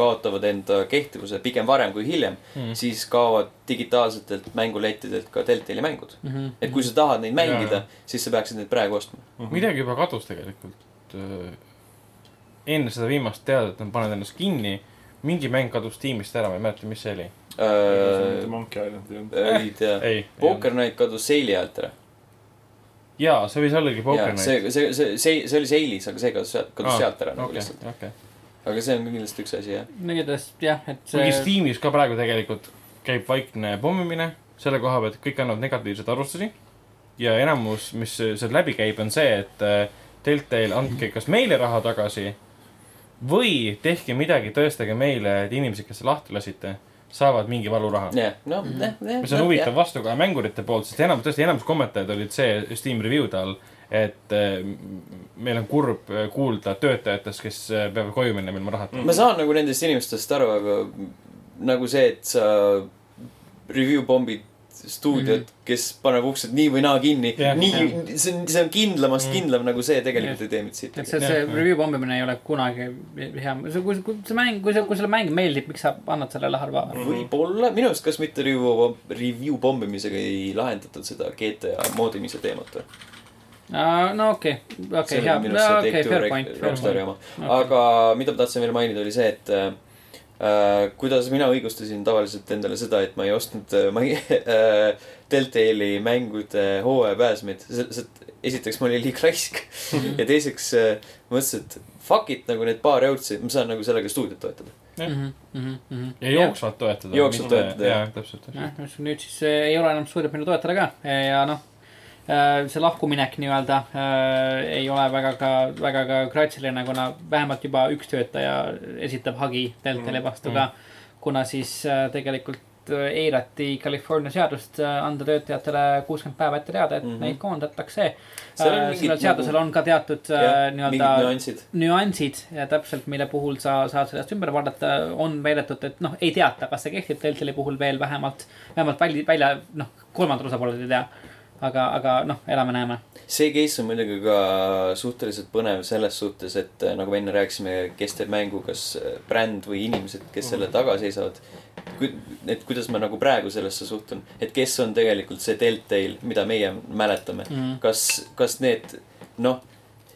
kaotavad enda kehtivuse pigem varem kui hiljem mm., siis kaovad digitaalsetelt mängulettidelt ka Deltali mängud. Mhm. et kui sa tahad neid mängida siis sa peaksid neid praegu ostma. midagi juba kadus tegelikult. Enne seda viimast teadet nad panevad ennast kinni. mingi mäng kadus tiimist ära, ma ei mäleta, mis see oli. Äh, Monkey Island ei olnud. ei tea, ei. Poker Night kadus Seili alt ära. jaa, see võis ollagi Poker Night. see, see, see, see, see oli Seilis, aga see kadus sealt, kadus sealt ära nagu okei, lihtsalt. okei. aga see on kindlasti üks asi, jah. no igatahes jah, et kuigi see, Steamis ka praegu tegelikult käib vaikne pommimine selle koha pealt, et kõik annavad negatiivseid arvustusi. ja enamus, mis sealt läbi käib, on see, et äh, Deltail andke kas meile raha tagasi või tehke midagi, tõestage meile, et inimesed, kes te lahti lasite, saavad mingi valuraha. jah, noh, jah, jah. mis on huvitav vastukaja mängurite poolt, sest enam, tõesti enamus kommentaarid olid see Steam review'de all, et äh, meil on kurb äh, kuulda töötajatest, kes äh, peavad koju minema ilma rahata. ma saan nagu nendest inimestest aru, aga nagu see, et sa review bombid stuudiot mm, -hmm. kes paneb uksed nii või naa kinni Jah. nii, see on, see on kindlamast Mm. kindlam nagu see tegelikult ei tee mind siit et. see, see Jah. review pommimine ei ole kunagi hea, see, kui, kui see mäng, kui see, kui sulle mäng meeldib, miks sa annad sellele harva mm. võib-olla, minu arust, kas mitte review, review pommimisega ei lahendatud seda GTA moodimise teemat või? -hmm. no okei okay., okei okay,, hea, okei, fair point, Rockstari point. oma. aga mida ma tahtsin veel mainida, oli see, et äh, kuidas mina õigustasin tavaliselt endale seda, et ma ei ostnud äh, ma ei, äh, Deltali mängude hooajapääsmeid, sest esiteks ma olin liiga raisk ja teiseks äh, mõtlesin, et fuck it nagu need paar eurtsi, ma saan nagu sellega stuudiot toetada. ja jooksvalt toetada. Jooksvalt toetada, jah. täpselt, täpselt. just nüüd siis ei ole enam suudab minu toetada ka ja noh, see lahkuminek nii-öelda äh, ei ole väga ka, väga ka gratsiline, kuna vähemalt juba üks töötaja esitab hagi Deltali vastu ka. kuna siis äh, tegelikult äh, eirati California seadust äh, anda töötajatele kuuskümmend päeva ette teada, et mm. -hmm. neid koondatakse. Sellel seadusel nagu- on ka teatud äh, nii-öelda nüansid. nüansid ja täpselt, mille puhul sa saad sellest ümber vaadata, on väidetud, et noh, ei teata, kas see kehtib Deltali puhul veel vähemalt, vähemalt välja, välja noh, kolmandad osapooled ei tea. aga, aga noh, elame-näeme. see case on muidugi ka suhteliselt põnev selles suhtes, et äh, nagu me enne rääkisime, kes teeb mängu, kas äh, bränd või inimesed, kes selle taga seisavad. et kuidas ma nagu praegu sellesse suhtun, et kes on tegelikult see Deltail, mida meie mäletame Mhm. kas, kas need, noh,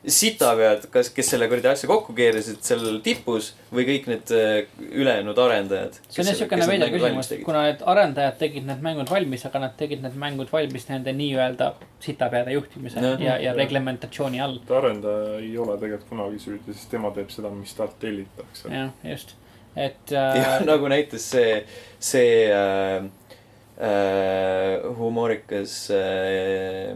sitapead, kas, kes selle kuradi asja kokku keerasid seal tipus või kõik need äh, ülejäänud arendajad. see on jah siukene veider küsimus, kuna need arendajad tegid need mängud valmis, aga nad tegid need mängud valmis nende nii-öelda sitapeade juhtimise Jah. ja, ja reglementatsiooni all. arendaja ei ole tegelikult kunagi süüdi, sest tema teeb seda, mis talt tellitakse. jah, just, et ja äh, nagu näiteks see, see äh, äh, humoorikas äh,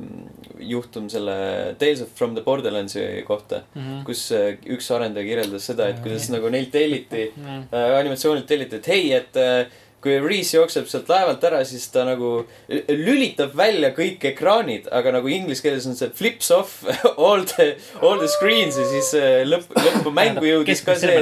juhtum selle Tales of from the Borderlandsi kohta, mhm, kus äh, üks arendaja kirjeldas seda, et kuidas nagu neilt telliti jah. äh, animatsioonilt telliti, et hei, et äh, kui Reese jookseb sealt laevalt ära, siis ta nagu lülitab välja kõik ekraanid, aga nagu inglise keeles on see flips off all the, all the screens ja siis äh, lõpp, lõppu mängu jõudis ka see,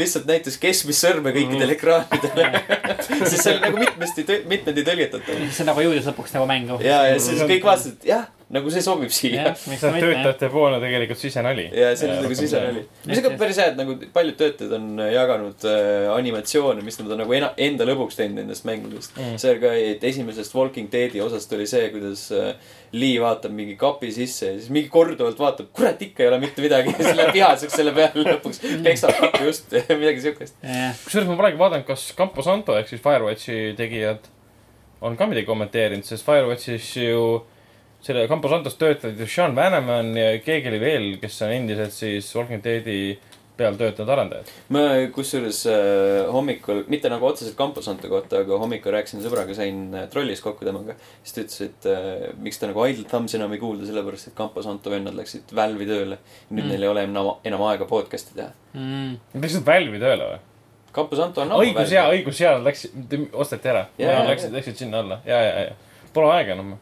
lihtsalt näitas keskmist sõrme kõikidele ekraanidele. sest see oli nagu mitmesti, mitmendi tõlgetatav. see nagu jõudis lõpuks nagu mängu. ja, ja siis kõik vaatasid, jah, nagu see sobib siia. see on töötajate poolne tegelikult sisenali. ja see oli nagu sisenali. mis on ka päris hea, et nagu paljud töötajad on jaganud äh, animatsioone, mis nad on nagu ena-, enda lõbuks teinud nendest mängudest Mm. see oli ka, et esimesest Walking Deadi osast oli see, kuidas äh, Lee vaatab mingi kapi sisse ja siis mingi korduvalt vaatab, kurat, ikka ei ole mitte midagi ja siis läheb vihaseks selle peale lõpuks, peksab kapi just, midagi siukest. jah, kusjuures ma polegi vaadanud, kas Campo Santo ehk siis Firewatchi tegijad on ka midagi kommenteerinud, sest Firewatchis ju selle Campo Santos töötasid Sean Vanneman ja keegi oli veel, kes on endiselt siis Walking Deadi peal töötanud arendajad. ma kusjuures äh, hommikul, mitte nagu otseselt Camposante kohta, aga hommikul rääkisin sõbraga, sain äh, trollis kokku temaga. siis ta ütles, et äh, miks ta nagu Idle Thumbs enam ei kuulda, sellepärast et Camposanto vennad läksid Valve'i tööle. nüüd Mm. neil ei ole enam, enam aega podcast'i teha. mm.. Nad läksid Valve'i tööle või? Camposanto on õigus ja, õigus ja, läks, osteti ära. Jaa, jaa, Läksid, läksid sinna alla, ja, ja, ja. Pole aega enam.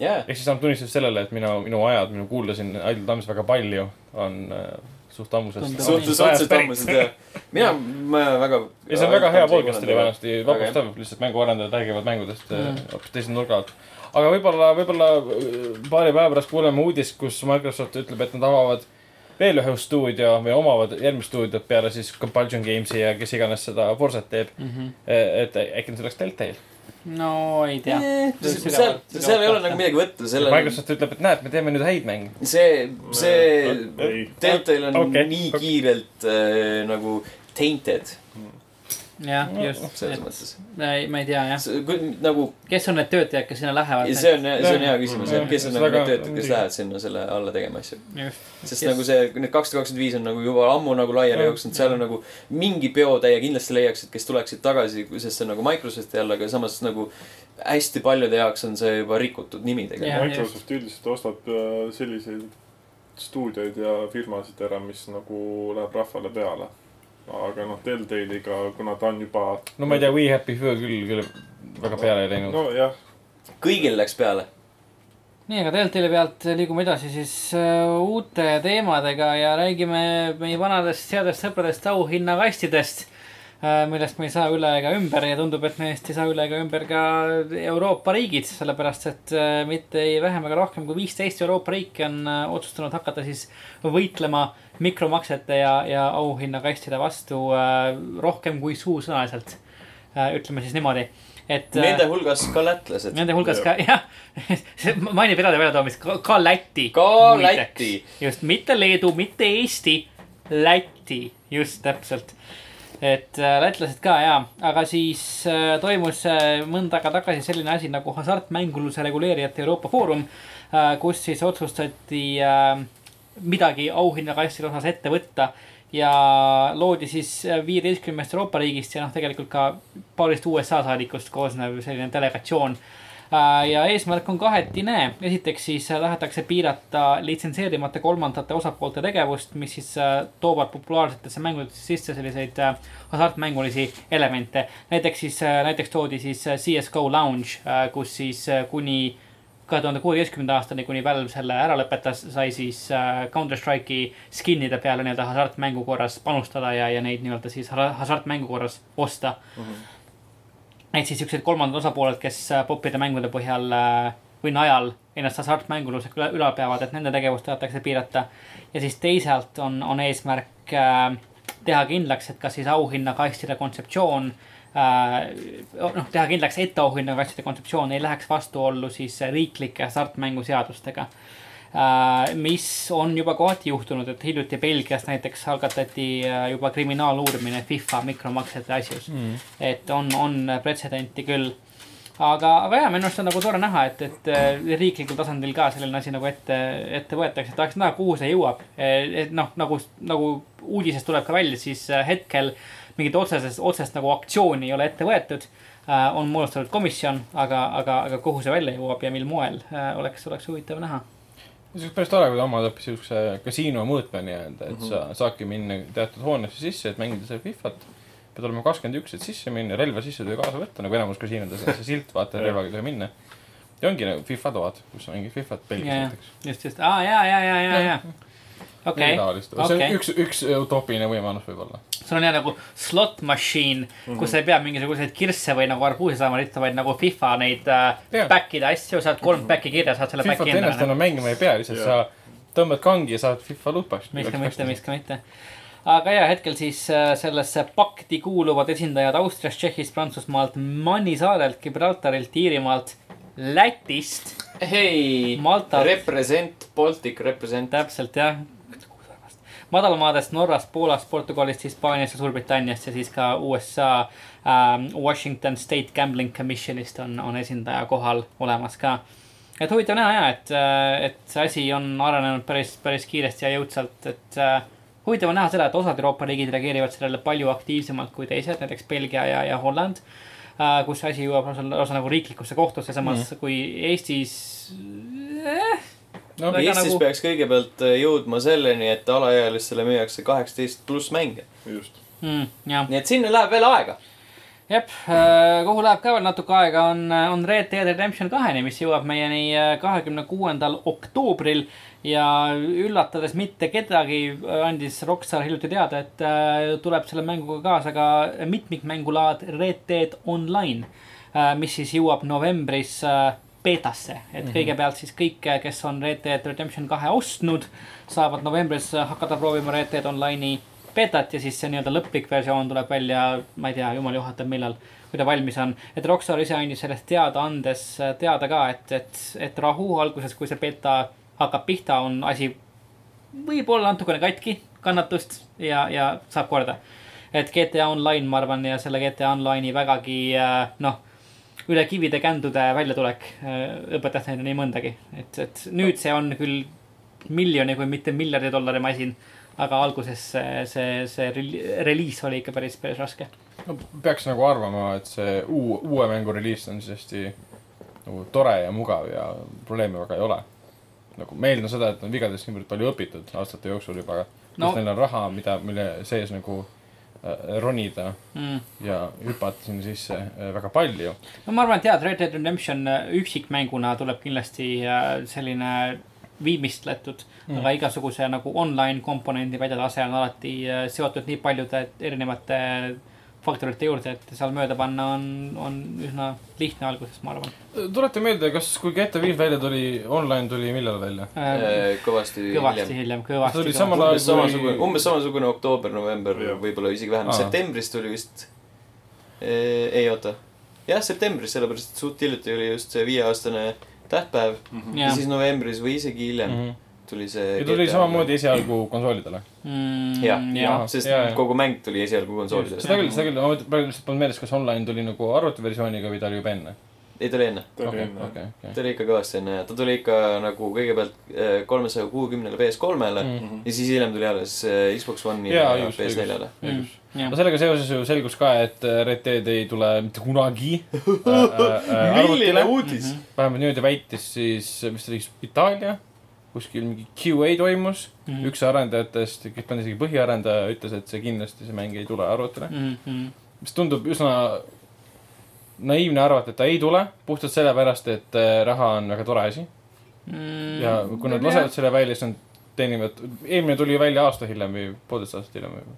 jaa, ehk siis annab tunnistust sellele, et minu, minu ajad, minu kuulasin Idle Thumbs väga palju, on äh, suht ammusest. Suhteliselt ammused jah. mina, ma väga. ja see on väga hea podcast oli vanasti, Väga vapustav, lihtsalt mänguarendajad räägivad mängudest äh, Mm. hoopis teise nurga alt. aga võib-olla, võib-olla äh, paari päeva pärast kuuleme uudist, kus Microsoft ütleb, et nad avavad veel ühe stuudio või omavad järgmist stuudiot peale siis Compulsion Games'i ja kes iganes seda Forzat teeb. Mm -hmm. et äkki see oleks Deltail. No ei tea. seal, seal ei ole nagu midagi võtta, sellel, Microsoft ütleb, et näed, me teeme nüüd häid mänge. see, see Deltail on Okei. nii kiirelt äh, nagu tainted jah, just. selles mõttes. ma ei tea jah, nagu kes on need töötajad, kes sinna lähevad. see on, see on hea küsimus, Jah, et kes on seda nagu need töötajad, kes lähevad sinna selle alla tegema asju. sest nagu see, need kakssada kakskümmend viis on nagu juba ammu nagu laiali jooksnud, seal on nagu mingi peotäie kindlasti leiaksid, kes tuleksid tagasi, sest see on nagu Microsofti all, aga samas nagu hästi paljude jaoks on see juba rikutud nimi tegelikult. Microsoft üldiselt ostab äh, selliseid stuudioid ja firmasid ära, mis nagu läheb rahvale peale. Aga noh, Deltaliga, kuna ta on juba. no ma ei tea, We Happy Few küll, küll väga peale ei läinud. nojah, kõigil läks peale. nii, aga Deltali pealt liigume edasi siis äh, uute teemadega ja räägime meie vanadest headest sõpradest auhinnakastidest äh,, millest me ei saa üle ega ümber ja tundub, et meist ei saa üle ega ümber ka Euroopa riigid, sellepärast et äh, mitte ei vähem ega rohkem kui viisteist Euroopa riiki on otsustanud hakata siis võitlema mikromaksete ja, ja auhinnakastide vastu äh, rohkem kui suusõnaliselt äh,. ütleme siis niimoodi, et äh,. Nende hulgas ka lätlased. Nende hulgas ka, jah, see mainib eraldi väljatoomist, ka Läti. Ka Läti.. just, mitte Leedu, mitte Eesti, Läti, just täpselt. et äh, lätlased ka ja, aga siis äh, toimus äh, mõnda aega tagasi selline asi nagu hasartmänguluse reguleerijate Euroopa Foorum äh,, kus siis otsustati äh, midagi auhinnakastide osas ette võtta ja loodi siis viieteistkümnest Euroopa riigist ja noh, tegelikult ka paarist USA saadikust koosnev selline delegatsioon. ja eesmärk on kahetine, esiteks siis äh, tahetakse piirata litsenseerimata kolmandate osapoolte tegevust, mis siis äh, toovad populaarsetesse mängudesse sisse selliseid äh, hasartmängulisi elemente. näiteks siis, näiteks toodi siis äh, CSGO Lounge, kus siis äh, kuni kahe tuhande kuueteistkümnenda aastani, kuni Valve selle ära lõpetas, sai siis äh, Counter Strike'i skin'ide peale nii-öelda hasartmängu korras panustada ja, ja neid nii-öelda siis ha- hasartmängu korras osta mm. -hmm. et siis siuksed kolmandad osapooled, kes äh, popide mängude põhjal äh, või najal ennast hasartmängulusega üle- ülal peavad, et nende tegevust tahetakse piirata. ja siis teisalt on, on eesmärk teha kindlaks, et kas siis auhinnakastide kontseptsioon äh, noh, teha kindlaks, et auhinnakastide kontseptsioon ei läheks vastuollu siis riiklike hasartmänguseadustega. äh, mis on juba kohati juhtunud, et hiljuti Belgias näiteks algatati äh, juba kriminaaluurimine FIFA mikromaksete asjus mm.. et on, on pretsedenti küll aga, aga jaa, minu arust on nagu tore näha, et, et riiklikul tasandil ka selline asi nagu ette, ette võetakse. tahaks näha, kuhu see jõuab. et noh, nagu, nagu uudisest tuleb ka välja, siis hetkel mingit otsesest, otsest nagu aktsiooni ei ole ette võetud Äh, on moodustatud komisjon, aga, aga, aga kuhu see välja jõuab ja mil moel, äh, oleks, oleks huvitav näha. see oleks päris tore, kui ta omad hoopis siukse kasiino mõõtme nii-öelda, et mm -hmm. sa saadki minna teatud hoonesse sisse, et mängida seal Fifat. pead olema kakskümmend üks, et sisse minna, relva sisse ei tohi kaasa võtta, nagu enamus kasiinodes on see silt, vaata relvaga ei tohi minna. ja ongi nagu FIFA toad, kus sa mängid Fifat Belgias näiteks. just, just, aa ja, ja, ja, ja, ja okei okay.. see on okay. üks, üks utoopiline võimalus võib-olla. sul on jah nagu slot machine mm, -hmm. kus sa ei pea mingisuguseid kirsse või nagu arbuuse saama ritta, vaid nagu FIFA neid äh, back ida asju, saad kolm back'i kirja, saad selle back'i endale. ennast enam mängima ei pea, lihtsalt sa tõmbad kangi ja saad FIFA lupast. miks ka mitte, miks ka mitte aga ja hetkel siis äh, sellesse pakti kuuluvad esindajad Austriast, Tšehhist, Prantsusmaalt, Manni saarelt, Gibraltarilt, Iirimaalt, Lätist. hei, represent, Baltic represent. täpselt jah, madalmaadest Norrast, Poolast, Portugalist, Hispaaniast ja Suurbritanniast ja siis ka USA ähm, Washington State Gambling Commissionist on, on esindaja kohal olemas ka. et huvitav näha ja, et, äh, et see asi on arenenud päris, päris kiiresti ja jõudsalt, et äh, huvitav on näha seda, et osad Euroopa riigid reageerivad sellele palju aktiivsemalt kui teised, näiteks Belgia ja, ja Holland äh,. kus asi jõuab lausa nagu riiklikusse kohtusse, samas mm. kui Eestis eh, no Eestis nagu... peaks kõigepealt äh, jõudma selleni, et alaealistele müüakse kaheksateist pluss mänge. just mm,. nii et sinna läheb veel aega. jep, äh, kuhu läheb ka veel natuke aega, on, on Red Dead Redemption kaheni, mis jõuab meieni äh, kahekümne kuuendal oktoobril. ja üllatades mitte kedagi, andis Rockstar hiljuti teada, et tuleb selle mänguga kaasa ka mitmikmängulaad Red Dead Online, mis siis jõuab novembris beetasse, et mm -hmm. kõigepealt siis kõik, kes on Red Dead Redemption kahe ostnud, saavad novembris hakata proovima Red Dead Online'i beetat ja siis see nii-öelda lõplik versioon tuleb välja, ma ei tea, jumal juhatab, millal, kui ta valmis on. et Rockstar ise andis sellest teada andes teada ka, et, et, et rahu alguses, kui see beeta hakkab pihta, on asi võib-olla natukene katki, kannatust ja, ja saab korda. et GTA Online, ma arvan, ja selle GTA Online'i vägagi noh üle kivide kändude väljatulek äh, õpetas neile nii mõndagi. et, et nüüd see on küll miljoni, kui mitte miljardi dollari masin. aga alguses see, see, see reliis oli ikka päris, päris raske. no peaks nagu arvama, et see uu-, uue mängu reliis on siis hästi nagu tore ja mugav ja probleeme väga ei ole. nagu ma eeldan seda, et on vigadest niivõrd palju õpitud aastate jooksul juba. no. neil on raha, mida, mille sees nagu ronida mm. ja hüpata sinna sisse äh, väga palju. no ma arvan, et jah, Red Dead Redemption äh, üksikmänguna tuleb kindlasti selline viimistletud mm., aga igasuguse nagu online komponendi väljatase on alati seotud nii paljude erinevate faktorite juurde, et seal mööda panna on, on üsna lihtne alguses, ma arvan. tuleta meelde, kas, kui GTA viis välja tuli, online tuli millal välja äh,? kõvasti, kõvasti hiljem, kõvasti. tuli samal ajal kui samasugune, umbes samasugune oktoober-november, võib-olla isegi vähem. septembris tuli vist e,. ei oota, jah, septembris, sellepärast et suht hiljuti oli just see viieaastane tähtpäev mm. -hmm. ja siis novembris või isegi hiljem mm. -hmm tuli see. ja tuli GTA samamoodi esialgu konsoolidele mm,. jah ja, ja, sest ja, kogu mäng tuli esialgu konsoolidele. seda küll, seda küll, ma praegu lihtsalt polnud meeles, kas online tuli nagu arvutiversiooniga või ta oli juba enne ei, ta oli enne. ta oli enne, okay, okay. ta oli ikka kõvasti enne ja ta tuli ikka nagu kõigepealt eh, kolmesaja kuuekümnele PS3-le mm -hmm. ja siis hiljem tuli alles eh, Xbox One'i ja, ja PS4-le. no sellega seoses ju selgus ka, et eh, Red Dead ei tule mitte kunagi äh,. milline uudis? vähemalt niimoodi väitis siis, mis ta oli, Itaalia kuskil mingi QA toimus mm, -hmm. üks arendajatest, kes on isegi põhiarendaja, ütles, et see kindlasti, see mäng ei tule arvutile mm. -hmm. mis tundub üsna naiivne arvata, et ta ei tule, puhtalt sellepärast, et äh, raha on väga tore asi mm. -hmm. ja kui nad lasevad selle välja, siis nad teenivad, eelmine tuli välja aasta hiljem või poolteist aastat hiljem või?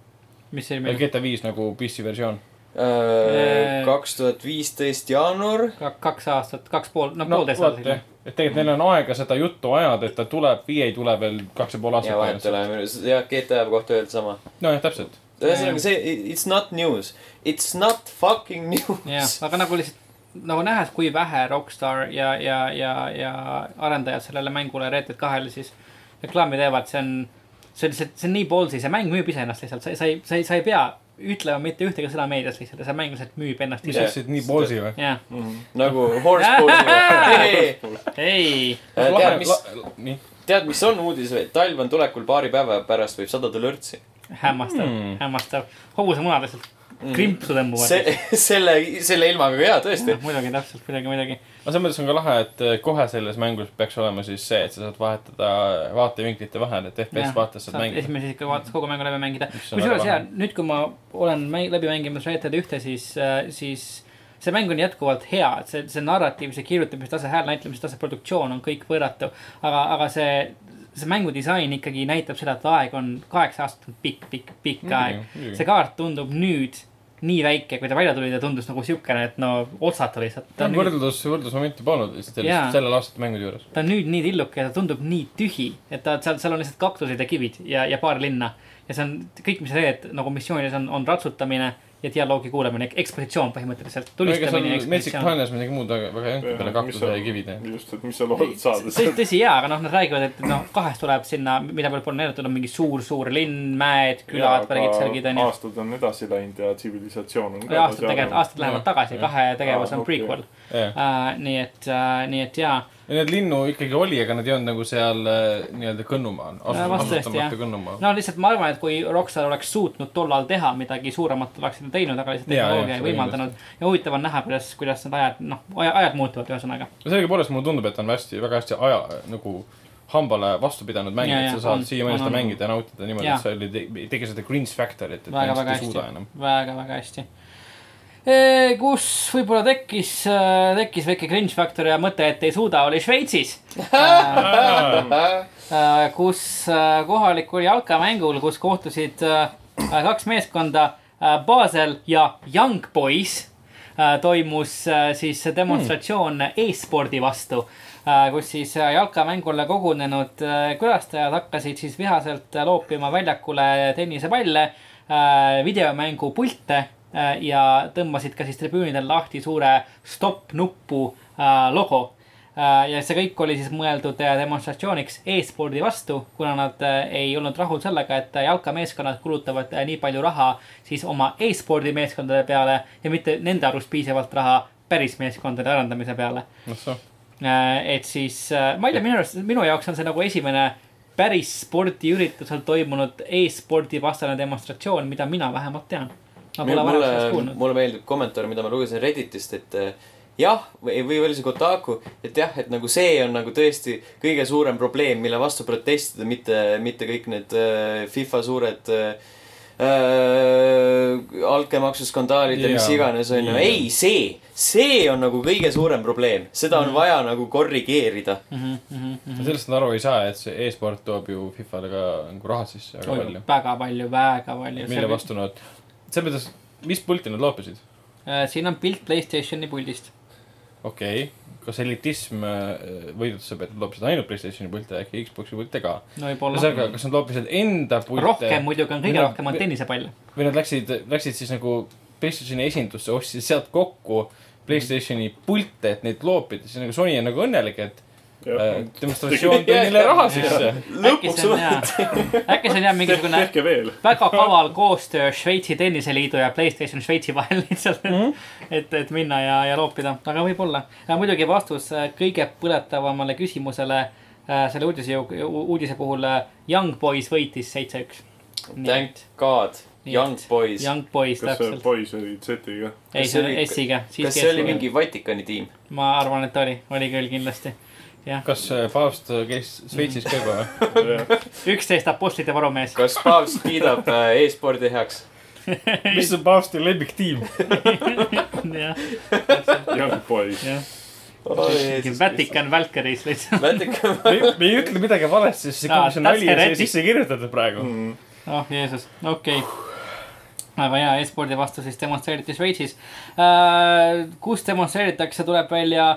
mis eelmine? GTA viis nagu PC versioon äh, kaks tuhat viisteist jaanuar. kaks aastat, kaks pool, no, no poolteist aastat hiljem et tegelikult neil on aega seda juttu ajada, et ta tuleb või ei tule veel kaks ja pool aastat. ja vahet ei ole, jah, GTA kohta öelda sama. nojah, täpselt. ühesõnaga see, it's not news, it's not fucking news. jah, aga nagu lihtsalt nagu nähes, kui vähe Rockstar ja, ja, ja, ja arendajad sellele mängule Red Dead kahele siis reklaami teevad, see on, see on lihtsalt, see on nii ballsy, see mäng müüb iseennast lihtsalt, sa, sa ei, sa ei, sa ei pea ütlema mitte ühtegi sõna meedias lihtsalt ja see mäng lihtsalt müüb ennast ise. asjad, nii ballsy või? jah, nagu horse pose'i. ei, tead, mis, tead, mis on uudis või? talv on tulekul, paari päeva pärast võib sadada lörtsi. hämmastav Hmm. mm., hämmastav. hobusemunad lihtsalt krimpsu tõmbuvad. see, selle, selle ilmaga ka jaa, tõesti. muidugi, täpselt, muidugi, muidugi. aga selles mõttes on ka lahe, et eh, kohe selles mängus peaks olema siis see, et sa saad vahetada vaatevinklite vahel, et FPS vaates saad mängida. esimese isiku vaates kogu mängu läbi mängida. Kusjuures jaa, nüüd kui ma olen mäng, läbi mängimas Red Dead ühte, siis, siis see mäng on jätkuvalt hea, et see, see narratiiv, see kirjutamise tase, hääl näitlemise tase, produktsioon on kõik võrratu. aga, aga see, see mängu disain ikkagi näitab seda, et aeg on, kaheksa aastat pikk, pikk, pikk aeg. see kaart tundub nüüd nii väike, kui ta välja tuli, ta tundus nagu siukene, et no otsata lihtsalt. ta on võrdlus, võrdlusmomenti polnud lihtsalt sellist- sellel aastate mängude juures. ta on nüüd nii tilluke ja ta tundub nii tühi, et ta seal, seal on lihtsalt kaktused ja kivid ja, ja paar linna. ja see on kõik, mis sa teed nagu missioonides on, on ratsutamine ja dialoogi kuulamine, ekspositsioon põhimõtteliselt. Metsik ekspositsioon. Planeris midagi muud väga väga ei olnud peale kaktuse ja kivide. just, et mis sa loodad saada tõsi, tõsi jaa, aga noh, nad räägivad, et noh, kahest tuleb sinna, mida veel pole näidatud, on mingi suur-suur linn, mäed, külad, värgid, särgid onju. aastad on edasi läinud ja tsivilisatsioon on ja aastad tegelikult, aastad lähevad tagasi, kahe tegevus on prequel. ja nii et, nii et jaa, neid linnu ikkagi oli, aga nad ei olnud nagu seal eh, nii-öelda Kõnnumaal. Ja tõesti, jah. asutamata Kõnnumaal. no lihtsalt ma arvan, et kui Rockstar oleks suutnud tollal teha midagi suuremat, oleksid nad teinud, aga lihtsalt tehnoloogia ei võimaldanud. ja huvitav on näha, kuidas, kuidas need ajad, noh, ajad muutuvad, ühesõnaga. sellegipoolest mulle tundub, et on hästi, väga hästi aja nagu hambale vastu pidanud mäng, Jaa, et sa saad siiamaani seda mängida ja nautida niimoodi, et sa ei tegi seda cringe factor'it, et väga, väga hästi väga, väga hästi. Kus võib-olla tekkis, tekkis väike cringe factor ja mõte, et ei suuda, oli Šveitsis. kus äh, kohalikul jalkamängul, kus kohtusid äh, kaks meeskonda, Basel ja Young Boys, toimus äh, siis demonstratsioon e-spordi vastu kus siis äh, jalkamängule kogunenud äh, külastajad hakkasid siis vihaselt äh, loopima väljakule tennisepalle, videomängu pilte äh, ja tõmbasid ka siis tribüünidel lahti suure stopp nuppu äh, logo. ja see kõik oli siis mõeldud äh, demonstratsiooniks e-spordi vastu, kuna nad äh, ei olnud rahul sellega, et äh, jalkameeskonnad kulutavad äh, nii palju raha siis oma e-spordi meeskondade peale ja mitte nende arust piisavalt raha päris meeskondade arendamise peale. Äh, et siis, ma ei tea, minu arust, minu jaoks on see nagu esimene päris spordiüritusel toimunud e-spordi vastane demonstratsioon, mida mina vähemalt tean. mulle, kuulnud. mulle meeldib kommentaar, mida ma lugesin Redditist, et eh, jah, või, või oli see Kotaku, et jah, et nagu see on nagu tõesti kõige suurem probleem, mille vastu protestida, mitte, mitte kõik need äh, FIFA suured äh, äh, altkäemaksuskandaalid ja mis iganes on ju. Jaa. ei, see, see on nagu kõige suurem probleem, seda on vaja nagu korrigeerida. sellest nad aru ei saa, et see e-sport toob ju Fifale ka nagu raha sisse väga palju. väga palju, väga palju. mille vastu nad, selles mõttes, mis pulti nad loopisid? siin on pilt Playstationi puldist. okei okay., kas elitism äh, võidutas pealt, et loopisid ainult Playstationi pilte, äkki Xbox'i pilte ka? no ühesõnaga, kas nad loopisid enda pilte rohkem muidugi on, kõige nad- rohkem on tennisepalle. või nad läksid, läksid siis nagu Playstationi esindusse, ostsid sealt kokku Playstationi pilte, et neid loopida, siis nagu Sony on nagu õnnelik, et äh, demonstratsioon tõi neile raha sisse. äkki lõpuks see on hea, äkki see on jah mingisugune väga kaval koostöö Šveitsi tenniseliidu ja Playstation Šveitsi vahel lihtsalt mm. -hmm. et, et minna ja, ja loopida, aga võib-olla. muidugi vastus äh, kõige põletavamale küsimusele äh, selle uudise, uudise puhul äh, Young Boys võitis seitse-üks. Thank God, Nii young boys. Young Boys kas see täpselt, poiss oli Z-iga? ei see oli- S-iga, kas see oli mingi Vatikani tiim? ma arvan, et oli, oli küll kindlasti. Kas äh, paavst käis Šveitsis ka juba või? üksteist apostlite varumees. kas paavst kiidab äh, e-spordi heaks? mis on paavsti lemmiktiim? jah, Young boys. Vatican Valkyries lihtsalt. Me ei ütle midagi valesti, sest see kogu see nali on sisse kirjutatud praegu. Mm. oh Jeesus, okei okay.. aga jaa, e-spordi vastu siis demonstreeriti Šveitsis äh,. kus demonstreeritakse, tuleb välja,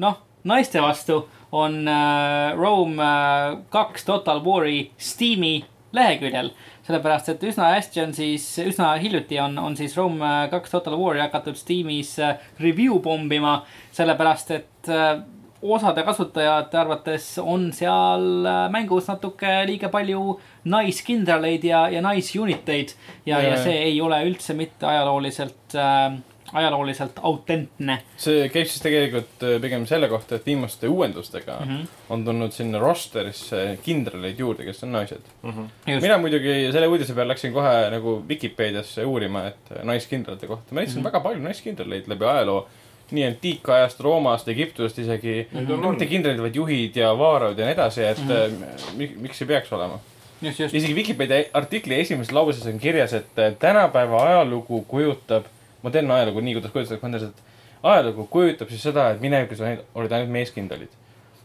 noh, naiste vastu on äh, Rome äh, kaks Total War'i Steam'i leheküljel. sellepärast, et üsna hästi on siis, üsna hiljuti on, on siis Rome kaks Total War'i hakatud Steamis äh, review pommima. sellepärast, et äh, osade kasutajate arvates on seal äh, mängus natuke liiga palju naiskindraleid ja, ja naisuniteid. ja, ja Jaa. see ei ole üldse mitte ajalooliselt äh,, ajalooliselt autentne see käib siis tegelikult äh, pigem selle kohta, et viimaste uuendustega mm. -hmm. on tulnud sinna rosterisse kindraleid juurde, kes on naised. Just. mina muidugi selle uudise peale läksin kohe nagu Vikipeediasse uurima, et äh, naiskindralite kohta. ma leidsin mm. -hmm. väga palju naiskindraleid läbi ajaloo. nii antiikajast, Roomast, Egiptusest isegi mm. -hmm. mitte kindralid, vaid juhid ja vaarad ja nii edasi, et mm -hmm. miks ei peaks olema. just, just. isegi Vikipeedia artikli esimeses lauses on kirjas, et tänapäeva ajalugu kujutab, modernne ajalugu, nii kuidas kujutatakse modernset ajalugu, kujutab siis seda, et minevikus olid- ainult meeskindralid.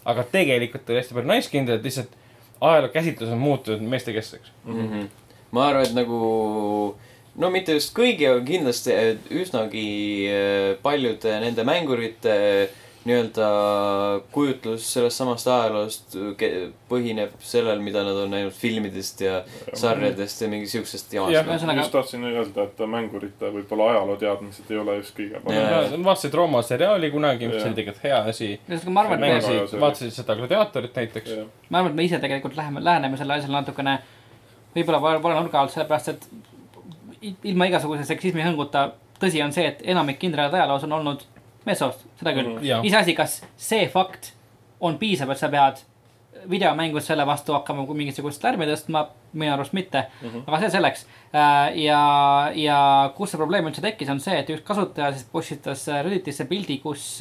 aga tegelikult oli hästi palju naiskindraleid, lihtsalt ajaloo käsitlus on muutunud meestekeskseks. mm. -hmm. ma arvan, et nagu no mitte just kõigi, aga kindlasti et üsnagi äh, paljude nende mängurite nii-öelda kujutlus sellest samast ajaloost põhineb sellel, mida nad on näinud filmidest ja sarjadest ja mingi siuksest Jah. jamast. Ühesõnaga- just tahtsin öelda, et mängurite võib-olla ajalooteadmised ei ole just kõige paremad. vaatasid Rooma seriaali kunagi, mis Jah. oli tegelikult hea asi. ma arvan, et me, vaatasid seda Gladiatorit näiteks. ma arvan, et me ise tegelikult läheme, läheneme sellele asjale natukene võib-olla vale, vale nurga alt, sellepärast et ilma igasuguse seksismi hõnguta, tõsi on see, et enamik kindraleid ajaloos on olnud meessoost, seda küll Mhm. Jaa. iseasi, kas see fakt on piisav, et sa pead videomängus selle vastu hakkama mingisugust lärmi tõstma, minu arust mitte mm. -hmm. aga see selleks. ja, ja kus see probleem üldse tekkis, on see, et üks kasutaja siis postitas äh, Redditisse pildi, kus,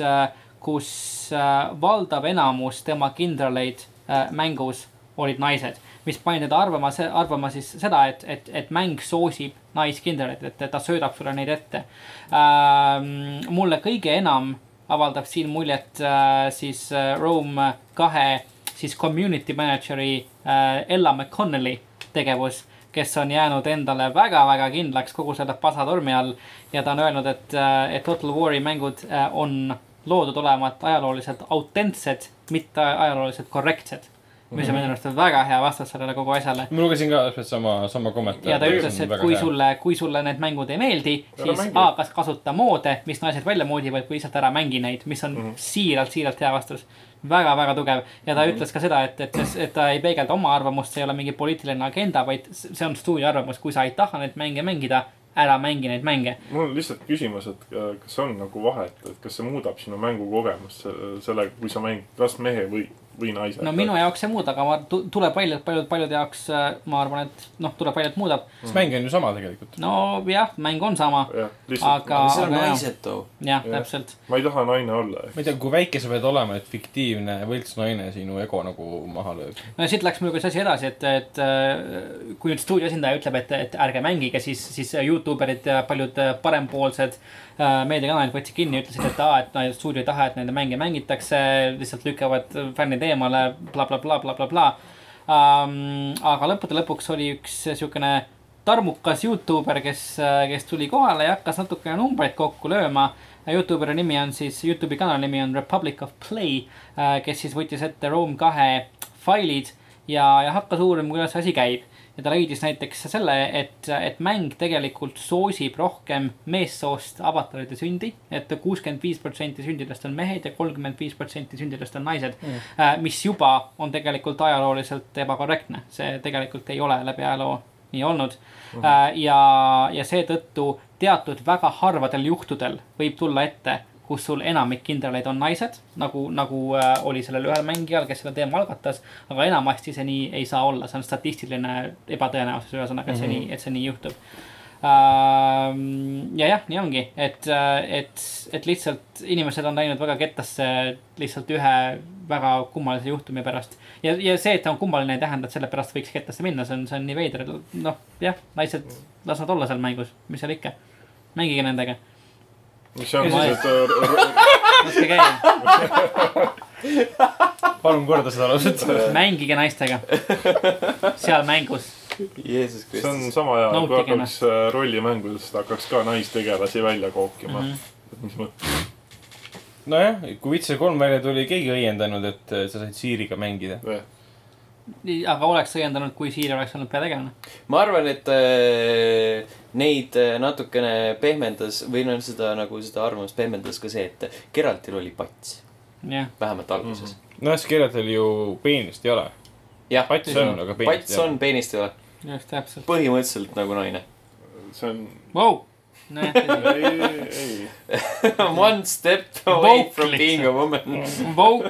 kus äh, valdav enamus tema kindraleid äh, mängus olid naised. Mis pani teda arvama, arvama siis seda, et, et, et mäng soosib naiskindraleid, et ta söödab sulle neid ette ähm,. mulle kõige enam avaldab siin muljet äh, siis äh, Rome kahe siis community manager'i äh, Ella McConnelly tegevus, kes on jäänud endale väga-väga kindlaks kogu selle pasatormi all ja ta on öelnud, et, et Total War'i mängud äh, on loodud olema ajalooliselt autentsed, mitte ajalooliselt korrektsed. Mis on minu arust väga hea vastus sellele kogu asjale. ma lugesin ka täpselt sama, sama kommentaari. ja ta ütles, et kui. sulle, kui sulle need mängud ei meeldi, siis. A, kas kasuta moode, mis naised välja moodivad või lihtsalt ära mängi neid, mis on mm -hmm. siiralt, siiralt hea vastus väga-väga tugev ja ta mm -hmm. ütles ka seda, et, et, et ta ei peegelda oma arvamust, see ei ole mingi poliitiline agenda, vaid see on stuudio arvamus, kui sa ei taha neid mänge mängida, ära mängi neid mänge. mul on lihtsalt küsimus, et äh, kas on nagu vahet, et kas see muudab sinu mängukogemust se- sellega, kui sa mängid kas mehe või, või naise. no minu jaoks ei muuda, aga ma, tuleb paljud, paljud, paljude jaoks äh, ma arvan, et noh, tuleb välja, et muudab. sest mäng on ju sama tegelikult. nojah, mäng on sama, aga see on naised too. jah, Jah. täpselt. ma ei taha naine olla. ma ei tea, kui väike sa pead olema, et fiktiivne võltsnaine sinu ego nagu maha lööb. no siit läks muidugi see asi edasi, et, et äh, kui nüüd stuudio esindaja ütleb, et, et ärge mängige, siis, siis Youtube erid ja paljud äh, parempoolsed meediakanalid võtsid kinni, ütlesid, et aa, et no, stuudio ei taha, et nende mänge mängitakse, lihtsalt lükkavad fännid eemale bla,, blablabla, blablabla um,. aga lõppude lõpuks oli üks siukene tarmukas Youtuber, kes, kes tuli kohale ja hakkas natukene numbreid kokku lööma Youtuberi nimi on siis, Youtube'i kanali nimi on Republic of Play, kes siis võttis ette Rome kahe failid ja, ja hakkas uurima, kuidas asi käib. Ja ta leidis näiteks selle, et, et mäng tegelikult soosib rohkem meessoost avataride sündi et. et kuuskümmend viis protsenti sündidest on mehed ja kolmkümmend viis protsenti sündidest on naised mm.. mis juba on tegelikult ajalooliselt ebakorrektne, see tegelikult ei ole läbi ajaloo nii olnud mm. -hmm. ja, ja seetõttu teatud väga harvadel juhtudel võib tulla ette, kus sul enamik kindraleid on naised, nagu, nagu äh, oli sellel ühel mängijal, kes selle teema algatas. aga enamasti see nii ei saa olla, see on statistiline ebatõenäosus, ühesõnaga, et see nii, et see nii juhtub. ja jah, nii ongi, et, et, et lihtsalt inimesed on läinud väga kettasse lihtsalt ühe väga kummalise juhtumi pärast. ja, ja see, et ta on kummaline, ei tähenda, et selle pärast võiks kettasse minna, see on, see on nii veider, noh jah, naised, las nad olla seal mängus, mis seal ikka. mängige nendega, mis see on siis, et laske käia, palun korda seda lauset. mängige naistega. seal mängus, Jeesus see on Kristus. sama hea, kui Nautige hakkaks äh, rollimängudest hakkaks ka naistegelasi välja kookima mm. -hmm. mis mõttes, nojah, kui Witcher kolm välja tuli, keegi ei õiendanud, et äh, sa said Siiriga mängida. Aga oleks õiendanud, kui Siiri oleks olnud peategelane. ma arvan, et äh, neid äh, natukene pehmendas või noh, seda nagu seda arvamust pehmendas ka see, et Geraltil oli pats, jah, vähemalt alguses. noh, siis kirjatel ju peenist ei ole. pats on, aga peenist pats on, peenist ei ole, just täpselt. põhimõtteliselt nagu naine. see on, Vau, nojah, ei, ei, One step away Woke from being a woman. vau,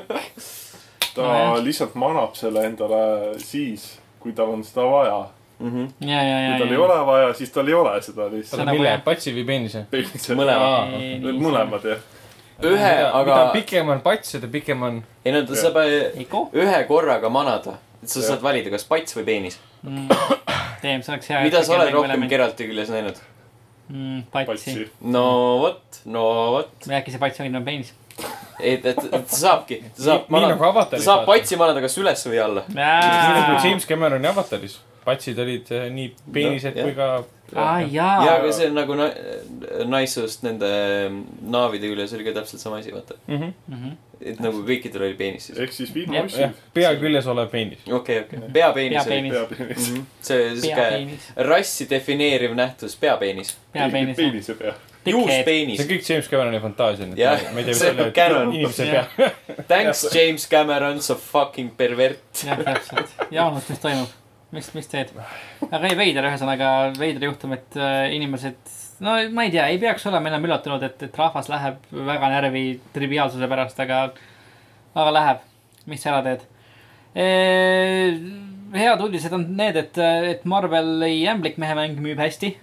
ta Nojah. lihtsalt manab selle endale siis, kui tal on seda vaja. Mhm. ja, ja, ja, kui tal ei ja. ole vaja, siis tal ei ole seda lihtsalt. Seda mille patsi või peenise? mõlemad. mõlemad jah. ühe, aga mida pikem on pats, seda pikem on. ei no ta saab äh, ühe korraga manada. et sa Jah. saad valida, kas pats või peenis. mm.. teeme, see oleks hea. mida sa oled rohkem? Geralti küljes näinud? mm,. patsi. patsi. no vot, no vot. või äkki see pats ongi nagu peenis. et, et, et ta saabki, ta saab nii nagu ta Avataris. saab patsi manada kas üles või alla. nii nagu James Cameroni Avataris. patsid olid eh, nii peenised Jah, kui ka. aa, ja, jaa. aga see on nagu na- naissoost nende naavide küljes oli ka täpselt sama asi, vaata. Mhm. et nagu kõikidel oli peenis siis. ehk siis Jah. viinaossid. pea küljes olev peenis. okei, okei, peapeenis oli. Peapeenis. peapeenis. see, sihuke peapeenis, rassi defineeriv nähtus, peapeenis. peapeenis. peenise pea. See on. kõik James Cameroni fantaasia. Jah, see on canon. Jah. pea. Thanks, James Cameron, sa fucking pervert. jah, täpselt. Jaanus, mis toimub? mis, mis teed? aga ei, veider, ühesõnaga veider juhtum, et äh, inimesed, no ma ei tea, ei peaks olema enam üllatunud, et, et rahvas läheb väga närvi triviaalsuse pärast, aga, aga läheb. mis sa ära teed? Head uudised on need, et, et Marveli ämblikmehe mäng müüb hästi.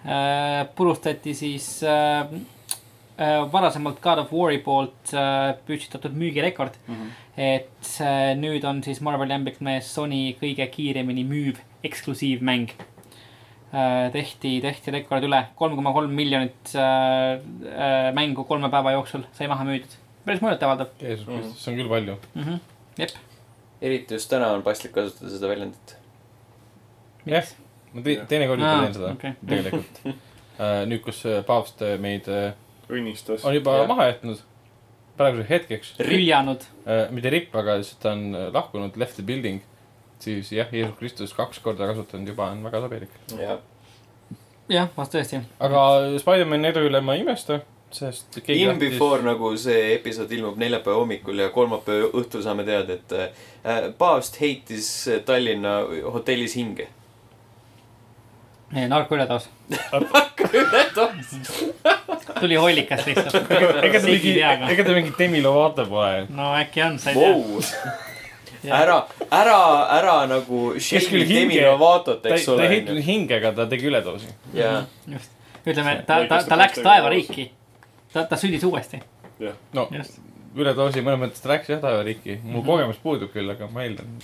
purustati siis äh, äh, varasemalt God of War'i poolt äh, püstitatud müügirekord mm. -hmm. et äh, nüüd on siis Marveli ämblikmees Sony kõige kiiremini müüv eksklusiivmäng äh,. tehti, tehti rekord üle, kolm koma kolm miljonit äh, äh, mängu kolme päeva jooksul sai maha müüdud. päris muljetavaldav Jeesus Kristus, see on küll palju. mm. -hmm. jep, eriti just täna on paslik kasutada seda väljendit. jah, ma te- teine kord juba teen seda okei. tegelikult. nüüd, kus äh, paavst äh, meid äh, õnnistas. on juba Jah. maha jätnud praeguseks hetkeks, hüljanud. mitte ripp, aga lihtsalt ta on äh, lahkunud, left the building, siis jah, Jeesus Kristus kaks korda kasutanud juba on väga sobilik. jah, vast tõesti. aga Spider-man'i edu üle ma ei imesta, sest In before nagu see episood ilmub neljapäeva hommikul ja kolmapäeva õhtul saame teada, et äh, paavst heitis Tallinna hotellis hinge. narkoüledoos. ületoos. tuli hollikas lihtsalt. ega ta mingi, ega ta mingi Demi Lovato pole. no äkki on, sa ei tea. Vau, ära, ära, ära nagu Kes küll hinge- ta ei, ei. heitnud hingega, ta tegi üledoosi. jaa, just, ütleme, ta, ta, ta läks taevariiki. ta, ta sündis uuesti, no üledoosi mõnes mõttes ta läks jah taevariiki, mul kogemus puudub küll, aga ma eeldan.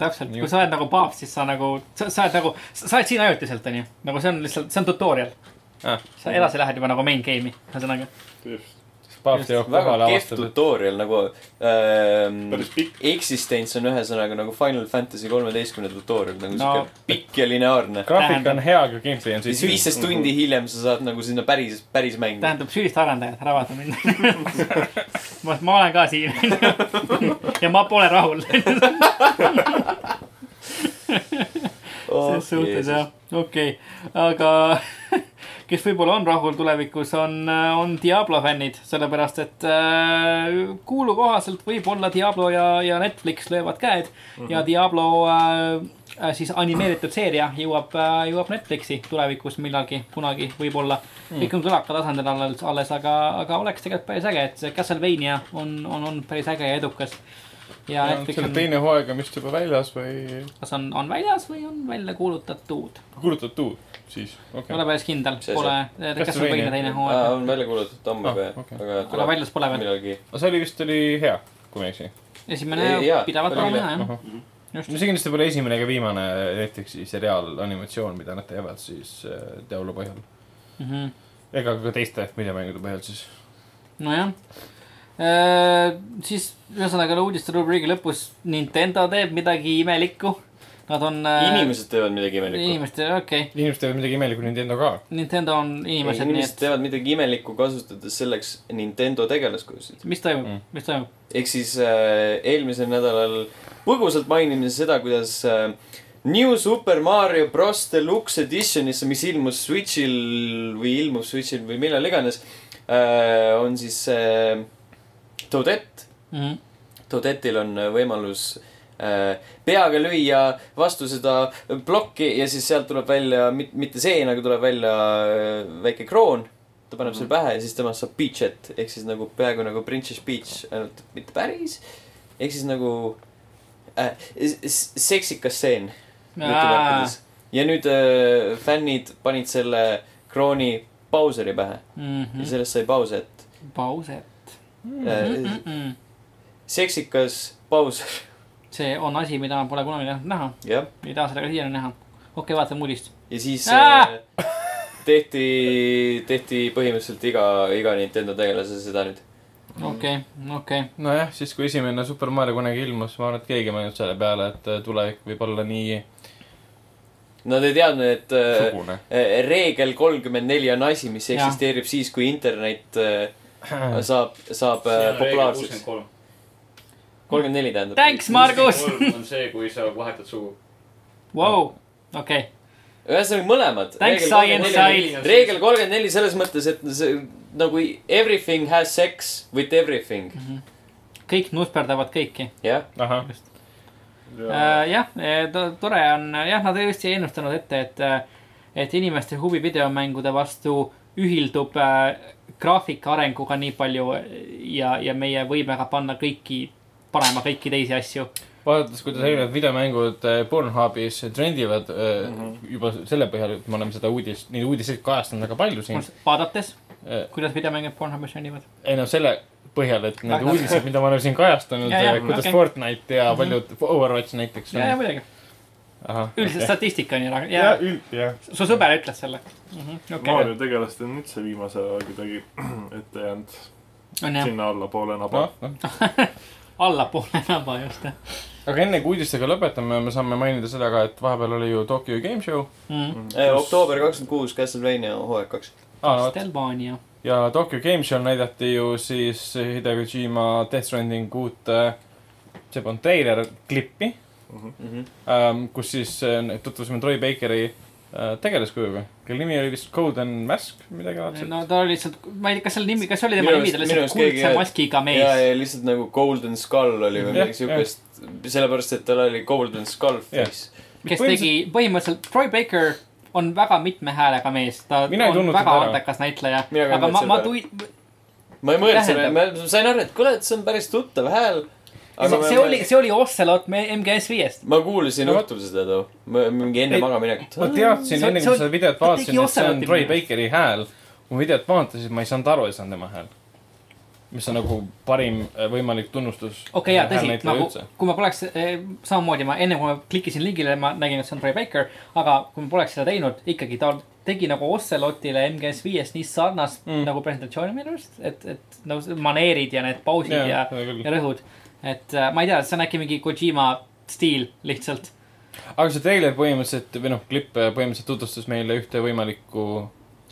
täpselt, kui sa oled nagu paavst, siis sa nagu, sa, sa oled nagu, sa oled siin ajutiselt, onju. nagu see on lihtsalt, see on tutorial. Ah. sa edasi lähed juba nagu main game'i, ühesõnaga. just, paavst jõuab väga kohale kehv avastada, tutorial nagu ähm,. päris pikk. Existence on ühesõnaga nagu Final Fantasy kolmeteistkümne tutorial nagu No. siuke pikk ja lineaarne. Tähendab- on hea, aga gameplay on siis siis. viisteist tundi hiljem sa saad nagu sinna päris, päris mängu. tähendab, süüdista arendajad, ära vaata mind. ma, ma olen ka siin. ja ma pole rahul. selles suhtes jah, okei, aga kes võib-olla on rahul tulevikus, on, on Diablo fännid, sellepärast et äh, kuulu kohaselt võib-olla Diablo ja, ja Netflix löövad käed mm -hmm. ja Diablo äh, siis animeeritud seeria jõuab äh,, jõuab Netflixi tulevikus millalgi, kunagi võib-olla mm.. kõik on kõlaka tasandil alles, alles, aga, aga oleks tegelikult päris äge, et see Castlevania on, on, on päris äge ja edukas. Ja Netflix selle on, teine hooaeg on vist juba väljas või kas on, on väljas või on välja kuulutatud? kuulutatud siis, ei okei ole. päris kindel, pole, kas on põhiline teine hooaeg, on välja kuulutatud ammu Ah, juba okei. aga aga tuleb väljas pole veel. aga see oli vist, oli hea, kui ma ei eksi. esimene Ei, jaa, pidevalt oli olema hea. jah. no see kindlasti pole esimene ega viimane Netflixi seriaal, animatsioon, mida nad teevad siis äh, Diablo põhjal. Mhm. ega ka teiste videomängude põhjal siis. nojah. Siis ühesõnaga uudiste rubriigi lõpus Nintendo teeb midagi imelikku. Nad on. inimesed teevad midagi imelikku. inimesed, okei okay.. inimesed teevad midagi imelikku Nintendo ka. Nintendo on inimesed, inimesed et teevad midagi imelikku, kasutades selleks Nintendo tegelaskujusid. mis toimub Mm. mm., mis toimub? ehk siis äh, eelmisel nädalal põgusalt mainime seda, kuidas äh, New Super Mario Bros Deluxe Editionisse, mis ilmus Switch'il või ilmub Switch'il või millal iganes äh,, on siis äh, Toadette. Mhm. Toadette'il on äh, võimalus äh, peaga lüüa vastu seda plokki ja siis sealt tuleb välja, mitte seen, aga tuleb välja äh, väike kroon. ta paneb selle pähe ja siis temast saab Peach'et ehk siis nagu peaaegu nagu Princess Peach, ainult mitte päris. ehk siis nagu äh, seksikas seen ja nüüd äh, fännid panid selle krooni Bowseri pähe ja sellest sai Bowser. Pauset. Äh, seksikas Bowser, see on asi, mida ma pole kunagi tahtnud näha, jah. ei taha seda ka siiani näha. okei okay,, vaatame uudist. ja siis äh, tehti, tehti põhimõtteliselt iga, iga Nintendo tegelase seda nüüd. okei, okei. nojah, siis kui esimene Super Mario kunagi ilmus, ma arvan, et keegi ei mõelnud selle peale, et äh, tulevik võib olla nii Nad ei teadnud, et äh, sugune. reegel kolmkümmend neli on asi, mis eksisteerib siis, kui internet äh, saab, saab äh, populaarseks. kolmkümmend neli tähendab. Thanks, Margus. on see, kui sa vahetad sugu. Vau, okei. ühesõnaga mõlemad. Thanks, Science Side. reegel kolmkümmend neli selles mõttes, et see nagu everything has sex with everything, kõik nusperdavad kõiki. jah. ahah, Äh, jah, tore on, jah, nad tõesti ei ennustanud ette, et, et inimeste huvi videomängude vastu ühildub äh, graafika arenguga nii palju ja, ja meie võimega panna kõiki, panema kõiki teisi asju. vaadates, kuidas erinevad videomängud äh, Pornhubis trendivad äh, juba selle põhjal, et me oleme seda uudist, neid uudiseid kajastanud väga palju siin. vaadates, ei kuidas videomängud Pornhubis sünnivad. no selle põhjal, et need uudised, mida me oleme siin kajastanud Ja, ja,, kuidas okei. Fortnite ja paljud Overwatch näiteks ja, ja muidugi, üldiselt statistika on ju, ja ja üld, jah. su sõber ütles selle. okei, Mario tegelastel on üldse viimasel ajal kuidagi ette jäänud jah, sinna allapoole naba noh, noh. allapoole naba just. aga enne kui uudistega lõpetame, me saame mainida seda ka, et vahepeal oli ju Tokyo Game Show. Mm. oktoober kakskümmend kuus, Castlevania hooaeg kaks. no. Castlevania. ja Tokyo Game Show'l näidati ju siis Hideo Kojima Death Stranding uut, see on treiler klippi, Mhm. kus siis äh, tutvusime Troy Bakeri äh, tegelaskujuga, kelle nimi oli vist Golden Mask, midagi laadset. no ta oli lihtsalt, ma ei tea, kas selle nimi, kas oli tema nimi, ta oli lihtsalt kuldse maskiga ja, mees. ja lihtsalt nagu Golden Skull oli või Jah, midagi siukest, sellepärast et tal oli Golden Skull face. kes tegi põhimõtteliselt, Troy Baker on väga mitme häälega mees, ta Mina ei on väga andekas näitleja. Aga ma, ma tui-, ma ei mõelnud selle, ma sain aru, et kuule, et see on päris tuttav hääl. See oli, see oli Ocelot me- MGS viiest. ma kuulsin No õhtul seda too, mingi enne magamaminekut. ma teadsin See enne, see kui on- seda videot ta vaatasin, et see on Troy. Bakeri hääl. kui ma videot vaatasin, siis ma ei saanud aru, et see on tema hääl. mis on nagu parim äh, võimalik tunnustus. okei, jaa, tõsi, nagu kui ma poleks eh,, samamoodi ma enne kui ma klikkisin lingile, ma nägin, et see on Troy Baker. aga kui ma poleks seda teinud, ikkagi ta tegi nagu Ocelotile MGS viiest nii sarnast Mm. nagu presentatsiooni minu arust, et, et nagu see maneerid ja need pausid ja, ja, ja rõhud. Et äh, ma ei tea, see on äkki mingi Kojima stiil lihtsalt. aga see treiler põhimõtteliselt või noh, klipp äh, põhimõtteliselt tutvustas meile ühte võimalikku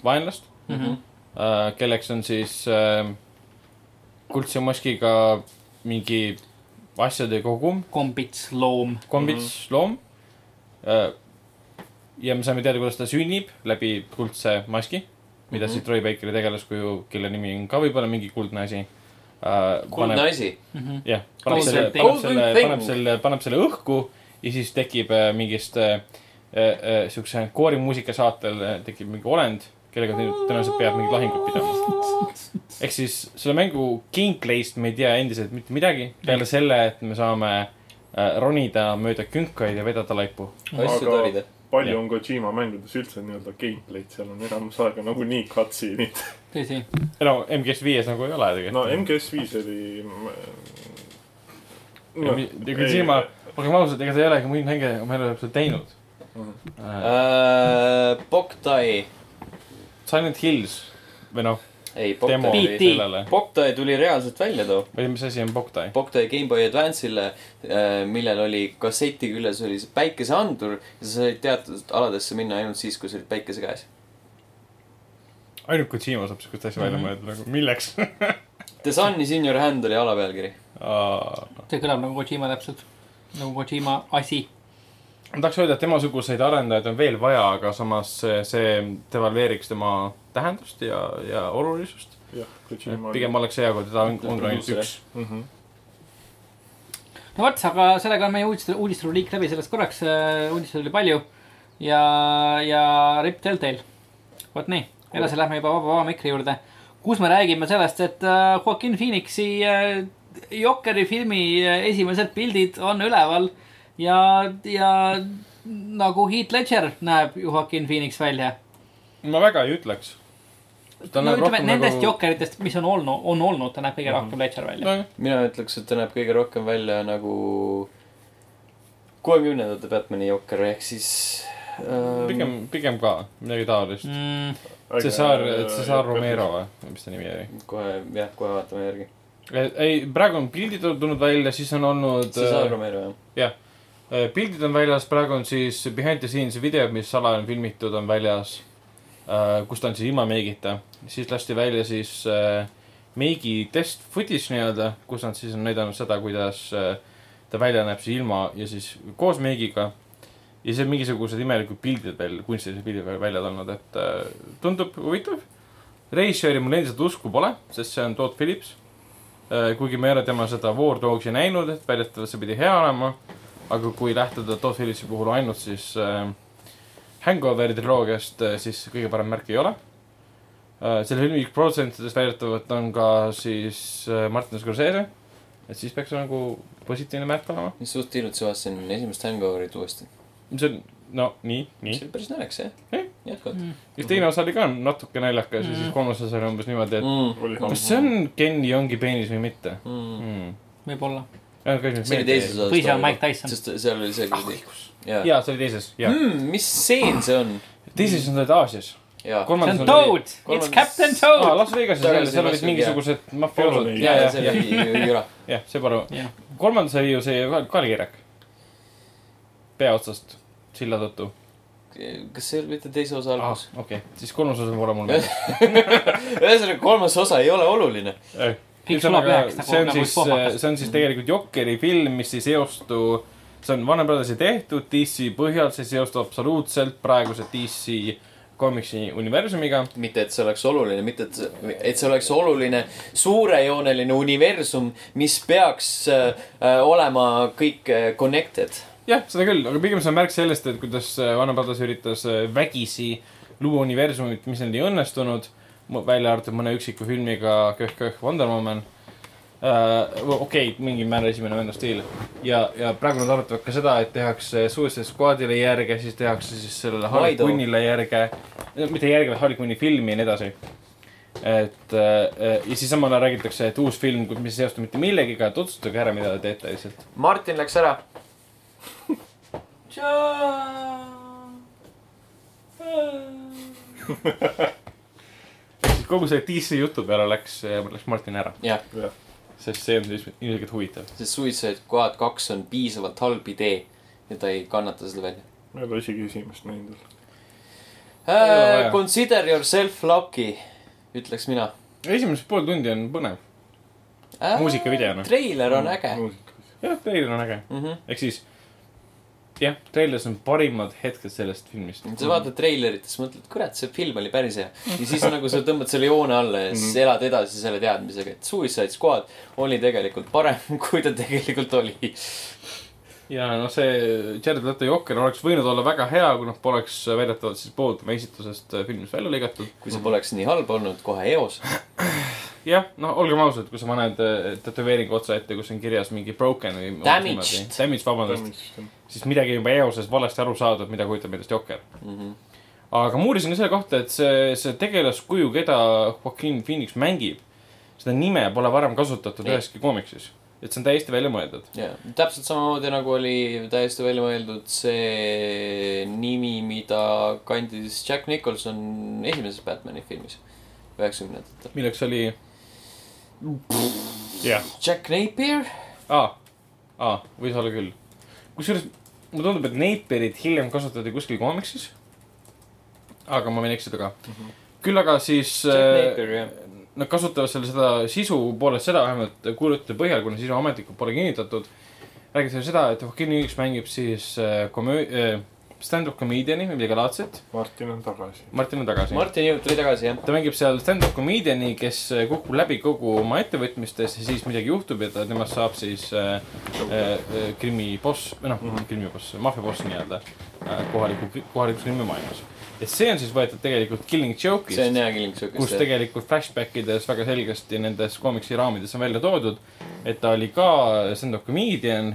vaenlast Mm Mhm. -hmm. äh,, kelleks on siis äh, kuldse maskiga mingi asjade kogum, kombits, loom. kombits mm -hmm. loom äh,. ja me saime teada, kuidas ta sünnib läbi kuldse maski, mida mm -hmm. siis Troy Bakeri tegelaskuju, kelle nimi on ka võib-olla mingi kuldne asi äh,. kuldne asi. jah, paneb selle, paneb selle, paneb selle, paneb selle õhku ja siis tekib äh, mingist äh, äh, äh, siukse koorimuusika saatel äh, tekib mingi olend, kellega tõenäoliselt peab mingit lahingut pidama. ehk siis selle mängu gameplay'st me ei tea endiselt mitte midagi peale selle, et me saame äh, ronida mööda künkaid ja vedada laipu. asju torida. Palju on Kojima mängudes üldse nii-öelda gameplay'd, seal on enamus aega nagunii cutscene'id. tõsi. no MGS viies nagu ei ole no tegelikult. MGS viis oli. ja mi- ja Kojima, olgem ausad, ega ta ei olegi muid mänge oma elu jooksul teinud Mhm. äh,. Boktai, Silent Hills või noh, ei Boktai, tuli reaalselt välja too. või mis asi on Boktai? Boktai GameBoy Advance'ile, millel oli kasseti küljes oli see päikeseandur ja sa said teatud aladesse minna ainult siis, kui sa olid päikese käes. ainult Kojima saab siukest asja välja Mhm. mõelda nagu, milleks? The Sun is in your hand oli alapealkiri. see kõlab nagu Kojima täpselt. nagu Kojima asi ma tahaks öelda, et temasuguseid arendajaid on veel vaja, aga samas see, see devalveeriks tema tähendust ja, ja olulisust. pigem oleks hea, kui teda on, on ainult üks mm. -hmm. no vot, aga sellega on meie uudiste, uudisterubriik läbi sellest korraks. uudiseid oli palju ja, ja Rip Telltale. vot nii, edasi lähme juba vaba, vaba mikri juurde, kus me räägime sellest, et äh, Joaquin Phoenixi äh, Jokeri filmi äh, esimesed pildid on üleval ja, ja nagu Heath Ledger näeb Joaquin Phoenix välja. ma väga ei ütleks. no ütleme nendest nagu... jokkeritest, mis on olnud, on olnud, ta näeb kõige rohkem mm -hmm. Ledger välja no,. mina ütleks, et ta näeb kõige rohkem välja nagu kuuekümnendate Batman'i jokker ehk siis ähm.... pigem, pigem ka midagi taolist mm.. Cesar, Cesar Romero või, mis ta nimi oli? kohe, jah, kohe vaatame järgi. ei, praegu on pildid tulnud välja, siis on olnud. Cesar äh, Romero, jah. jah pildid on väljas, praegu on siis behind the scenes videod, mis ala on filmitud, on väljas. Äh, kus ta on siis ilma meigita, siis lasti välja siis äh, meigi test footage nii-öelda, kus nad siis on näidanud seda, kuidas ta välja näeb siis ilma ja siis koos meigiga. ja siis on mingisugused imelikud pildid veel, kunstilised pildid veel välja tulnud, et tundub huvitav. režissööri mul endiselt usku pole, sest see on Todd Phillips. kuigi ma ei ole tema seda War Dogsi näinud, et väidetavalt see pidi hea olema aga kui lähtuda Todd Phillipsi puhul ainult siis äh, Hangoveri triloogiast äh,, siis kõige parem märk ei ole äh,. selle filmi produtsentidest väidetavalt on ka siis äh, Martin Scorsese. et siis peaks nagu positiivne märk olema. mis suht hiljuti vaatasin esimest Hangoverit uuesti. see on, no nii, nii. see oli päris naljakas jah eh?, jätkuvalt mm.. ja teine osa oli ka natuke naljakas mm. ja siis kolmas osa oli umbes niimoodi, et mm. kas see on Ken Jeongi peenis või mitte mm. mm.. võib-olla see oli teises osas. või see on Mike Tyson. sest seal oli see kuradi ah,. jaa, see oli teises, jaa mm,. mis stseen see on? teises on ta Aasias. see on Toad, it's Captain Toad ah,. Las Vegases seal, seal olid mingisugused mafioosod. ja, ja see oli Jüra. jah, see paru. kolmandas oli ju see Kalikirjak. pea otsast, silla tõttu kas see ei olnud mitte teise osa algus ah,? okei okay., siis kolmas osa pole mul meeles ühesõnaga, kolmas osa ei ole oluline ühesõnaga, see on nagu siis, see on siis tegelikult Jokeri film, mis ei seostu, see on Warner Brothersi tehtud DC põhjal, see ei seostu absoluutselt praeguse DC komiksi universumiga. mitte, et see oleks oluline, mitte, et et see oleks oluline suurejooneline universum, mis peaks äh, olema kõik äh, connected. jah, seda küll, aga pigem see on märk sellest, et kuidas äh, Warner Brothers üritas äh, vägisi luua universumit, mis neil ei õnnestunud välja arvatud mõne üksiku filmiga Köh-Köh Wonder Woman uh,. okei okay,, mingil määral esimene Vendo stiil ja, ja praegu nad arutavad ka seda, et tehakse Suicide Squadile järge, siis tehakse siis sellele Harley Quinnile järge. mitte järge, vaid Harley Quinni filmi ja nii edasi. et uh, ja siis samal ajal räägitakse, et uus film, mis ei seostu mitte millegiga, et otsustage ära, mida te teete lihtsalt. Martin läks ära kogu selle DC jutu peale läks, läks Martin ära. jah ja.. sest see on siis ilmselgelt huvitav. sest Suicide Squad kaks on piisavalt halb idee ja ta ei kannata seda välja. ma ei ole isegi esimest näinud veel uh,. Consider yourself lucky, ütleks mina. esimesed pool tundi on põnev uh,. muusikavideona. treiler on äge. jah, treiler on äge mm -hmm.. ehk siis jah, treileris on parimad hetked sellest filmist. sa vaatad treilerit ja siis mõtled, kurat, see film oli päris hea. ja siis nagu sa tõmbad selle joone alla ja siis mhm. elad edasi selle teadmisega, et Suicide Squad oli tegelikult parem, kui ta tegelikult oli. ja noh, see Jared Leto Jokker oleks võinud olla väga hea, kui noh, poleks väidetavalt siis pooltema esitusest filmist välja lõigatud. kui see poleks nii halb olnud, kohe eos jah, no olgem ausad, kui sa paned äh, tätoveeringu otsa ette, kus on kirjas mingi broken või. Damaged. Damaged, vabandust. siis midagi juba eoses valesti aru saadud, mida kujutab endast Jokker mm. -hmm. aga ma uurisin ka selle kohta, et see, see tegelaskuju, keda Joaquin Phoenix mängib, seda nime pole varem kasutatud üheski koomiksis et see on täiesti välja mõeldud. jaa, täpselt samamoodi nagu oli täiesti välja mõeldud see nimi, mida kandis Jack Nicholson esimeses Batman'i filmis üheksakümnendatel. milleks oli jah. Jack Napier? aa, aa, võis olla küll. kusjuures mulle tundub, et Napierit hiljem kasutati kuskil koomiksis. aga ma võin eksida ka mm. -hmm. küll aga siis. Äh, nad kasutavad seal seda sisu poolest seda vähemalt kuulutuse põhjal, kuna sisu ametlikult pole kinnitatud. räägib seal seda, et Joaquin Phoenix mängib siis äh, komöö- äh,, stand-up comedian'i või midagi laadset. Martin on tagasi. Martin on tagasi. Martin Jõud tuli tagasi, jah. ta mängib seal stand-up comedian'i, kes äh, kukub läbi kogu oma ettevõtmistes ja siis midagi juhtub ja ta, temast saab siis äh, äh, äh, krimiboss, või noh, krimiboss, maffiaboss nii-öelda äh, kohaliku, kohalikus krimimaailmas. et see on siis võetud tegelikult Killing see Joke'ist on, hea killing kus siukest. tegelikult flashback ides väga selgesti nendes koomiksi raamides on välja toodud, et ta oli ka stand-up comedian.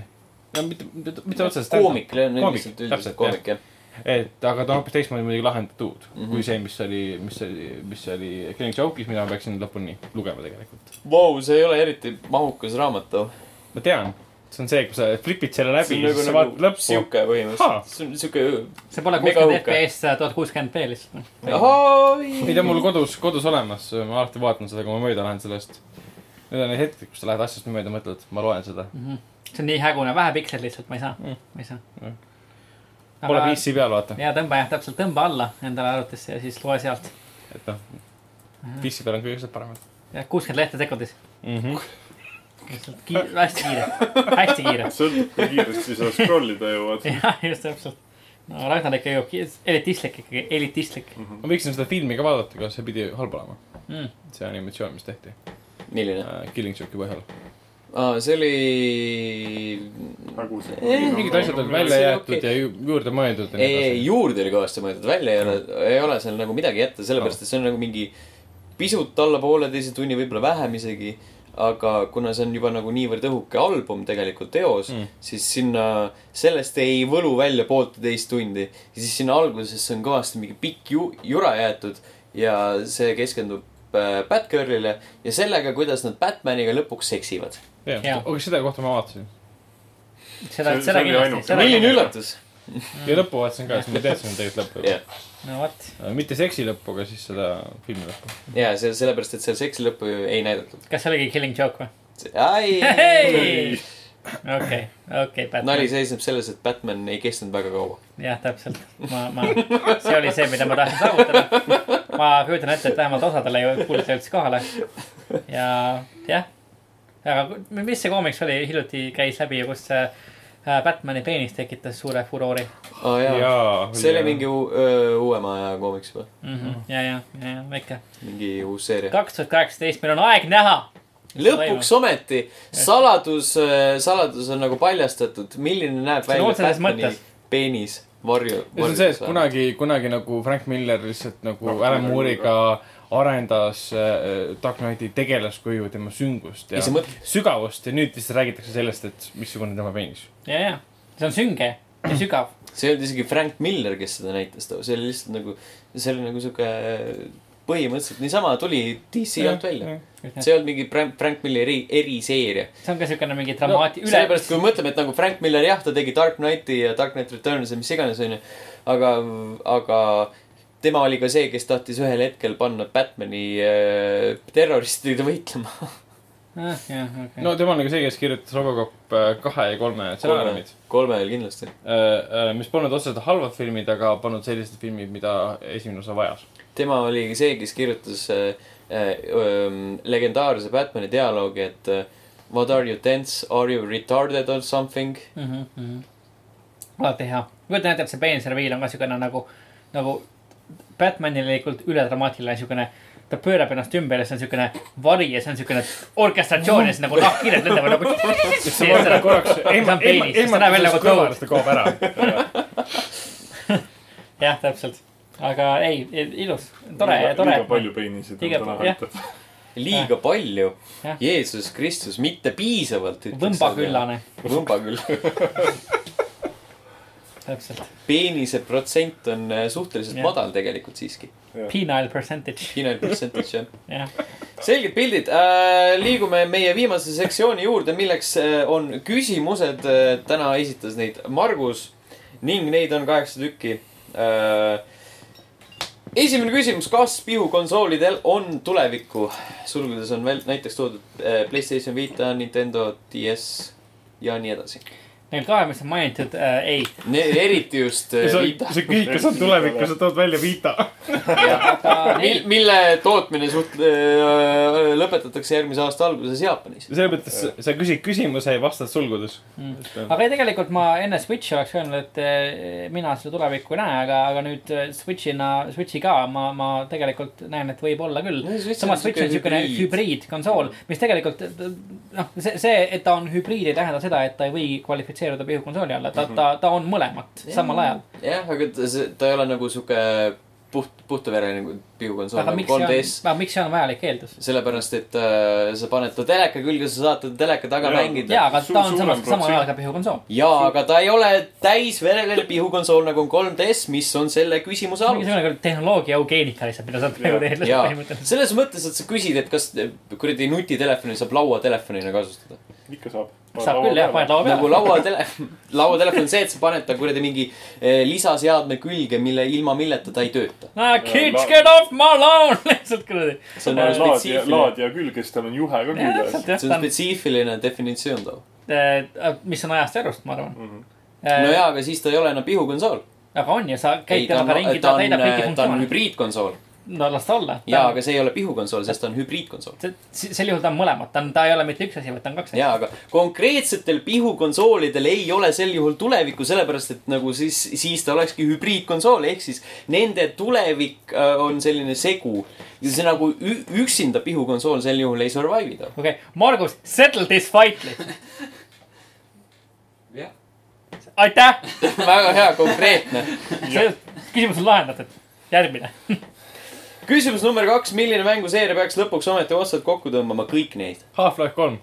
No mitte, mitte, mitte otseselt. koomik, on Koomik, täpselt, koomik, jah. et aga ta on hoopis teistmoodi muidugi lahendatud mm. -hmm. kui see, mis oli, mis oli, mis oli Killing Joke'is, mida ma peaksin lõpuni lugema tegelikult. Vau, see ei ole eriti mahukas raamat too. ma tean, see on see, kui sa flipid selle läbi, see on nagu, nagu lõppu. sihuke põhimõtteliselt. see on sihuke, see pole kuuskümmend. FPS, tuhat kuuskümmend B lihtsalt. ei, ta on mul kodus, kodus olemas, ma alati vaatan seda, kui ma mööda lähen sellest. Need on need hetked, kus sa lähed asjast mööda, mõtled, ma loen seda. See on nii hägune, vähe piksel lihtsalt, ma ei saa Mm., ma ei saa Mm.. Pole PC peal, vaata. ja tõmba jah, täpselt tõmba alla endale arvutisse ja siis loe sealt. et noh, PC peal on kõik asjad paremad jah, kuuskümmend lehte sekundis. mm. -hmm. lihtsalt kiire, hästi kiire, hästi kiire. sõltub, kui kiiresti sa scroll ida jõuad. jah, just täpselt. no Ragnar ikka jõuab elitistlik ikkagi, elitistlik ma võiksin seda filmi ka vaadata, aga see pidi halb olema. mm.. see animatsioon, mis tehti milline? äh, Killing Joke'i põhjal. aa, see oli. see. mingid asjad on välja jäetud okei. ja ju- juurde mõeldud ei, ei juurde oli kõvasti mõeldud, välja ei ole, ei ole seal nagu midagi jätta, sellepärast et see on nagu mingi pisut alla pooleteise tunni, võib-olla vähem isegi. aga kuna see on juba nagu niivõrd õhuke album tegelikult teos Mm. mm., siis sinna, sellest ei võlu välja poolteist tundi. ja siis sinna algusesse on kõvasti mingi pikk ju, jura jäetud ja see keskendub äh, Batgirlile ja sellega, kuidas nad Batmaniga lõpuks seksivad. Aga seda kohta ma vaatasin. seda seda kindlasti milline üllatus. ja lõppu vaatasin ka, siis ma teadsin tegelikult lõppu jah, no vot, Äh, mitte seksi lõppu, aga siis seda filmi lõppu. ja see sellepärast, et seal seksi lõppu ei näidatud. kas see oligi Killing Joke või? ai, okei, okei, nali seisneb selles, et Batman ei kestnud väga kaua. jah, täpselt. ma, ma, see oli see, mida ma tahtsin saavutada. ma kujutan ette, et vähemalt osadele ju kuulajatele jõudis kohale. ja, jah. Aga mis see koomiks oli, hiljuti käis läbi, kus see äh, Batman'i peenis tekitas suure furoori aa jaa ja,, jaa. see oli mingi uuema aja koomiks või? mm. -hmm. ja, ja, ja, ja ikka. mingi uus seeria. kaks tuhat kaheksateist, meil on aeg näha. lõpuks ometi saladus, saladus on nagu paljastatud, milline näeb välja Batman'i mõttes. peenis varju. see on see, et. kunagi, kunagi nagu Frank Miller lihtsalt nagu Noh, Alan Moore'iga arendas äh, Dark Knighti tegelaskuju, tema süngust ja sügavust ja nüüd lihtsalt räägitakse sellest, et missugune tema peenis. ja, ja, see on sünge ja sügav. see ei olnud isegi Frank Miller, kes seda näitas, see oli lihtsalt nagu, see oli nagu sihuke põhimõtteliselt niisama tuli DC alt välja. see ei olnud mingi Frank, Frank Milleri eriseeria. see on ka siukene mingi dramaati- no,, üle sellepärast, kui me mõtleme, et nagu Frank Miller, jah, ta tegi Dark Knighti ja Dark Knight Returns ja mis iganes, onju. aga, aga tema oli ka see, kes tahtis ühel hetkel panna Batman'i äh, terroristidega võitlema. ah,. jah, okei. no tema on nagu see, kes kirjutas Robocop äh, kahe ja kolme stsenaariumid. kolme veel kindlasti. mis polnud otseselt halvad filmid, aga polnud sellised filmid, mida esimene osa vajas. tema oli see, kes kirjutas äh, äh, äh, legendaarse Batman'i dialoogi, et äh, What are you tense, are you retarded or something? mm. -hmm. alati hea. kujutan ette, et see peenise reveal on ka siukene nagu, nagu Batmanilikult üledramaatiline siukene. ta pöörab ennast ümber ja see on siukene vari ja see on siukene orkestratsioon ja siis nagu nahkhiired lendavad nagu. korraks, See on sest ta näeb välja nagu ta kaob ära. jah, täpselt. aga ei, ilus, tore, tore liiga. palju peenisid Liiga on täna antud. liiga palju. Jeesus Kristus, mitte piisavalt. võmbaküllane, võmbaküll. täpselt. peenise protsent on äh, suhteliselt Jah. madal tegelikult siiski. Penile percentage, Penile percentage jah. jah. selged pildid äh,, liigume meie viimase sektsiooni juurde, milleks äh, on küsimused äh,. täna esitas neid Margus ning neid on kaheksa tükki äh,. esimene küsimus, kas pihukonsoolidel on tulevikku? sulgudes on veel näiteks toodud Playstation Vita, Nintendo DS ja nii edasi. Neil kahe, mis on mainitud äh,, ei. eriti just äh, sa küsid, kas on tulevik, kas sa tood välja Vita. mil, mille tootmine suht-, lõpetatakse järgmise aasta alguses Jaapanis. selles mõttes sa küsid küsimuse ja vastad sulgudes. aga ei, tegelikult ma enne Switchi oleks öelnud, et eh, mina seda tulevikku ei näe, aga, aga nüüd eh, Switch'ina, Switch'iga ma, ma tegelikult näen, et võib olla küll. samas Switch on siukene hübriidkonsool, mis tegelikult noh, see, see, et ta on hübriid, ei tähenda seda, et ta ei või kvalifitseeruda pihukonsooli alla, ta, ta, ta on mõlemat samal ajal. jah, aga ta, see, ta ei ole nagu sihuke puht, puhtavereline nagu pihukonsool aga nagu miks see 3DS. on, aga miks see on vajalik eeldus? sellepärast, et äh, sa paned ta teleka külge, sa saad teda teleka taga Jaa. mängida. jaa, aga ta on samas, samal ajal ka pihukonsool. jaa, aga ta ei ole täisvereline pihukonsool nagu on 3DS, mis on selle küsimuse alus. mingisugune küll tehnoloogia eugeenika lihtsalt, mida sa praegu teed selles mõttes, et sa küsid, et kas kuradi nutitelefoni saab lauatelefonina kasutada. Ikka saab. saab küll jah, paned laua nagu peale. lauatele-, lauatelefon on see, et sa paned ta kuradi mingi eh, lisaseadme külge, mille, ilma milleta ta ei tööta. Ah, kids get off my lawn, lihtsalt kuradi. see on spetsiifiline, laadija külge, siis tal on juhe ka küljes. see ta on on, spetsiifiline definitsioon too. mis on ajast järjest, ma arvan. no jaa, aga siis ta ei ole enam pihukonsool. aga on ju, sa käid temaga, ringi, ta täidab kõiki ta on funktsioone. hübriidkonsool. No las ta olla. jaa, aga see ei ole pihukonsool, sest ta on hübriidkonsool. sel juhul ta on mõlemad, ta on, ta ei ole mitte üks asi, vaid ta on kaks asja. jaa, aga konkreetsetel pihukonsoolidel ei ole sel juhul tulevikku, sellepärast et nagu siis, siis ta olekski hübriidkonsool, ehk siis nende tulevik äh, on selline segu. ja see nagu üksinda pihukonsool sel juhul ei survive'i ta. okei, Margus, settle this fight lihtsalt. jah. aitäh, väga hea, konkreetne. see küsimus on lahendatud. järgmine. küsimus number kaks, milline mänguseeria peaks lõpuks ometi otsad kokku tõmbama kõik neid Half-Life kolm.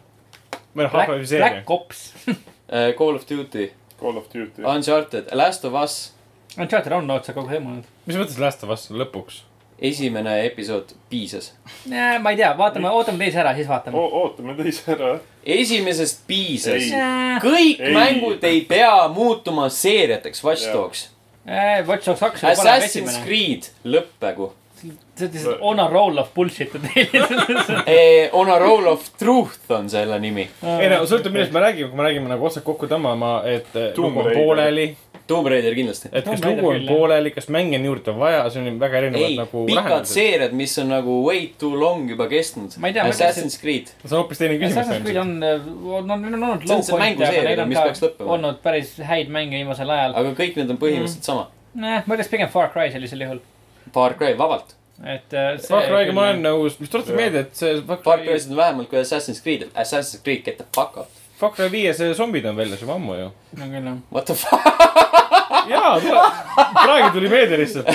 või noh, Black, Half-Life'i seeria Black. Ops. uh,? Call of Duty, Call of Duty. Uncharted, Last of Us, Uncharted on otsa kogu hõimunud. mis mõttes Last of Us lõpuks? esimene episood piisas. ma ei tea, vaatame, ootame teise ära, siis vaatame. ootame teise ära. esimesest piisas kõik Ei. mängud ei pea muutuma seeriateks, Watch. Dogs. Watch Dogs kaks Assassin's. Creed, lõppegu. See on lihtsalt on a roll of bullshit on teil. Eh, On a roll of truth on selle nimi. ei no sõltub, millest me räägime, kui me räägime nagu otsad kokku tõmbama, et eh, Tomb lugu on pooleli. Tomb Raider kindlasti. et kas Tomb Raider lugu on pooleli, kas mänge on juurde vaja, see on väga erinevad ei, nagu pikad seeriad, mis on nagu way too long juba kestnud. Assassin's Creed. see on hoopis teine küsimus Assassin's Creed on, on, on olnud See on low see point'e, aga mänguseeria, neil on mis ka peaks lõppema. olnud päris häid mänge viimasel ajal. aga kõik need on põhimõtteliselt sama. nojah, ma ütleks pigem Far Cry sellisel juhul. Far Cry, vabalt. Et äh, see Far Cry'ga ma olen nõus, mis tuletab meelde, et see Far Far Cry, Cry'sid on vähemalt kui Assassin's Creed, Assassin's Creed, get the fuck out. Far Cry viies zombid on väljas juba ammu ju. no küll jah. What the fuck, jaa, praegu tuli meelde lihtsalt.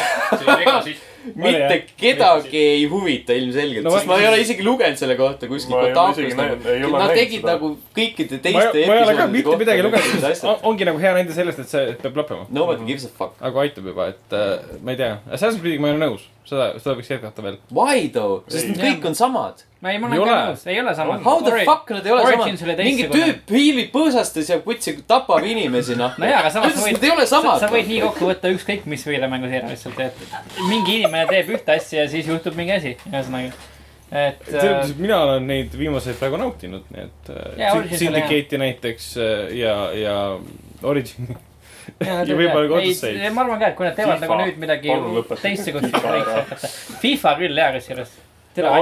Mitte kedagi ei huvita ilmselgelt No no,, ma- sest ma ei ole isegi lugenud selle kohta kuskil Ma ei ole Kotakus isegi nagu näinud- ei. ole Nad tegid seda. nagu kõikide ma teiste ei ma ei ole ka mitte midagi nagu lugenud, ongi nagu hea näide sellest, et see peab lõppema. Nobody gives a fuck. aga aitab juba, et äh, ma ei tea, Assassin's Creed'iga ma ei ole nõus, seda, seda võiks jätkata veel. Why though, sest need kõik on samad. ma ei, ma Ei olen ka nõus, ei ole sama. How the fuck nad ei ole samad? mingi tüüp hiilib põõsastes ja kutsi tapab inimesi, noh. nojaa, aga samas sa võid Nad ei ole sa, samad. sa võid nii kokku võtta ükskõik mis videomänguseeria lihtsalt, et mingi inimene teeb ühte asja ja siis juhtub mingi asi, ühesõnaga. et äh, mina olen neid viimaseid praegu nautinud, nii et Jaa, äh, oli Syndicate'i näiteks äh, ja, ja Origin. ja ja võib-olla ka Odyssey. ma arvan ka, et kui nad teevad FIFA. nagu nüüd midagi teistsugust, võiks ära. hakata. FIFA küll hea, kusjuures.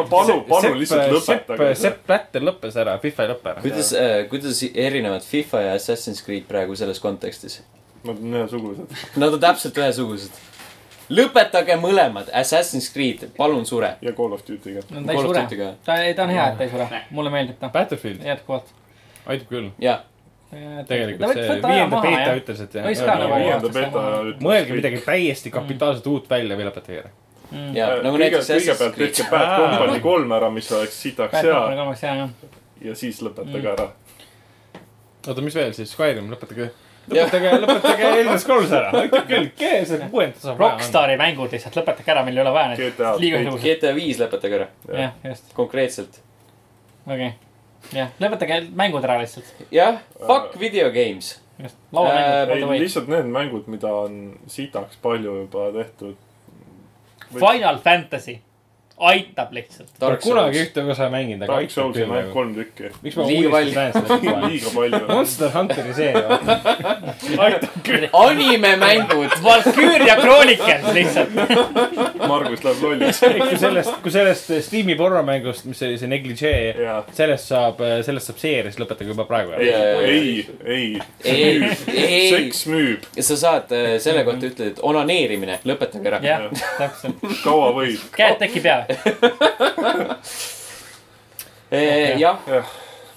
palun, palun lihtsalt lõpetage. Sepp Blatter lõppes ära, FIFA ei lõppe ära. kuidas, kuidas erinevad FIFA ja Assassin's Creed praegu selles kontekstis? Nad on ühesugused. Nad on täpselt ühesugused. Lõpetage mõlemad, Assassin's Creed, palun sure. ja Call of Duty'ga. ta ei sure Duty ka.. ta, ta on hea, et ta ei sure, mulle meeldib ta, Battlefield jätkuvalt. aitab küll, jah, tegelikult see viienda beeta ütles, et ka nagu viienda beta sama-. mõelge midagi täiesti kapitaalselt uut välja või lõpetage ära. ja nagu näiteks Assassin's kõigepealt Creed tehke. Bad Company kolm ära, mis oleks sitaks hea jah. ja siis lõpetage ära. oota, mis veel siis, Skyrim, lõpetage, lõpetage, lõpetage Elder Scrolls ära, aitab küll, see vaja anda. Rockstari mängud lihtsalt lõpetage ära, meil ei ole vaja neid. GTA liiga ilusad. GTA viis lõpetage ära, jah, just, konkreetselt. okei. jah, lõpetage mängud ära lihtsalt, jah, fuck video games. just, lauamängud Äh, lihtsalt need mängud, mida on sitaks palju juba tehtud. Final Fantasy. Aitab lihtsalt. Dark kunagi ühte osa mänginud, aga Dark Soulsi on ainult kolm tükki. miks ma Liiga uuesti näen seda kogu aeg? liiga palju. Monster Hunteri seeria. aitab küll. animemängud. Valkyria Chronicles lihtsalt. Margus läheb lolliks. kui sellest, kui sellest Steam'i pornomängust, mis oli see Negligee, jaa. sellest saab, sellest saab seeria, siis lõpetage juba praegu ei, ära. ei, ei. ei, ei, seks müüb, sa saad äh, selle kohta ütelda, et onaneerimine, lõpetage ära. jah, täpselt. kaua võib. käed teki peale. Jah.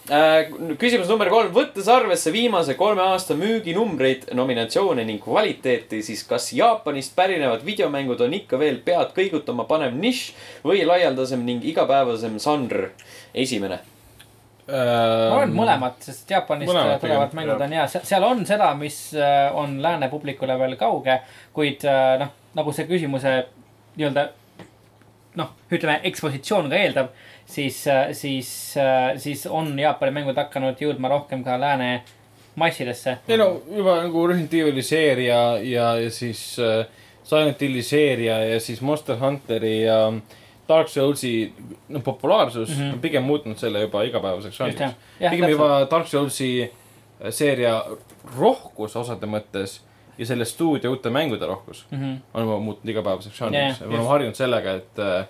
Äh, küsimus number kolm, võttes arvesse viimase kolme aasta müüginumbreid, nominatsioone ning kvaliteeti, siis kas Jaapanist pärinevad videomängud on ikka veel pead kõigutama panev nišš või laialdasem ning igapäevasem žanr? esimene. ma arvan, et mõlemad, sest Jaapanist Mõlemad tulevad mängud on hea, seal on seda, mis äh, on lääne publikule veel kauge, kuid äh, noh, nagu see küsimuse nii-öelda noh, ütleme ekspositsioon ka eeldab, siis, siis, siis on Jaapani mängud hakanud jõudma rohkem ka lääne massidesse. ei no juba nagu Resident Evil'i seeria ja, ja siis äh, Silent Hilli seeria ja siis Monster Hunteri ja Dark Soulsi no, populaarsus mm. -hmm. on pigem muutnud selle juba igapäevaseks žanriks., pigem juba Dark Soulsi seeria rohkus osade mõttes ja selle stuudio uute mängude rohkus mm. -hmm. on juba muutunud igapäevaseks žanriks ja me oleme harjunud sellega, et äh,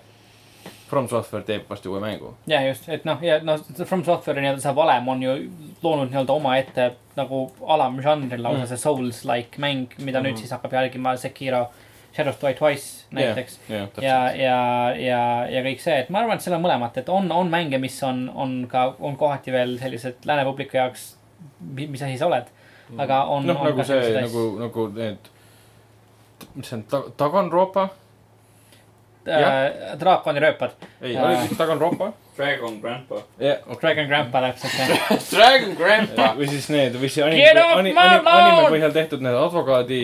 From Software teeb varsti uue mängu. ja just, et noh, ja noh, From Software'i nii-öelda see valem on ju loonud nii-öelda omaette nagu alamžanri lausa Mm. mm. see Souls-like mäng, mida mm. Mhm. nüüd siis hakkab jälgima Sekiro Shadows Die Twice näiteks. jah, ja, ja, ja, ja kõik see, et ma arvan, et seal on mõlemat, et on, on mänge, mis on, on ka, on kohati veel sellised lääne publiku jaoks, mis asi sa oled. Aga on. noh, nagu see, nagu, nagu need, mis see on, Taganropa? äh,. draakoni rööpad, ei, Jaa. oli vist Taganropa? Dragon Grandpa. jah, Dragon Grandpa täpselt jah. Dragon Grandpa. või siis need, või see anime, anime, anime, põhjal tehtud need advokaadi.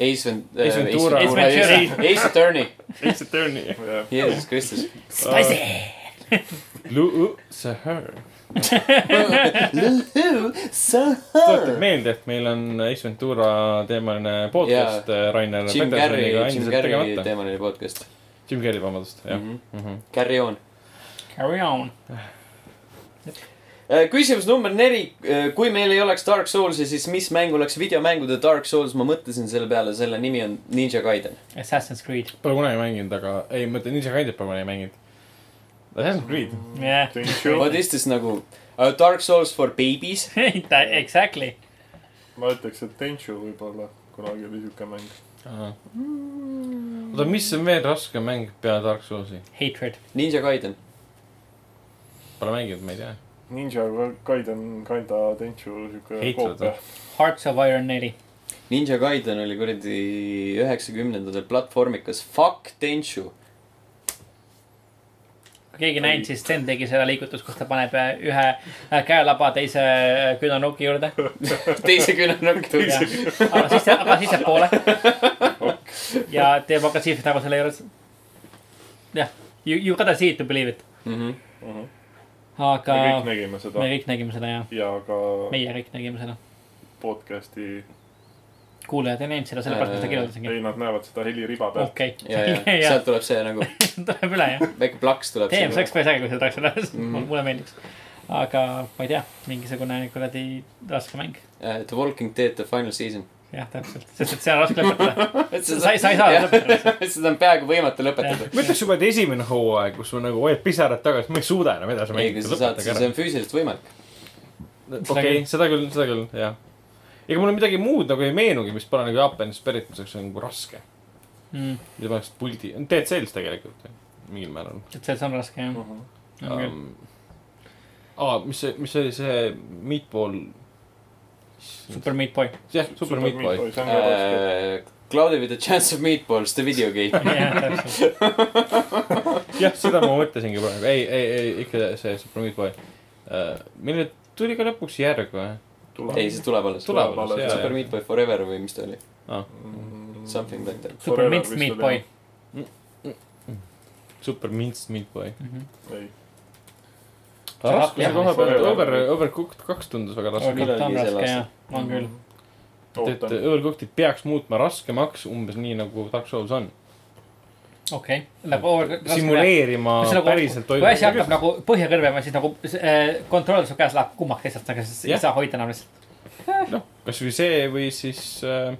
Ace. Ace Ventura. Ace Ventura. Ace Attorney. Ace Attorney. jah. Jeesus Kristus. Spicy. Lucifer. Tuletab meelde, et meil on Ace Ventura teemaline podcast äh, Rainer Jim Carrey, Petersoniga Jim Carrey teemaline podcast. Jim Carrey, vabandust, jah. Mhm. Mhm. Carry on. Carry on. Äh, küsimus number neli. kui meil ei oleks Dark Soulsi, siis mis mäng oleks videomängude Dark Souls? ma mõtlesin selle peale, selle nimi on Ninja Gaiden. Assassin's Creed, Pole kunagi mänginud, aga ei, ma mõtlen Ninja Gaidenit pole kunagi mänginud. Assassin's Creed. jah. What is this nagu uh, Dark Souls for babies? Exactly. ma ütleks, et Tenchu võib-olla kunagi oli siuke mäng. oota, mis on veel raske mäng peale Dark Soulsi? Hatred. Ninja Gaiden. Pole mänginud, ma ei tea. Ninja Gaiden, kinda Tenchu siuke Hatred, koopia. Hearts of Iron neli. Ninja Gaiden oli kuradi üheksakümnendatel platvormikas. Fuck Tenchu. Keegi näinud, siis Sten tegi seda liigutust, kus ta paneb ühe käelaba teise küünarnuki juurde. teise küünarnukki. aga siis, aga siis jääb poole. ja teeb agressiivset nägu selle juures. jah, you, you gotta see it to believe it. Mhm. aga me kõik nägime seda me kõik nägime seda ja ja ka meie kõik nägime seda. podcast'i, kuulajad ei näinud seda, sellepärast ma seda kirjeldasingi. ei, nad näevad seda heliriba pealt. okei, ja, ja sealt tuleb see nagu tuleb üle jah. väike plaks tuleb. teeme, see oleks päris äge, kui seda tahaks üle Mhm., mulle meeldiks. aga ma ei tea, mingisugune kuradi raske mäng. Uh, The Walking Dead The Final Season. jah, täpselt, sest et see on raske lõpetada. et sa ei, sa ei saa lõpetada. seda on peaaegu võimatu lõpetada. ma ütleks juba, et esimene hooaeg, kus sul nagu hoiad pisarad tagasi, ma ei suuda enam edasi ei, kui mängida, sa saad, see on füüsiliselt võimalik. okei, seda küll, seda küll, jah. Ega mulle midagi muud nagu ei meenugi, mis pole nagu Jaapanist pärit, mis oleks nagu raske. Mm, mida paneks puldi, Cells tegelikult, mingil määral et see on raske jah. um,. aa, mis see, mis oli see Meatball, Super Meat Boy. jah, Super Meat Boy. on ka raske. Uh, Cloudy with a chance of meatballs, the video game. jah, seda ma mõtlesingi praegu, ei, ei, ei ikka see Super Meat Boy uh,. millele tuli ka lõpuks järg või? ei, see tuleb alles. Tuleb alles, jaa, Super Meat Boy Forever või mis ta oli? Ah, Something like that. Super Minced Meat Boy. Super Minced Meat Boy. ei, raskuse jah, koha pealt Forever. Over, Overcooked kaks tundus väga raske. millalgi on raske jah on küll. et. Overcooked'it peaks muutma raskemaks, umbes nii nagu Dark Souls on. okei, nagu. simuleerima päriselt kui asi toimuvat. hakkab nagu põhja kõrvema, siis nagu äh, kontroll su käes läheb kummaks lihtsalt, aga siis ei Jah. saa hoida enam lihtsalt. noh, kasvõi see või siis äh,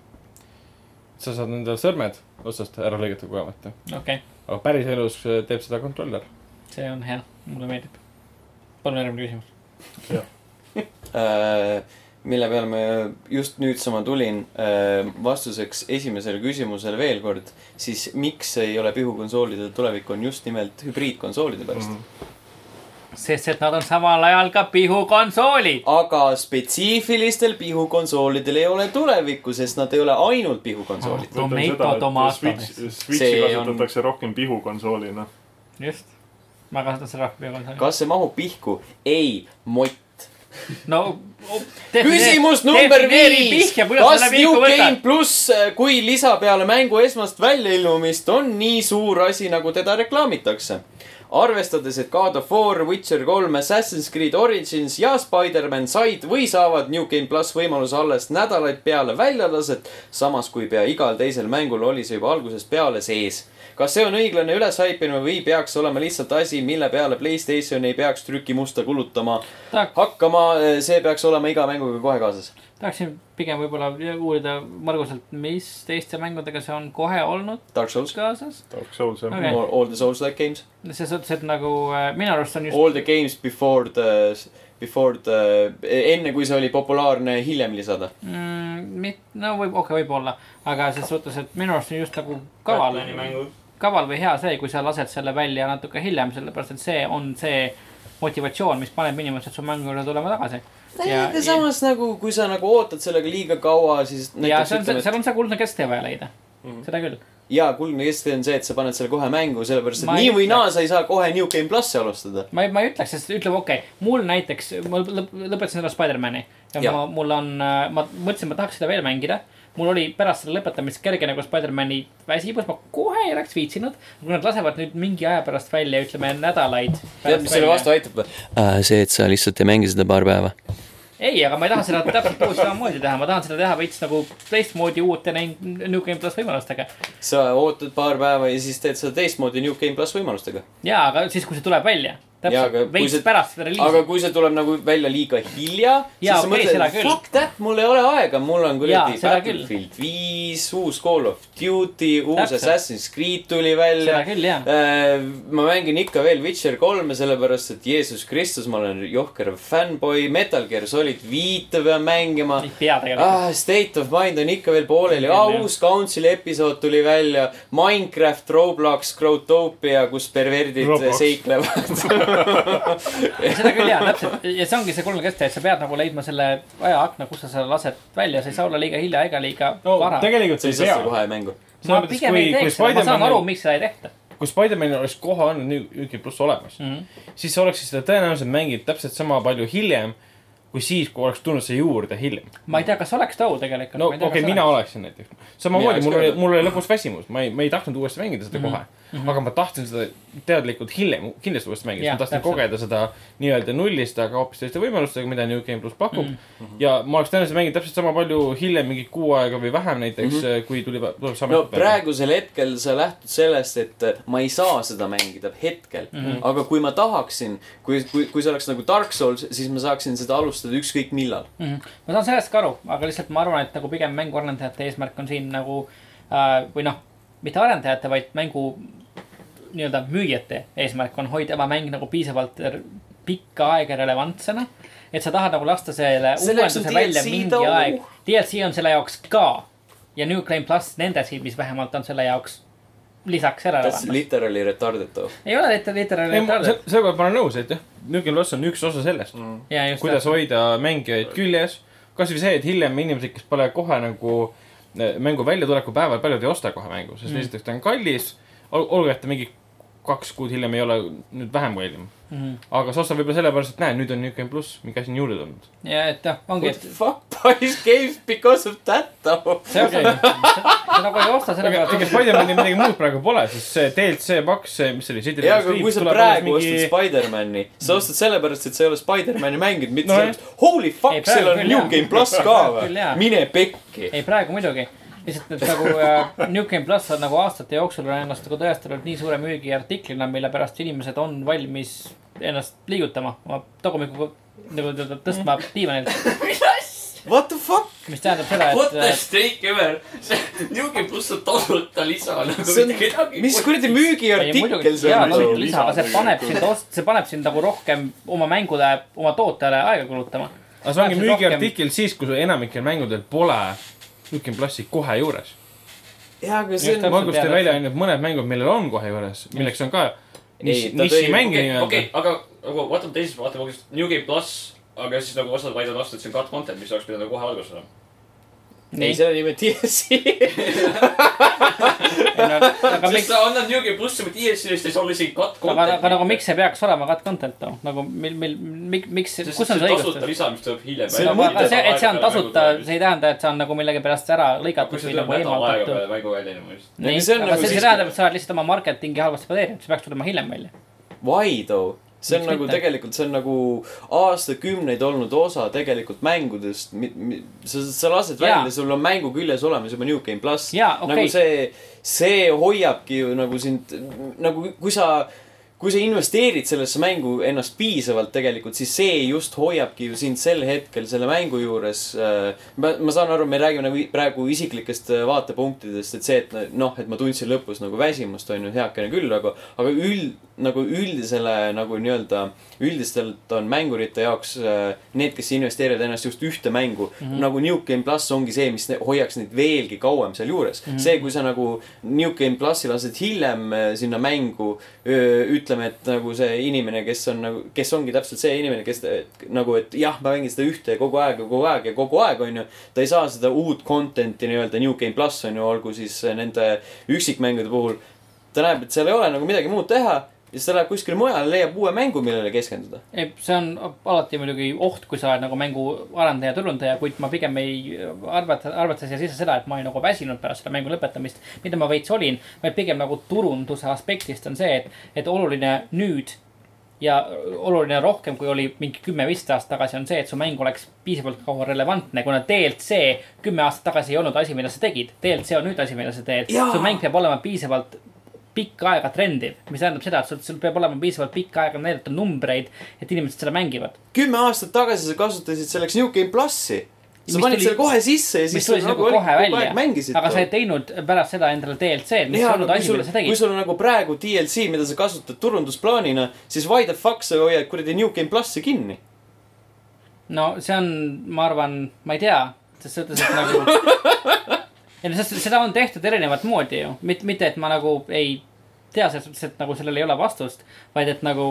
sa saad endale sõrmed otsast ära lõigata kogemata. okei okay., aga päriselus äh, teeb seda kontroller. see on hea, mulle meeldib. palun järgmine küsimus. Äh, mille peale ma just nüüdsama tulin äh, vastuseks esimesele küsimusele veel kord, siis miks ei ole pihukonsoolide tulevik on just nimelt hübriidkonsoolide pärast mm. -hmm. sest et nad on samal ajal ka pihukonsoolid. aga spetsiifilistel pihukonsoolidel ei ole tulevikku, sest nad ei ole ainult pihukonsoolid. Tomato, tomato. Switchi See on- kasutatakse rohkem pihukonsoolina. just, ma kasutan seda rohkem pihukonsooli. kas see mahub pihku? ei, mott. no. küsimus number viis. kas New Game pluss, kui lisa peale mängu esmast väljailmumist on nii suur asi, nagu teda reklaamitakse? arvestades, et God of War, Witcher kolm, Assassin's Creed Origins ja Spider-man said või saavad New Game pluss võimaluse alles nädalaid peale väljalaset, samas kui pea igal teisel mängul oli see juba algusest peale sees. kas see on õiglane ülesaipimine või peaks olema lihtsalt asi, mille peale Playstation ei peaks trükimusta kulutama hakkama, see peaks olema iga mänguga kohe kaasas. Tahaksin pigem võib-olla uurida Marguselt, mis teiste mängudega see on kohe olnud Dark Souls, kaasas. Dark Souls jah Okei. all, the Souls-like games, selles suhtes, et nagu äh, minu arust on just all the games before the, before the, enne kui see oli populaarne hiljem lisada. mm,, mit-, no võib, okei okay,, võib-olla, aga selles suhtes, et minu arust on just nagu kaval, kaval või hea see, kui sa lased selle välja natuke hiljem, sellepärast et see on see motivatsioon, mis paneb inimesed su mängu juurde tulema tagasi. ja, ja, samas nagu, kui sa nagu ootad sellega liiga kaua, siis ja see on, seal on see kuldne kesktee vaja leida mm. -hmm. seda küll. jaa, kuldne kesktee on see, et sa paned selle kohe mängu, sellepärast et Ma nii või naa sa ei saa kohe New Game plussi alustada. ma ei, ma ei ütleks, sest ütleme, okei okay,, mul näiteks, ma lõp- lõpetasin ära Spider-man'i ja, ja. ma, mul on, ma mõtlesin, ma tahaks seda veel mängida. Mul oli pärast selle lõpetamist kerge nagu Spider-man'i väsimus, ma kohe ei oleks viitsinud. kui nad lasevad nüüd mingi aja pärast välja, ütleme nädalaid. tead, mis selle vastu aitab või? see, et sa lihtsalt ei mängi seda paar päeva. ei, aga ma ei taha seda täpselt uuesti samamoodi teha, ma tahan seda teha veits nagu teistmoodi uute New Game pluss võimalustega. sa ootad paar päeva ja siis teed seda teistmoodi New Game pluss võimalustega. ja, aga siis, kui see tuleb välja, täpselt kui veits see- pärast seda aga reliisi. kui see tuleb nagu välja liiga hilja, siis sa mõtled okay,, küll. fuck that, mul ei ole aega, mul on kuradi. Battlefield viis, uus Call of Duty, uus Täpselt. Assassin's Creed tuli välja jaa. ma mängin ikka veel Witcher kolme, sellepärast et Jeesus Kristus, ma olen johker fännboi, Metal Gear Solid viite pean mängima ei pea tegelikult. ah,. State of Mind on ikka veel pooleli ah,, uus Council'i episood tuli välja. Minecraft, Roblox, Growtopia, kus perverdid seiklevad seda küll jaa, täpselt ja see ongi see kolme keste, et sa pead nagu leidma selle ajaakna, kus sa selle lased välja, see ei saa olla liiga hilja ega liiga no vara. tegelikult sa see ei saa kohe mängu. ma pigem ei teeks seda, ma saan aru, miks seda ei tehta kui Spider-manil oleks kohe olnud Game pluss olemas mm. -hmm. siis sa oleksid seda tõenäoliselt mänginud täpselt sama palju hiljem, kui siis, kui oleks tulnud see juurde hiljem. ma ei tea, kas oleks too tegelikult. no okei okay,, mina oleksin näiteks. samamoodi, oleks mul oli, mul oli lõpus väsimus, ma ei, ma ei tahtnud uuesti mängida seda mm -hmm. kohe mm. -hmm. aga ma tahtsin seda teadlikult hiljem kindlasti uuesti mängida, ma tahtsin täpselt. kogeda seda nii-öelda nullist, aga hoopis teiste võimalustega, mida New Game pluss pakub mm. -hmm. ja ma oleks tõenäoliselt mänginud täpselt sama palju hiljem, mingi kuu aega või vähem näiteks mm, -hmm. kui tuli, tuleb sama no. praegusel hetkel sa lähtud sellest, et äh, ma ei saa seda mängida hetkel mm. -hmm. aga kui ma tahaksin, kui, kui, kui see oleks nagu Dark Souls, siis ma saaksin seda alustada ükskõik millal. mm. -hmm. ma saan sellest ka aru, aga lihtsalt ma arvan, et nagu pigem mänguarendajate eesmärk on siin nagu äh, või noh, mitte arendajate, vaid mängu nii-öelda müüjate eesmärk on hoida oma mäng nagu piisavalt pikka aega relevantsena. et sa tahad nagu lasta selle uuenduse välja mingi too. aeg. DLC on selle jaoks ka ja New Game pluss nende silmis vähemalt on selle jaoks lisaks ära That's olemas. literally retarded though. ei ole liter-, literaalne ei, ma, sellega ma olen nõus, et jah, New Game pluss on üks osa sellest mm.. ja just. kuidas hoida mängijaid küljes. kasvõi see, et hiljem inimesed, kes pole kohe nagu eh, mängu väljatuleku päeval, paljud ei osta kohe mängu, sest mm. esiteks ta on kallis. olgu, et ta mingi kaks kuud hiljem ei ole nüüd vähem kallim. mm. -hmm. aga sa ostad võib-olla sellepärast, et näe, nüüd on New Game pluss, mingi asi on juurde tulnud. ja et noh, ongi, What the fuck buys games because of that though? see ongi, sa nagu ei osta aga sellepärast ega. Spider-manil midagi muud praegu pole, siis see DLC paks, see, mis see oli, jaa, aga kui sa praegu mingi... ostad Spider-man'i, sa ostad sellepärast, et sa ei ole Spider-man'i mänginud, mitte No sellepärast, holy fuck, seal on New. Game pluss ka või? mine pekki. ei, praegu muidugi, lihtsalt et nagu äh, New Game pluss on nagu aastate jooksul on ennast nagu tõestanud nii suure müügiartiklina, mille pärast inimesed on valmis ennast liigutama oma tagumikuga nagu nii-öelda tõstma diivanilt. What the fuck? mis tähendab seda, What et the äh, steak ever, see New Game pluss on tasuta lisa nagu mitte kedagi., mis kuradi müügiartikkel see on lisa, aga see paneb sind, see paneb sind nagu rohkem oma mängule, oma tootele aega kulutama. aga see ongi müügiartikkel siis, kui enamikel mängudel pole Nukem plussi kohe juures. jaa, aga see on. Margus tõi välja ainult mõned mängud, millel on kohe juures, milleks on ka niši, Ei, ta tõi- nišimäng okei, nii-öelda okei, aga nagu vaatame teisest, vaatame New Game pluss, aga siis nagu osad vaidlevad vastu, et see on cut content, mis oleks pidanud kohe alguses olema. ei, selle nimi on DLC. aga sest miks, sa annad New Game plussi oma DLC-st ja see on isegi cut aga, content. aga nagu miks see peaks olema cut content too, nagu mil, mil, miks, sest kus see on on see tasuta õigustus? lisa, mis tuleb hiljem. See on aga mõte- see, et see on tasuta, see ei tähenda, et see on nagu millegipärast ära lõigatud või see nagu tuleb nädal aega eemaldatud. mängu väljendamist. nii, Aga see on aga nagu see, see siiski- tähendab, et sa oled lihtsalt oma marketingi halvasti planeerinud, see peaks tulema hiljem välja. Why though? See on Miks nagu mitte? tegelikult, see on nagu aastakümneid olnud osa tegelikult mängudest. sa, sa lased välja, sul on mängu küljes olemas juba New Game pluss. Jaa, okei. nagu see, see hoiabki ju nagu sind, nagu kui sa, kui sa investeerid sellesse mängu ennast piisavalt tegelikult, siis see just hoiabki ju sind sel hetkel selle mängu juures. ma, ma saan aru, me räägime nagu praegu isiklikest äh, vaatepunktidest, et see, et noh, et ma tundsin lõpus nagu väsimust, on ju, heakene küll, aga, aga üld, nagu üldisele nagu nii-öelda, üldistelt on mängurite jaoks äh, need, kes investeerivad ennast just ühte mängu mm. -hmm. nagu New Game pluss ongi see, mis hoiaks neid veelgi kauem sealjuures mm. -hmm. see, kui sa nagu New Game plussi lased hiljem äh, sinna mängu, ütleme, et nagu see inimene, kes on nagu, kes ongi täpselt see inimene, kes te- nagu, et jah, ma mängin seda ühte kogu aeg ja kogu aeg ja kogu aeg, on ju. ta ei saa seda uut content'i nii-öelda New Game pluss on ju, olgu siis nende üksikmängude puhul. ta näeb, et seal ei ole nagu midagi muud teha siis ta läheb kuskile mujale, leiab uue mängu, millele keskenduda. ei, see on alati muidugi oht, kui sa oled nagu mängu arendaja, turundaja, kuid ma pigem ei arvata, arvata siia sisse seda, et ma olin nagu väsinud pärast selle mängu lõpetamist. mida ma veits olin, vaid pigem nagu turunduse aspektist on see, et, et oluline nüüd ja oluline rohkem, kui oli mingi kümme-viisteist aastat tagasi, on see, et su mäng oleks piisavalt kaua relevantne, kuna DLC kümme aastat tagasi ei olnud asi, mida sa tegid. DLC on nüüd asi, mida sa teed. Su mäng peab olema piisavalt pikka aega trendiv, mis tähendab seda, et sul, sul peab olema piisavalt pikka aega näidata numbreid, et inimesed seda mängivad. kümme aastat tagasi sa kasutasid selleks New Game plussi. sa Mis panid tuli- selle kohe sisse ja mis siis tuli sa nagu kohe välja, aga sa ei teinud pärast seda endale DLC-d, mis ei olnud kui asi, mida sa, kui tegid. sul on nagu praegu DLC, mida sa kasutad turundusplaanina, siis why the fuck sa hoiad kuradi New Game plussi kinni? no see on, ma arvan, ma ei tea, ses suhtes, et nagu. ei no sest seda on tehtud erinevat moodi ju, mitte, mitte et ma nagu ei tea suhtes, et nagu sellel ei ole vastust, vaid et nagu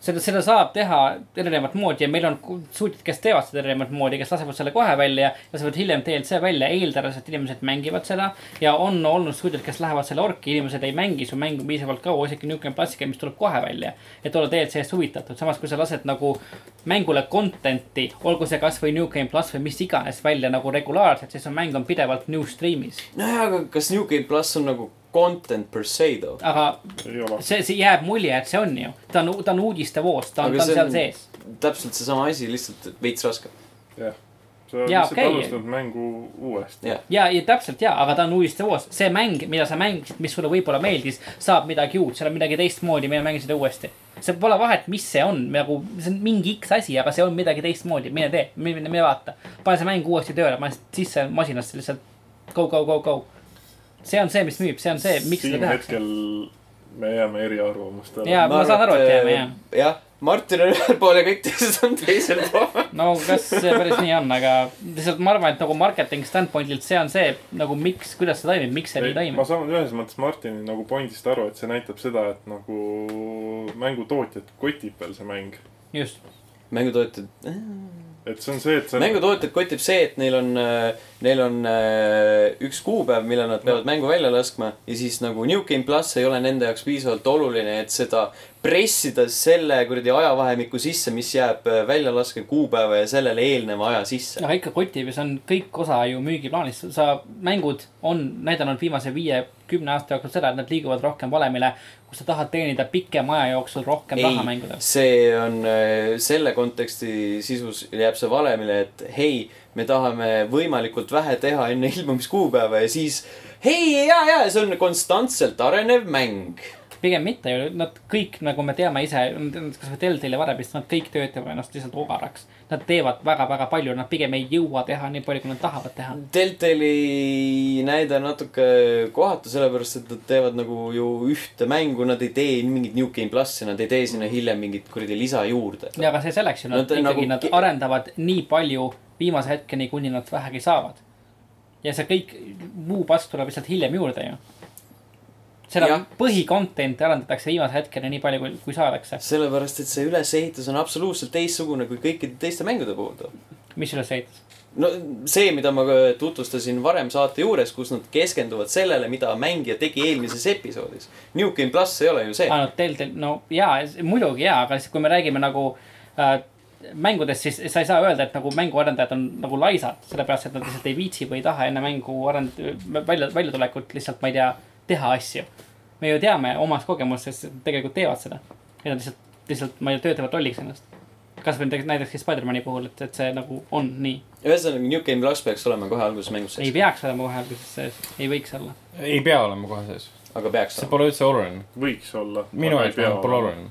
seda, seda saab teha erinevat moodi ja meil on suutjad, kes teevad seda erinevat moodi, kes lasevad selle kohe välja, lasevad hiljem DLC välja, eeldades, et inimesed mängivad seda. ja on olnud suutjad, kes lähevad selle orki, inimesed ei mängi su mängu piisavalt kaua, isegi Game Plussiga, mis tuleb kohe välja. et olla DLC-st huvitatud, samas kui sa lased nagu mängule content'i, olgu see kasvõi New Game pluss või mis iganes välja nagu regulaarselt, siis su mäng on pidevalt new stream'is. nojah, aga kas New Game pluss on nagu content per se too? aga see, see jääb mulje, et see on ju, ta on, ta on uudistevoos, ta on, ta on see seal on- sees. täpselt seesama asi, lihtsalt veits raske. jah. sa Jaa, lihtsalt okei. alustad mängu uuesti. jah, ja, ja täpselt ja, aga ta on uudistevoos, see mäng, mida sa mängisid, mis sulle võib-olla meeldis, saab midagi uut, seal on midagi teistmoodi, mine mängi seda uuesti. see pole vahet, mis see on, nagu see on mingi X asi, aga see on midagi teistmoodi, mine tee, mine, mine vaata. pane see mäng uuesti tööle, pane sisse masinasse lihtsalt go, go, go, go. See on see, mis müüb, see on see, miks seda siin tehakse. hetkel me jääme eriarvamustele Jaa. ma saan aru, et jääme, jah. jah, Martin on ühel pool ja kõik teised on teisel pool. no kas see päris nii on, aga lihtsalt ma arvan, et nagu marketing standpoint'ilt see on see nagu miks, kuidas see toimib, miks see nii ma toimib. saan ühes mõttes Martini nagu pointist aru, et see näitab seda, et nagu mängutootjat kotib veel see mäng. just, mängutootjad, et see on see, et see on mängutootjad kotib see, et neil on, neil on äh, üks kuupäev, millal nad peavad mängu välja laskma ja siis nagu New Game pluss ei ole nende jaoks piisavalt oluline, et seda pressida selle kuradi ajavahemiku sisse, mis jääb äh, väljalaske kuupäeva ja sellele eelneva aja sisse. aga ikka kotib ja see on kõik osa ju müügiplaanis. sa, mängud on näidanud viimase viie, kümne aasta jooksul seda, et nad liiguvad rohkem valemile, kus sa tahad teenida pikema aja jooksul rohkem raha mängudel. see on äh, selle konteksti sisus jääb see valemile, et hei, me tahame võimalikult vähe teha enne ilmumiskuupäeva ja siis hei, ja, ja see on konstantselt arenev mäng. Pigem mitte ju, nad kõik, nagu me teame ise, kasvõi Deltali ja Varebist, nad kõik töötavad ennast lihtsalt ogaraks. Nad teevad väga-väga palju, nad pigem ei jõua teha nii palju, kui nad tahavad teha. Deltali näide on natuke kohatu, sellepärast et nad teevad nagu ju ühte mängu, nad ei tee mingit New Game plussi, nad ei tee sinna hiljem mingit kuradi lisa juurde. ja aga see selleks ju, nad Nad ikkagi nagu- nad arendavad nii palju viimase hetkeni, kuni nad vähegi saavad. ja see kõik muu pask tuleb lihtsalt hiljem juurde ju. Seda Jah. põhicontent'i arendatakse viimase hetkeni nii palju, kui, kui saadakse. sellepärast, et see ülesehitus on absoluutselt teistsugune kui kõikide teiste mängude puhul. mis ülesehitus? no see, mida ma tutvustasin varem saate juures, kus nad keskenduvad sellele, mida mängija tegi eelmises episoodis. New Game pluss ei ole ju see. ainult Deltal, no jaa, muidugi jaa, aga siis, kui me räägime nagu äh, mängudest, siis sa ei saa öelda, et nagu mänguarendajad on nagu laisad, sellepärast et nad lihtsalt ei viitsi või ei taha enne mängu arend-, välja, väljatulekut lihtsalt, ma ei tea, teha asju. me ju teame omast nad tegelikult teevad seda. ja nad lihtsalt, lihtsalt, ma ei tea, töötavad lolliks ennast. kasvõi näiteks, näiteks Spider-man'i puhul, et, et see nagu on nii. ühesõnaga, New Game pluss peaks olema kohe alguses mängus ei sees. peaks olema kohe alguses sees, ei võiks olla. ei pea olema kohe sees. aga peaks see olema. pole üldse oluline. võiks olla. minu jaoks pole. oluline.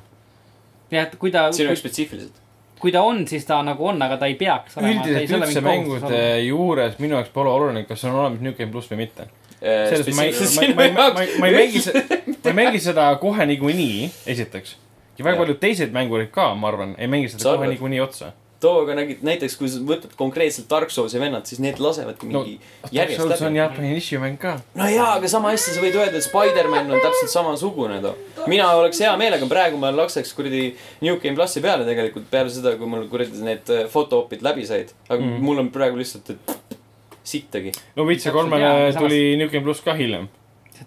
jah, et kui ta, sinu jaoks spetsiifiliselt. kui ta on, siis ta nagu on, aga ta ei peaks olema. üldiselt üldse mängude juures minu jaoks pole oluline, kas on olemas New Game pluss või mitte. Selles ma ei, ma ei, ma ma ei, ma ei mängi seda, ma ei mängi seda kohe niikuinii, esiteks. ja väga paljud teised mängurid ka, ma arvan, ei mängi seda kohe niikuinii otsa. too, aga nägid näiteks, kui sa võtad konkreetselt Dark Souls'i vennad, siis need lasevadki No, mingi järjest see on läbi. Jaapani nišimäng ka. no jaa, aga sama hästi sa võid öelda, et Spider-man on täpselt samasugune too. mina oleks hea meelega, praegu ma laksaks kuradi New Game plussi peale tegelikult peale seda, kui mul kuradi need äh, fotoopid läbi said. aga mm. Mhm. mul on praegu lihtsalt, et sittagi. no Witcher kolmele tuli New Game pluss ka hiljem.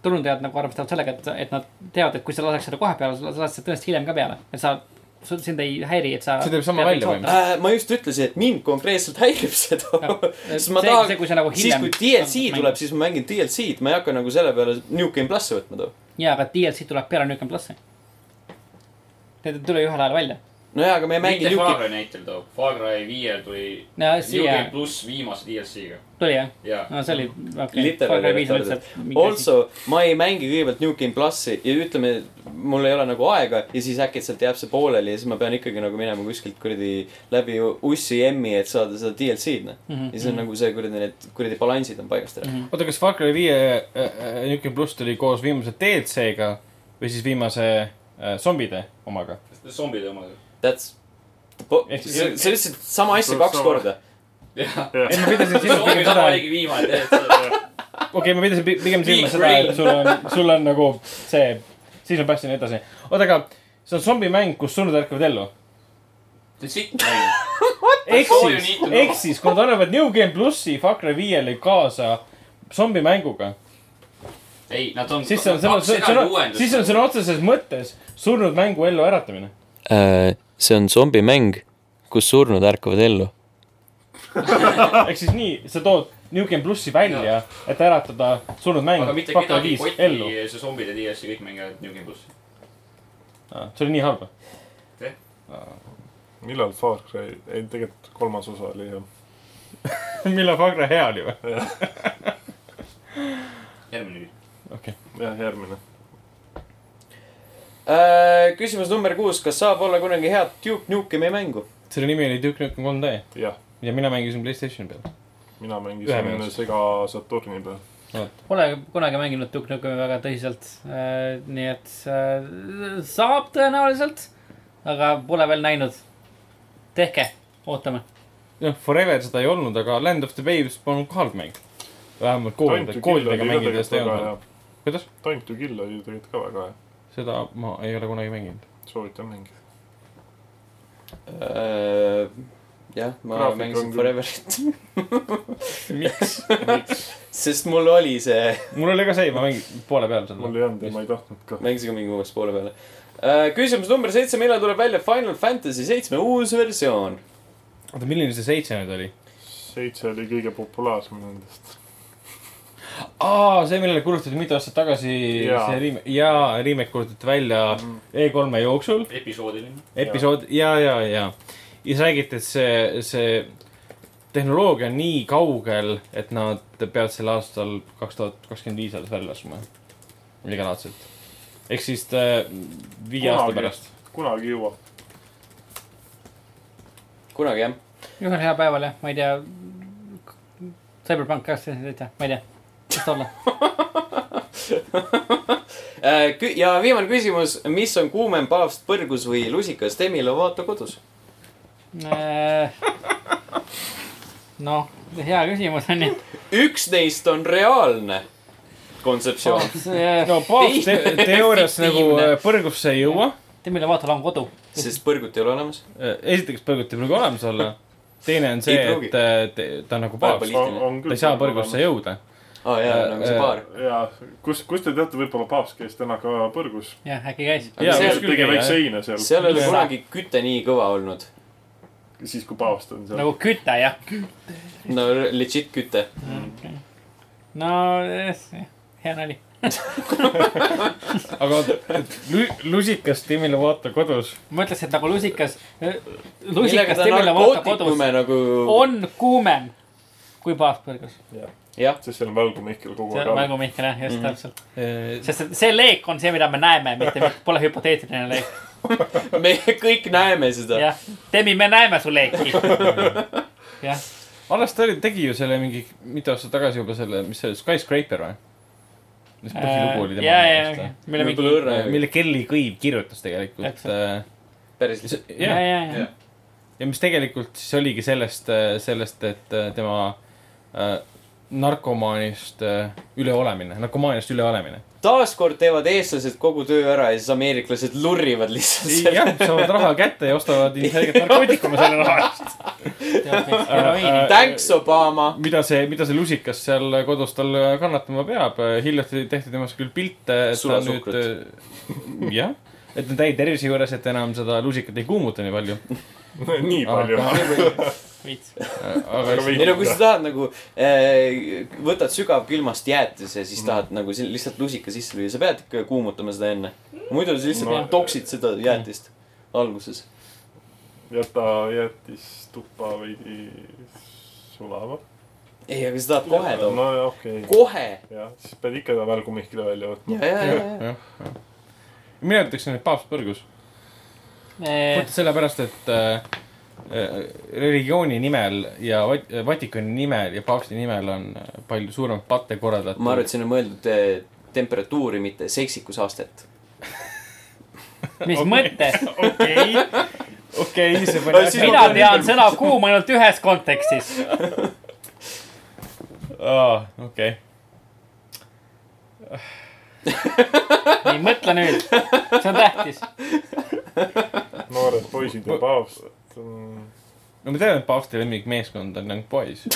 turundajad nagu arvestavad sellega, et, et nad teavad, et kui sa laseks seda kohe peale, sa lased seda tõenäoliselt hiljem ka peale. et sa, sind ei häiri, et sa. See teeb sama välja põhimõtteliselt. Äh, ma just ütlesin, et mind konkreetselt häirib too. sest ma tahan see, kui sa nagu siis kui DLC tuleb, siis ma mängin DLC-d, ma ei hakka nagu selle peale New Game plussi võtma too. jaa, aga DLC tuleb peale New Game plussi. Need ei tule ühel ajal välja. nojaa, aga me ei mängi mitte Far Cry näitel too, Far Cry viiel tuli New siia Game pluss viimase DLC-ga tuli jah? ja no see oli, okei. Literally retarded. also, ma ei mängi kõigepealt New Game plussi ja ütleme, mul ei ole nagu aega ja siis äkitselt jääb see pooleli ja siis ma pean ikkagi nagu minema kuskilt kuradi läbi ussi emmi, et saada seda DLC-d, noh. Mhm, ja siis on nagu see kuradi, need kuradi balansid on paigast ära. oota, kas Far Cry viie äh, New Game pluss tuli koos viimase DLC-ga või siis viimase äh, zombide omaga? zombide omaga. That's, Ehk siis- sa sa ütlesid sama asja kaks korda. jah, ei, ma pidasin silmas pigem seda oligi viimane okei ma pidasin pi- pigem silmas seda, et sul on, sul on nagu see, siis on päästja ja nii edasi. oota, aga see on zombimäng, kus surnud ärkavad ellu. see ehk siis, kui nad annavad New Game plussi Far Cry viiele kaasa zombimänguga, ei, nad on. siis see on, see on, see on, siis on sõna otseses mõttes surnud mängu ellu äratamine. See on zombimäng, kus surnud ärkavad ellu. ehk siis nii, sa tood New Game plussi välja, et äratada surnud mäng aga mitte kedagi koti see zombide DLC, kõik mängivad New Game plussi. see oli nii halb. millal Far Cry, ei tegelikult kolmas osa oli jah. millal Far Cry hea oli või? järgmine okei. jah, järgmine. Äh, küsimus number kuus, kas saab olla kunagi head Duke Nukemi mängu? selle nimi oli Duke Nukem 3D jah, ja mina mängisin Playstationi peal. mina mängisin. Sega Saturni peal. Pole kunagi mänginud Duke Nukemi väga tõsiselt. nii et äh, saab tõenäoliselt, aga pole veel näinud. tehke, ootame. jah, Forever seda ei olnud, aga Land of the Waves polnud ka halb mäng. vähemalt koolide, koolidega mängides ta ei olnud kuidas? Time to kill oli tegelikult ka väga hea. Seda ma ei ole kunagi mänginud. soovitan mängida. Äh, jah, ma Graafik mängisin Foreverit, miks? sest mul oli see, mul oli ka see, ma mängin poole peal seda mul. ei olnud ja ma ei tahtnud ka. mängisin ka mingi uuesti poole peale küsimus number seitse, millal tuleb välja Final Fantasy seitsme uus versioon? oota, milline see seitse nüüd oli? seitse oli kõige populaarsem nendest. aa, see, millele kuulutati mitu aastat tagasi, see remake, jaa, remake kuulutati välja E3-e jooksul. episoodiline. episood ja, ja, ja. ja siis räägiti, et see, see tehnoloogia on nii kaugel, et nad peavad sel aastal kaks tuhat kakskümmend viis alles välja laskma. midagi laadset. ehk siis äh, viie aasta Kunagi. pärast. kunagi jõuab. kunagi jah. ühel heal päeval jah, ma ei tea. Cyberpunk seitse, ma ei tea, mis ta olla. Äh, ja viimane küsimus, mis on kuumem paavst, põrgus või lusikas? Demi Lovato kodus. noh, hea küsimus on ju. üks neist on reaalne kontseptsioon. no paavst te teoorias nagu äh, põrgusse ei jõua. Demi Lovato on kodu. sest põrgut ei ole olemas. esiteks põrgut ei pruugi olemas olla. teine on see, et äh, te- ta on nagu paavst. Ta ei saa põrgusse jõuda. Aa oh, jaa, nagu see Äh, baar. ja kus, kus te teate, võib-olla paavst käis täna ka põrgus. jah, äkki käis. Jaa, tegi väikse heine seal, seal ei ole Jaa. kunagi küte nii kõva olnud. siis kui paavst on seal. nagu küte jah. no legit küte. no jah, hea nali. aga lu- lusikas Demi Lovato kodus. ma ütleks, et nagu lusikas, millega lusikas ta Demi Lovato kodus nagu. on kuumem kui paavspõrgus. jah, sest seal on Välgu Mihkel kogu see aeg on all. Mängu Mihkel jah, just Mhm. täpselt. see sest et see leek on see, mida me näeme, mitte, pole hüpoteetiline leek. me kõik näeme seda. jah, Demi, me näeme su leeki. jah, alles ta oli, tegi ju selle mingi mitu aastat tagasi juba selle, mis see oli, Skyscraper või? mis põhilugu oli Äh, ja, ja, tema ja, mille mingi, õrre. mille Kelly Kõiv kirjutas tegelikult. Täpselt. päris lihtsalt. ja, ja, ja, ja. ja mis tegelikult siis oligi sellest, sellest, et äh, tema äh, narkomaanist äh, üleolemine, narkomaaniast üleolemine. taaskord teevad eestlased kogu töö ära ja siis ameeriklased lurrivad lihtsalt selle. jah, saavad raha kätte ja ostavad ilmselgelt narkootikume selle raha eest. heroiini. Thanks, Obama. mida see, mida see lusikas seal kodus tal kannatama peab, hiljuti tehti temast küll pilte, et ta nüüd Sulasuhkrut., jah, et ta on täie tervise juures, et enam seda lusikat ei kuumuta nii palju. nii palju. veits. aga Aga ei no kui sa tahad nagu äh,, võtad sügavkülmast jäätise ja Mm. siis tahad nagu si- lihtsalt lusika sisse lüüa, sa pead ikka kuumutama seda enne. muidu sa lihtsalt No- no. toksid seda jäätist alguses. jäta jäätis tuppa veidi sulama. ei, aga sa tahad kohe too. no okei okay., kohe. jah, siis pead ikka ta Välgu Mihkli välja võtma. ja, ja, ja, ja. mina ütleksin, et paavst põrgus. puhtalt sellepärast, et äh, äh, religiooni nimel ja Vat- Vatikani nimel ja paavsti nimel on palju suurem patte korraldatud. ma arvan, et siin on mõeldud eh, temperatuuri, mitte seksikusaastet. mis mõttes? okei, okei, see Aga siis mina tean sõna kuum ainult ühes kontekstis. aa, okei. nii, mõtle nüüd. see on tähtis. noored poisid ja paavst mm,. no ma tean, et paavsti lemmikmeeskond on Young Boys.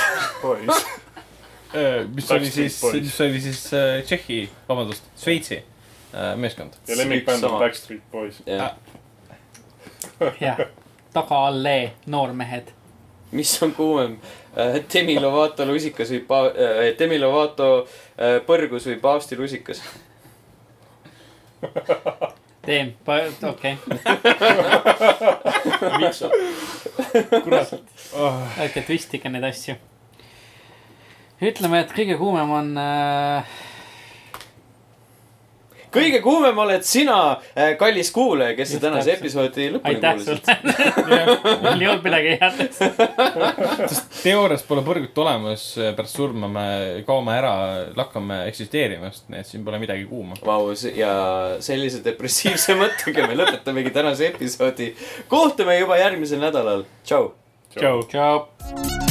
poiss. mis oli siis, Boys. mis oli siis äh, Tšehhi, vabandust, Šveitsi äh, meeskond. ja lemmikbänd on Backstreet Boys. jah, taga-allee noormehed. mis on kuumem, Demi Lovato lusikas või pa-, Demi Lovato eh, põrgus või paavsti lusikas? teen, okei, kurat. ärge twistige neid asju. ütleme, et kõige kuumem on äh, kõige kuumem oled sina, kallis kuulaja, kes sa tänase episoodi lõpuni kuulasid. mul ei olnud midagi head. teoorias pole põrgut olemas, pärast surma me kaome ära, lakkame eksisteerimast, nii et siin pole midagi kuuma. Vau, ja sellise depressiivse mõttega me lõpetamegi tänase episoodi. kohtume juba järgmisel nädalal. tšau. tšau. tšau.